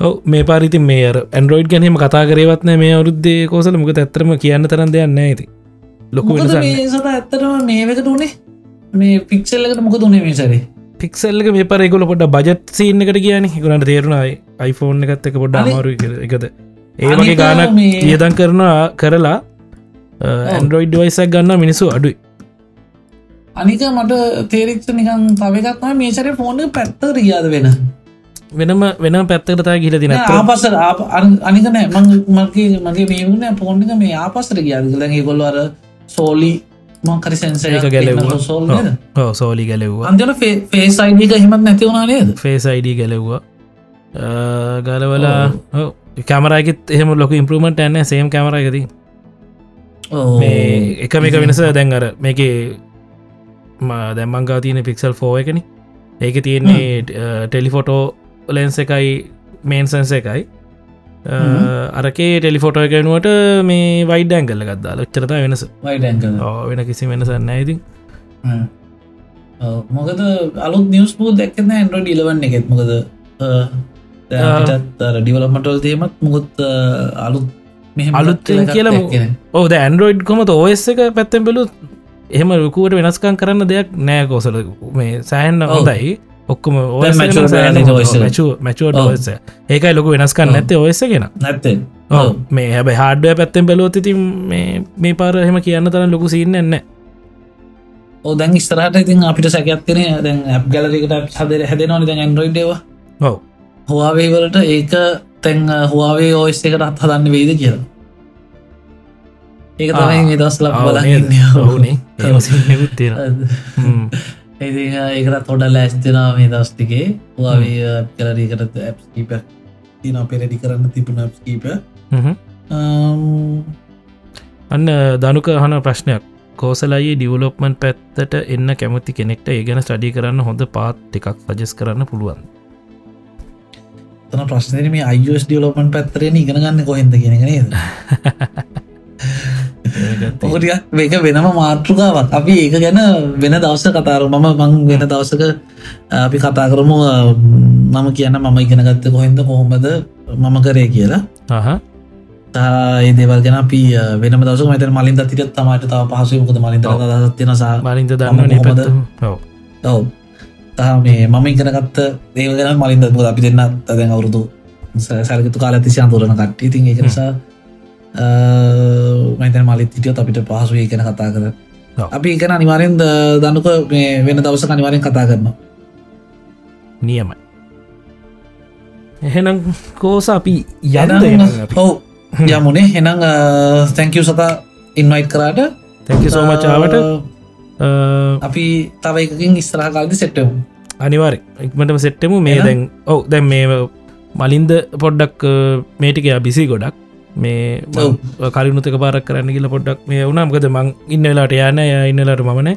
ඔව මේ පාරිති මේ ඇන්ඩරෝයිඩ් ගැනීම කතා කරේවත්න මේ අවුද්දේ කෝසල. මුක ඇත්තරම කියන්න තරන් දෙයන්න ඇති ලොකු මොකද මේ සත ඇත්තටම මේකට උනේ? මේ පික්සල්ලකට මොක දුනේ මේ සරේ? පික්සල්ලක මේ පරෙකුල පොඩ බජත් සීන්න එකට කියන ගුණට තේරුණයි iPhone එකත් එක පොඩ්ඩ අමාරු එකද ඒමගේ ගානක් වියදන් කරනවා කරලා ඇන්ඩරෝයිඩ් වයිසක් ගන්න මිනිසු අඩුයි අනික මට තේරිච්ච නිකන් තවකත්ම මේ සරේ ෆෝන පැත්ත රියාද වෙන. වෙනම වෙන පැත්තකටතා ගිල දින ආපසර අනික නෑ මගේ මගේ මේ වුණ පෝන්ික මේ ආපසර ගියාද කලගේ කොල්ල අර සෝලි මොකරි සැන්ස ඒක ගැලවුවා. සෝල් සෝලි ගැලෙව්වා. අන්තිට ෆේසයිඩක හෙමත් නැති වුණනේද ෆේස් අයිඩ ගැලෙව්වා. ගලවලා කැමරයිකත් එහෙම ලොක ඉම්පරමට ඇන්න සේම් කැමරයිකති මේ එක මේක වෙනස දැන් අර මේක දැම්මංගා තියෙන පික්සල් ෆෝ එකන. ඒක තියෙන්නේ ටෙලිෆොටෝ ලෙන්ස එකයි මේන්සන්ස එකයි. අරකේ ටෙලිෆොටෝ එකනුවට මේ වයිඩෑන් කල්ල ගත්දා ලොච්චරත වෙනස. ඕ වෙන කිසි වෙනසන්න ඇති මොකද අලුත් නිියස් පූ දැක්කන ඇන්ඩ ඩිලවන්න එකෙත්. මොකද ඩිවලමටල් තේමත් මුකුත් අලුත් මෙහෙම අලුත් කියලා මු-. ඕද ඇන්ඩරෝයිඩ් කොමත ඔස් එක පැත්තෙන් බෙලු එහෙම ලකුවට වෙනස්කම් කරන්න දෙයක් නෑ කෝසල. මේ සෑහන්න ඔව්. හොඳයි. ඔක්කොම. ඔස ඒකයි ලොකු වෙනස්කන්න ඔව්. නැත්තේ ඔස ගෙන. නැත්තේ. මේ හැබ හාඩුව පැත්තෙන් බැලෝත් ඉතින් මේ මේ පාර එහෙම කියන්න තරම් ලොකු සින්න එන්න ඕ දැන් ස්තරට ඉතින් අපිට සැකත්තින දැන් ඇප් ගලරිකට හදර හැදෙනවනි දැන් ඇන්ඩරෝයිඩ්ව ඔව. හවාවේවලට ඒක තැන් හවාවේ ඔයිස් එකට අත් හදන්න වේද කියලා ඒක තමයි මේ දස් ලක් බලන්න තියෙන ඉති ඒකට තොඩ ලෑස්තිනා මේ දස්තිකේ හවාවේ කලරීකට ඇප් කීප තින පෙරඩි කරන්න තිබුණ ඇප් කීප අන්න දනුක හන ප්‍රශ්නයක්. කෝසලයි ඩියවලොප්මන් පැත්තට එන්න කැමති කෙනෙක්ට ඒ ගැන ස්ටඩි කරන්න හොඳ පාත් එකක් සජස් කරන්න පුළුවන්. තන ප්‍රශ්නර මේ අයිස් ඩියලෝපන් පැත්තරෙන ඉගෙන ගන්න කොහෙද කියෙන ඔකටිය මේක වෙනම මාතෘකාවක්. අපි ඒක ගැන වෙන දවස කතාරු මම මං වෙන දවසක අපි කතා කරමු මම කියන්න මම ඉගෙනගත්ත කොහෙන්ද කොහොමද මම කරේ කියලා. ඒ දේවල් ගැන අපි වෙනම දවස මත මලින් තිට තමට තාව පහසු මොකද මලින් දත්තින සහ බලින්ද මම දන්න? පැත්ත ඔව. මේ මම ඉගෙනගත්ත දේව ගැන මලින්ද අපි දෙන්න තදැන් අවුරුදු සැලකතු කාල තිසි අතුරන කට්ටි තින් එක නිසා මතන මලිත් හිටියොත් අපිට පහසු ඒ ගැන කතා කර. අපි එකන අනිවාරෙන් දන්නක මේ වෙන දවස අනිවාරෙන් කතා කරන නියමයි. එහෙනම් කෝස අපි යන්න ඔව් යමුණේ හෙනම් තැංකව සතා ඉන්වයිට් කරාට. තැකි සෝමචාවට අපි තව එකකින් ඉස්තරහ කාල්දි සෙට්ටවු අනිවාර ඉක්මටම සෙට්ටමු මේ? දැන් ඔව දැන් මේ මලින්ද පොඩ්ඩක් මේටික බිසි ගොඩක් මේ. කලිනුතක පාරක් කරන්න කියල පොඩ්ඩක් මේ වුණම්කද මං ඉන්නලාට යන ඉන්නලට මමන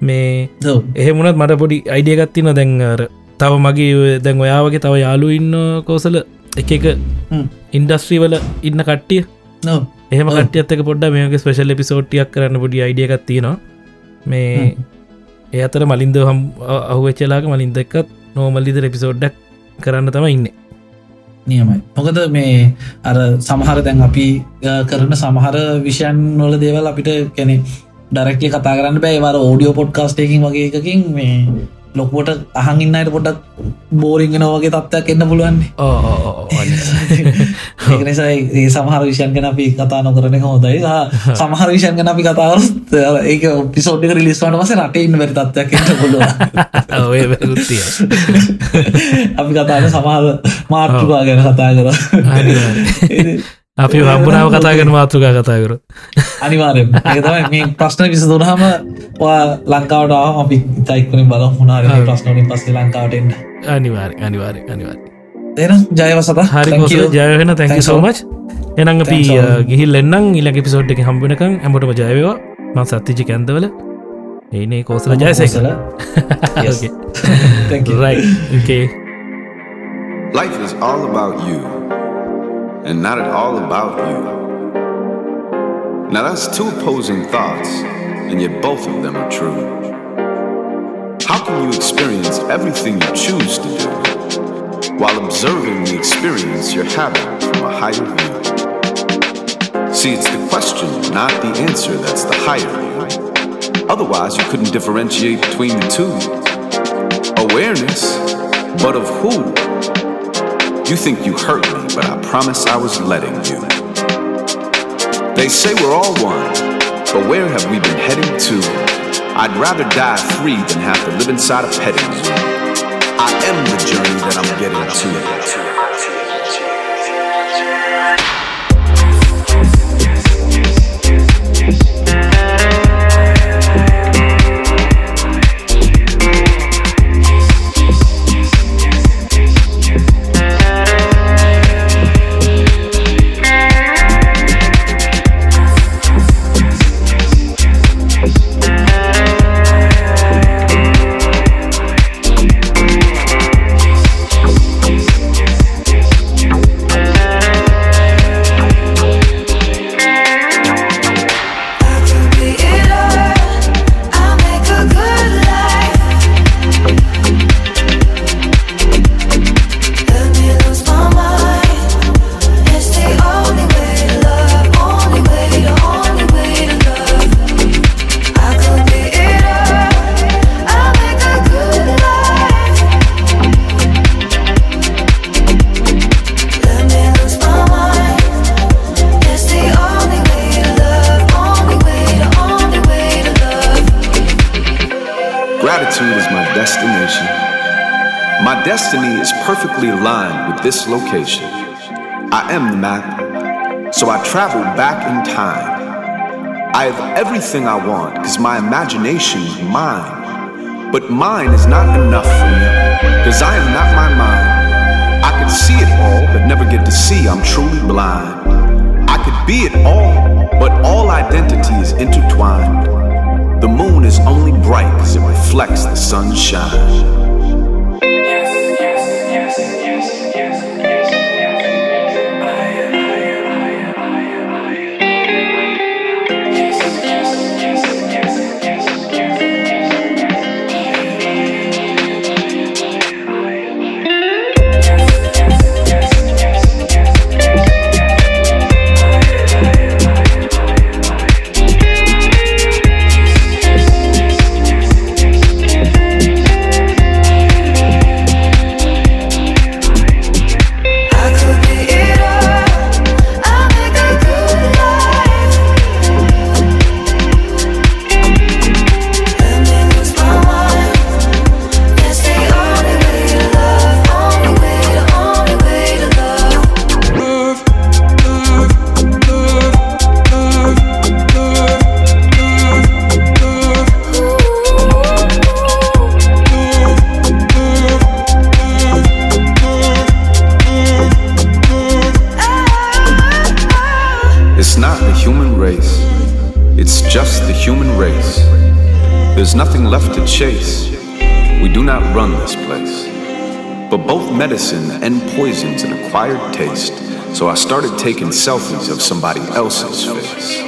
මේ එහෙමුණත් මට පොඩි අයිඩියගත්තින දැන්ර තව මගේ දැන් ඔයාවගේ තව යාලු ඉන්න කෝසල එක එක හ්ම්. ඉන්ඩස්ට්‍රීවල ඉන්න කට්ටිය. එහෙම ඔව්. කට්ටියත්තක පොඩ්ඩ මේක ස්පේෂල් එපිසෝට්ටියක් කරන්න පොඩි අයිඩියකත් තියෙනවා. මේ ඒ අතර මලින්ද හම් අහුවච්චලාක මලින්ද එක්කත් නෝමල්ලිද එපිසෝඩ්ඩක් කරන්න තම ඉන්න නියමයි. මොකද මේ අර සමහර දැන් අපි කරන සමහර විෂයන් නොල දේවල් අපිට කැනෙ ඩරක්ලි කතා කරන්න බෑවර ඕඩියෝ පොඩ්කාස්ටේකින් වගේ එකකින් මේ ලොකුවට අහන් ඉන්නයට පොඩක් බෝරිංගෙන වගේ තත්ත්යක් එන්න පුළුවන්නේ. ඒක නිසා ඒ සමහර විෂයන් ගැන අපි කතා නොකරන හොදයි සමහර විෂයන් ගැන අපි කතාවරත් ඒක පිසෝඩ්ික රිලිස්වන්න වස රටඉන්න වැරි තත්වයක් එන්න පුළුව අපි කතාන සමහර මාර්ටුකා ගැන කතා කර අපි හම්බුණාව කතා කරන මාතෘකා කතා කර අනිවාරෙන් මේ ප්‍රශ්න විසදුරහම ලංකාවට අපි තයිකනින් බල හුණා ප්‍රශ්නලින් පස්සේ ලංකාවටෙන්න්න අනිවාර අනිවාර අනිවාර එන ජයව සත හරි ජයවෙන තැක සෝමච් එනං අපි ගිහිල් එන්නම්. ඉලක පිසෝඩ් එක හම්බෙනකම් ඇමටම ජයවා ම සත්තිජි කැන්දවල. ඒනේ Kosala ජයසේසල Life is all about you. And not at all about you. Now, that's two opposing thoughts, and yet both of them are true. How can you experience everything you choose to do while observing the experience you're having from a higher view? See, it's the question, not the answer, that's the higher view. Otherwise, you couldn't differentiate between the two. Awareness, but of who? You think you hurt me, but I promise I was letting you. They say we're all one, but where have we been heading to? I'd rather die free than have to live inside a petting zoo. I am the journey that I'm getting to. This location. I am the map, so I travel back in time. I have everything I want because my imagination is mine. But mine is not enough for me because I am not my mind. I could see it all, but never get to see I'm truly blind. I could be it all, but all identity is intertwined. The moon is only bright because it reflects the sunshine. Chase. We do not run this place. But both medicine and poison's an acquired taste, so I started taking selfies of somebody else's face.